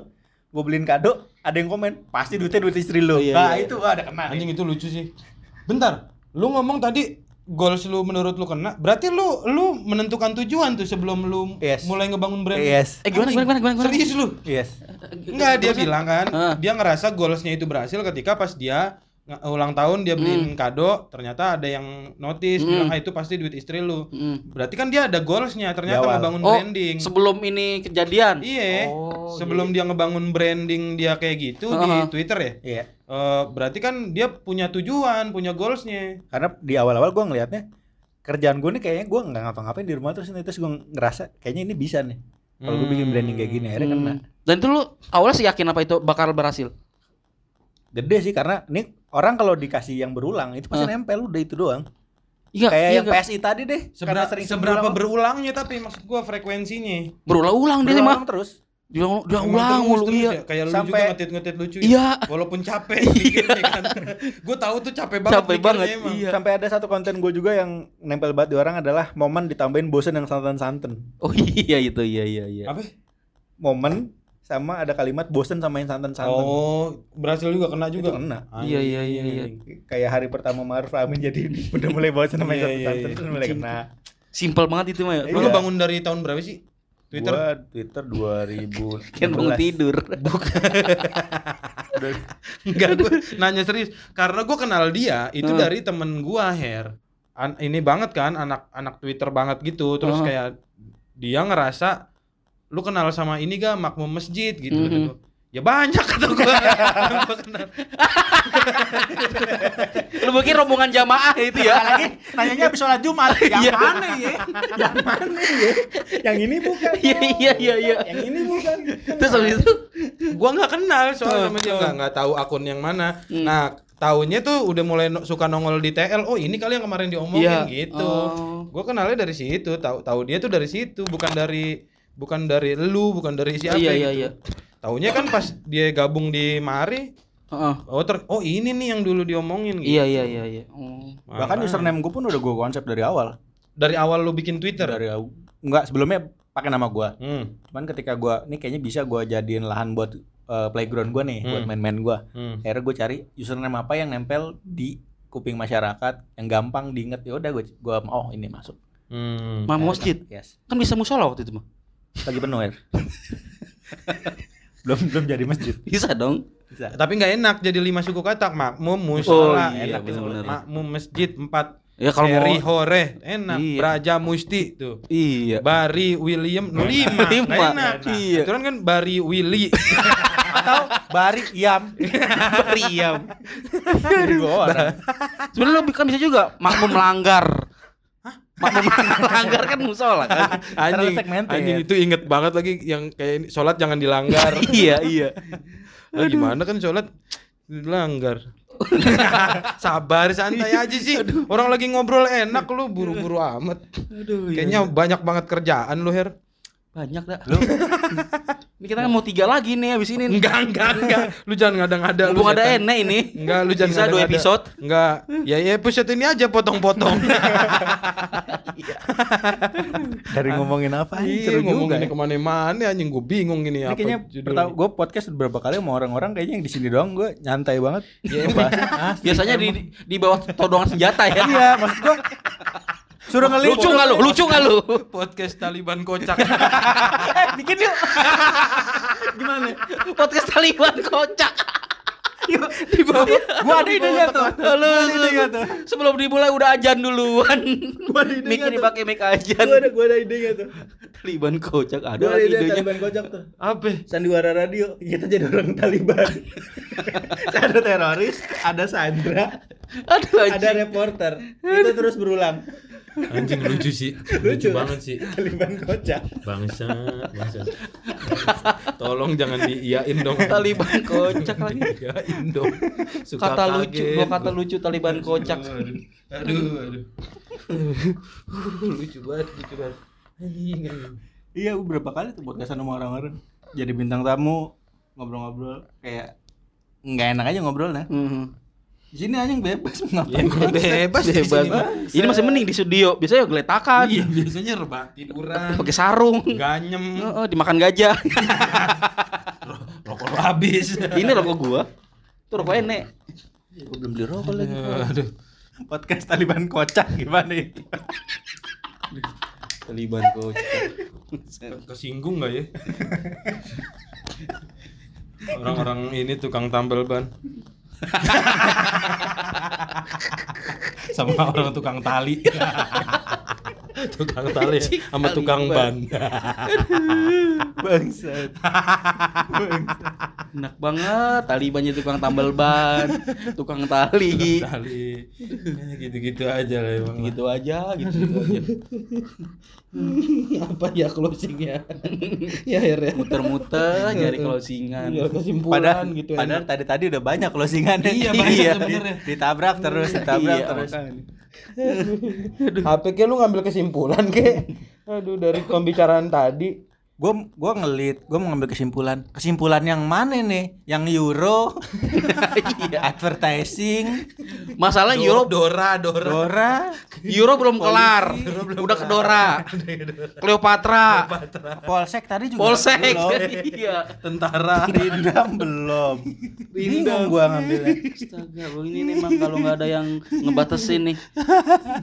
gue beliin kado ada yang komen pasti duitnya duit istri lu Iya, nah iya, itu wah, ada kena Anjing itu lucu sih. Bentar, lu ngomong tadi goals lu menurut lu kena, berarti lu lu menentukan tujuan tuh sebelum lu Yes. mulai ngebangun brand. yes Eh gimana Anjing, gimana gimana gimana? Serius lu? yes Enggak, dia bilang kan, Ah. dia ngerasa goalsnya itu berhasil ketika pas dia ulang tahun dia beliin kado, ternyata ada yang notice Hmm. bilang ah itu pasti duit istri lu. Mm. Berarti kan dia ada goalsnya, ternyata Di awal. ngebangun Oh, branding. sebelum ini kejadian. Iya, Oh, sebelum dia ngebangun branding dia kayak gitu di Ah. Twitter ya. iya Eh, berarti kan dia punya tujuan, punya goalsnya. karena di awal-awal gua ngelihatnya kerjaan gue nih kayaknya gua nggak ngapa-ngapain di rumah terus terus gue ngerasa kayaknya ini bisa nih kalau gue bikin branding kayak gini akhirnya kena Hmm. Dan itu lu awalnya sih yakin apa itu bakal berhasil? gede sih karena ini orang kalau dikasih yang berulang itu pasti nempel udah itu doang Iya, kayak iya yang nggak? PSI tadi deh Sebera- karena sering seberapa berulang- berulangnya tapi maksud gua frekuensinya. berulang-ulang dia mah. terus Dia dia ulang mulu iya. ya? Kayak lu Sampai- juga ngetit-ngetit lucu ya. Iya. Walaupun capek bikinnya kan. Gua tahu tuh capek banget. Capek mikirnya banget, emang. iya. sampai ada satu konten gue juga yang nempel banget di orang adalah momen ditambahin bosen yang santan-santen Oh iya itu iya iya iya. Apa? momen sama ada kalimat bosen sama yang santan-santan Oh, berhasil juga kena itu juga. kena Iya, iya, iya, iya. kayak hari pertama Maruf Amin jadi udah mulai bosen sama yang Iya, iya, santan-santan iya. terus mulai kena Simpel banget itu mah. Lu Iya. ngebangun dari tahun berapa sih? Twitter Gua Twitter 2000 Kan bangun tidur. Enggak gue nanya serius karena gue kenal dia itu Hmm. dari temen gua Her An- ini banget kan anak anak Twitter banget gitu terus Hmm. kayak dia ngerasa lu kenal sama ini gak makmum masjid gitu kata gua. ya banyak kata gua yang gua kenal Lu mungkin rombongan jamaah itu ya. lagi nanyanya habis sholat Jumat. Yang Iya. mana ya? Yang mana ya? Yang ini bukan. Iya iya iya iya. Yang ini bukan. Terus habis itu gua nggak kenal soalnya sama dia Hmm. nggak nggak tahu akun yang mana Hmm. nah tahunya tuh udah mulai no- suka nongol di TL oh ini kali yang kemarin diomongin Iya. gitu Oh. gua kenalnya dari situ tahu tahu dia tuh dari situ bukan dari bukan dari lu bukan dari siapa Iya iya gitu. iya. Taunya kan pas dia gabung di Mari, Heeh. oh ter oh ini nih yang dulu diomongin gitu. Iya iya iya iya. Oh. Bahkan username gue pun udah gue konsep dari awal. dari awal lu bikin Twitter. Dari enggak sebelumnya pakai nama gua. Hmm. Cuman ketika gua ini kayaknya bisa gua jadiin lahan buat eh, playground gua nih, buat Hmm. main-main gua. Hmm. Akhirnya gue cari username apa yang nempel di kuping masyarakat yang gampang diinget ya udah gue gua oh ini masuk. Hmm. Mah masjid. Yes. Kan bisa musola waktu itu mah. Lagi penuh ya. belum belum jadi masjid. Bisa dong. Bisa. Tapi nggak enak jadi lima suku katak makmum musola Oh, iya, enak itu. bener-bener. makmum masjid empat Ya kalau mau hore enak Iya. Braja Musti tuh Iya. Bari William no, lima Lima. nggak enak Iya. Aturan kan Bari Willy Atau Bari Iam. Jadi dua orang. Sebenarnya lo kan bisa juga makmum melanggar. Makmum melanggar kan musola kan. anjing segmented. anjing itu inget banget lagi yang kayak ini, sholat jangan dilanggar iya iya. Lah gimana kan sholat dilanggar Sabar santai aja sih. Orang lagi ngobrol enak lu buru-buru amat. Aduh. Kayaknya banyak banget kerjaan lu Her. banyak dah. Ini kita kan mau tiga lagi nih habis ini. Enggak, enggak, enggak. Lu jangan ngada-ngada lu. Ada. Ene ini. Enggak, lu jangan Bisa dua episode. Enggak. Ya ya episode ini aja potong-potong. Dari ngomongin apa? Iya, ngomong ini ke mana-mana anjing gue bingung ini Ini apa kayaknya pertama gue podcast beberapa kali sama orang-orang kayaknya yang di sini doang gue nyantai banget. Iya. Biasanya di di bawah todongan senjata ya. Iya, maksud gue suruh ngelit. Lucu nggak lu? Lucu nggak lu? podcast Taliban kocak. Eh, bikin yuk. Gimana? Podcast Taliban kocak. Yuk, di bawah. Gua ada idenya tuh. Lu, Gua ada idenya tuh. Sebelum dimulai udah ajan duluan. Gua ada idenya ini tuh. pakai mic ajan. Gue ada gue ada idenya tuh. Taliban kocak ada Gue ada ide idenya. Taliban kocak tuh. Apa? Sandiwara radio kita jadi orang Taliban. ada teroris, ada Sandra, Aduh ada reporter. Itu terus berulang. Anjing lucu sih. Lucu. banget sih. Taliban kocak. Bangsa, bangsa. Tolong jangan diiyain dong. Taliban kocak lagi. Iyain dong. Suka Kata lucu, kaget gua kata gua. lucu Taliban kocak. Aduh, aduh. lucu banget, lucu banget. Iya, gue berapa kali tuh podcastan sama orang-orang. Jadi bintang tamu, ngobrol-ngobrol kayak nggak enak aja ngobrolnya. Mhm. Di sini anjing bebas mau Ya, ngapain. bebas Bebas. sini. Ini masih mending di studio. Biasanya geletakan. Iya, biasanya rebah tiduran. Pakai sarung. Ganyem, Heeh, dimakan gajah. rokok habis. Ini rokok gua. Itu rokok enek. Gue belum beli rokok lagi. Aduh. Podcast Taliban kocak gimana nih? Taliban kocak. Kesinggung nggak ya? Orang-orang ini tukang tambal ban. Sama orang tukang tali. tukang tali sama tukang ban. Bangsat. Enak banget Talibannya tukang tambal ban, tukang tali. tali. Ya, gitu-gitu aja lah emang. Gitu aja, gitu, gitu aja. Apa ya closingnya? ya akhirnya. Muter-muter nyari closingan. Tinggal kesimpulan Padahal, gitu padahal tadi tadi udah banyak closingannya. Iya, banyak Iya. Ditabrak terus, ditabrak Iya, terus. HP ke lu ngambil kesimpulan ke? Aduh dari pembicaraan tadi. Gua gua ngelit, gua mau ngambil kesimpulan. Kesimpulan yang mana nih? Yang euro, advertising, Masalah Euro Dora, Dora. Dora, Euro belum kelar. Udah ke Dora. Cleopatra. Polsek tadi juga Polsek. belum. Iya. Tentara. Rindam belum. Bingung gua ngambilnya. Astaga, Bang, ini memang kalau nggak ada yang ngebatasin nih.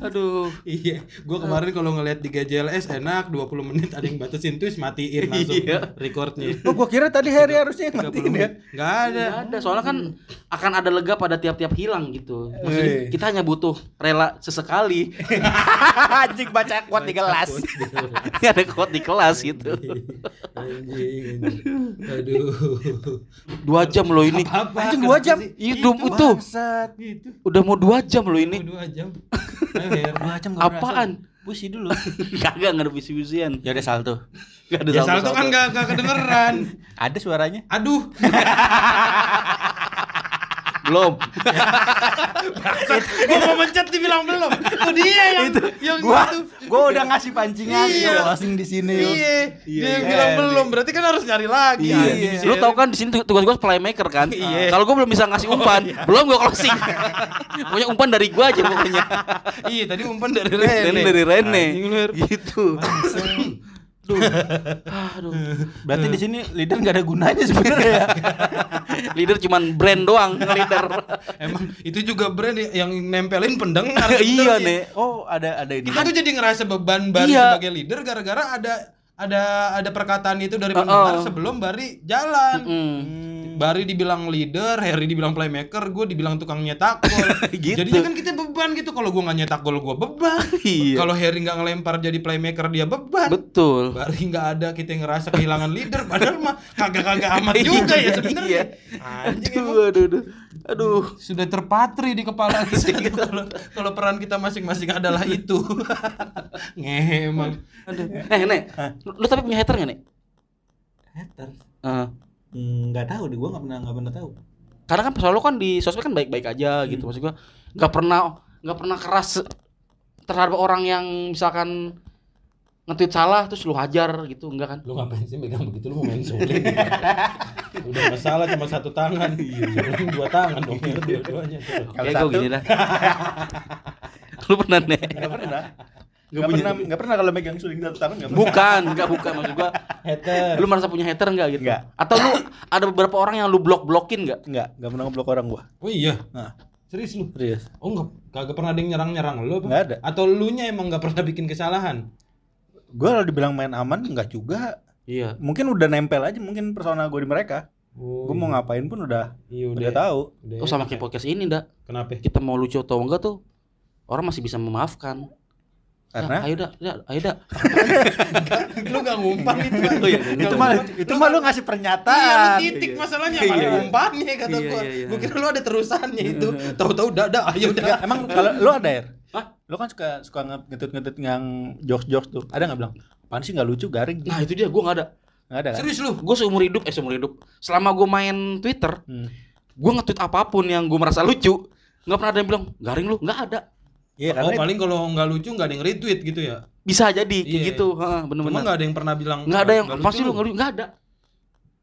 Aduh. Iya, gua kemarin kalau ngeliat di GJLS enak 20 menit ada yang batasin terus matiin langsung Iya. recordnya. Oh, gua kira tadi Harry harusnya yang 30 matiin ya. Nggak ada. Nggak ada, soalnya kan akan ada lega pada tiap-tiap hilang gitu. Maksudnya kita hanya butuh rela sesekali. Anjing baca kuat di kelas. ada quote di kelas gitu. Anjing. Aduh. Dua jam loh ini. Apa? Anjing dua jam. Itu, itu. Bangsat. Itu. Udah mau dua jam loh ini. Dua jam. Gak. Apaan? Pusi dulu. Kagak nggak ada visi-visian. Ya udah salto. Gak ada Ya salto kan nggak nggak kedengeran. Ada suaranya? Aduh. belum. gua mau mencet dibilang belum. Itu dia yang yang Gua itu. gua udah ngasih pancingan Iya. Closing di sini. yo. Iya, dia yang iya. bilang Eh, belum. Berarti kan harus nyari lagi. Iya. Lu tau kan di sini tu- tugas gue playmaker kan? Iya. Kalau gue belum bisa ngasih umpan, belum gue closing. pokoknya umpan dari gue aja pokoknya. Iya, tadi umpan dari Rene. Dari Rene. Gitu. Aduh. Aduh. Berarti di sini leader gak ada gunanya sebenarnya ya. Leader cuman brand doang, leader. Emang itu juga brand yang nempelin pendengar. iya nih. Oh, ada ada ini. Kita tuh jadi ngerasa beban Bari Iya. sebagai leader gara-gara ada ada ada perkataan itu dari pendengar sebelum Bari jalan. Mm. Bari dibilang leader, Harry dibilang playmaker, gue dibilang tukang nyetak gol. Gitu. Jadinya kan kita beban gitu. Kalau gue nggak nyetak gol, gue beban. Iya. Kalau Harry nggak ngelempar jadi playmaker, dia beban. Betul. Bari nggak ada kita yang ngerasa kehilangan leader, padahal mah kagak-kagak amat juga ya sebenarnya. Iya. Anjing emang Aduh, aduh, aduh. Aduh. sudah terpatri di kepala kita gitu. kalau kalau peran kita masing-masing adalah itu. Ngehe emang. Aduh. Eh, Nek. Lu, lu tapi punya hater gak, Nek? Hater. Eh, Enggak tahu deh, gua enggak pernah enggak pernah tahu. karena kan selalu kan di sosmed kan baik-baik aja gitu maksud gua nggak pernah nggak pernah keras terhadap orang yang misalkan nge-tweet salah terus lu hajar gitu enggak kan Lu ngapain sih megang begitu lu mau main suling? Udah masalah cuma satu tangan. Suling dua tangan dong ya dua-duanya. Kayak satu gua gini dah lu pernah enggak pernah. Nggak Enggak punya. pernah, enggak pernah kalau megang suling satu tangan enggak pernah. bukan enggak bukan maksud gua Hater. lu merasa punya hater enggak gitu Nggak. atau lu ada beberapa orang yang lu blok blokin enggak Enggak, enggak pernah ngeblok orang gua. Oh iya. Nah, Serius lu? serius. Oh enggak, kagak pernah ada yang nyerang-nyerang lu apa? Nggak ada. Atau lu nya emang enggak pernah bikin kesalahan? Gua kalau dibilang main aman enggak juga. iya Mungkin udah nempel aja mungkin persona gua di mereka. Oh, Gua mau ngapain pun udah Iya udah tahu. Udah. oh sama kayak podcast ini dak Kenapa? kita mau lucu atau enggak tuh orang masih bisa memaafkan Karena Ya, ayo dak ya, ayo dak lu enggak ngumpan itu. Oh iya, Nggak itu mah itu mah lu ngasih Iya, pernyataan. titik masalahnya Iya, mana iya. umpannya kata Iya, gua. iya, iya. Gua kira lu ada terusannya itu. Tahu-tahu dah dah ayo dah. emang kalau lu ada ya? Hah? Lu kan suka suka ngetut-ngetut yang jokes-jokes tuh. Ada nggak bilang? Apaan sih nggak lucu, garing? nah itu dia gua nggak ada Nggak ada kan? Serius lu? gue seumur hidup eh seumur hidup selama gue main Twitter Hmm. gue nge-tweet apa pun yang gue merasa lucu nggak pernah ada yang bilang garing lu nggak ada Iya, Oh, karena itu- paling kalau nggak lucu nggak ada yang retweet gitu ya. bisa jadi kayak Iya. gitu. Heeh, Cuma bener-bener nggak ada yang pernah bilang nggak ada yang "Nggak pasti lu nggak ada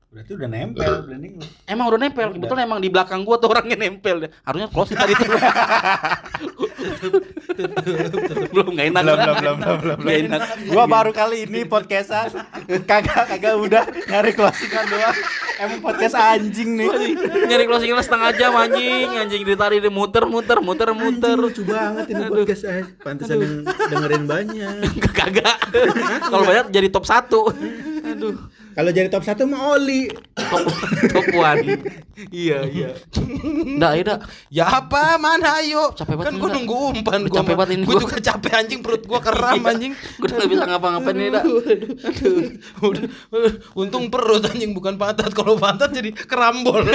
berarti udah nempel branding lu. emang udah nempel. Kebetulan emang di belakang gue tuh orangnya nempel. Harusnya close tadi tuh belum nggak enak. Belum, belum, belum, belum, belum, Nggak enak. Gua baru kali ini podcastan. Kagak kagak udah nyari closingan doang. Emang podcast anjing nih. nyari closing setengah jam anjing. Anjing ditarik dia muter muter muter muter. lucu banget ini podcast eh. Pantesan yang dengerin banyak. kagak. Kalau banyak jadi top satu. Aduh Kalau jadi top 1 mah Oli. top top one iya iya Nggak, dah. Ya apa? Mana ayo? Capek banget kan ini, gua Dak. nunggu umpan gua. capek banget ini gua. juga capek anjing perut gua keram Iya. anjing. Gue udah bisa ngapa-ngapain dah. Udah, untung perut anjing bukan pantat. Kalau pantat jadi kerambol.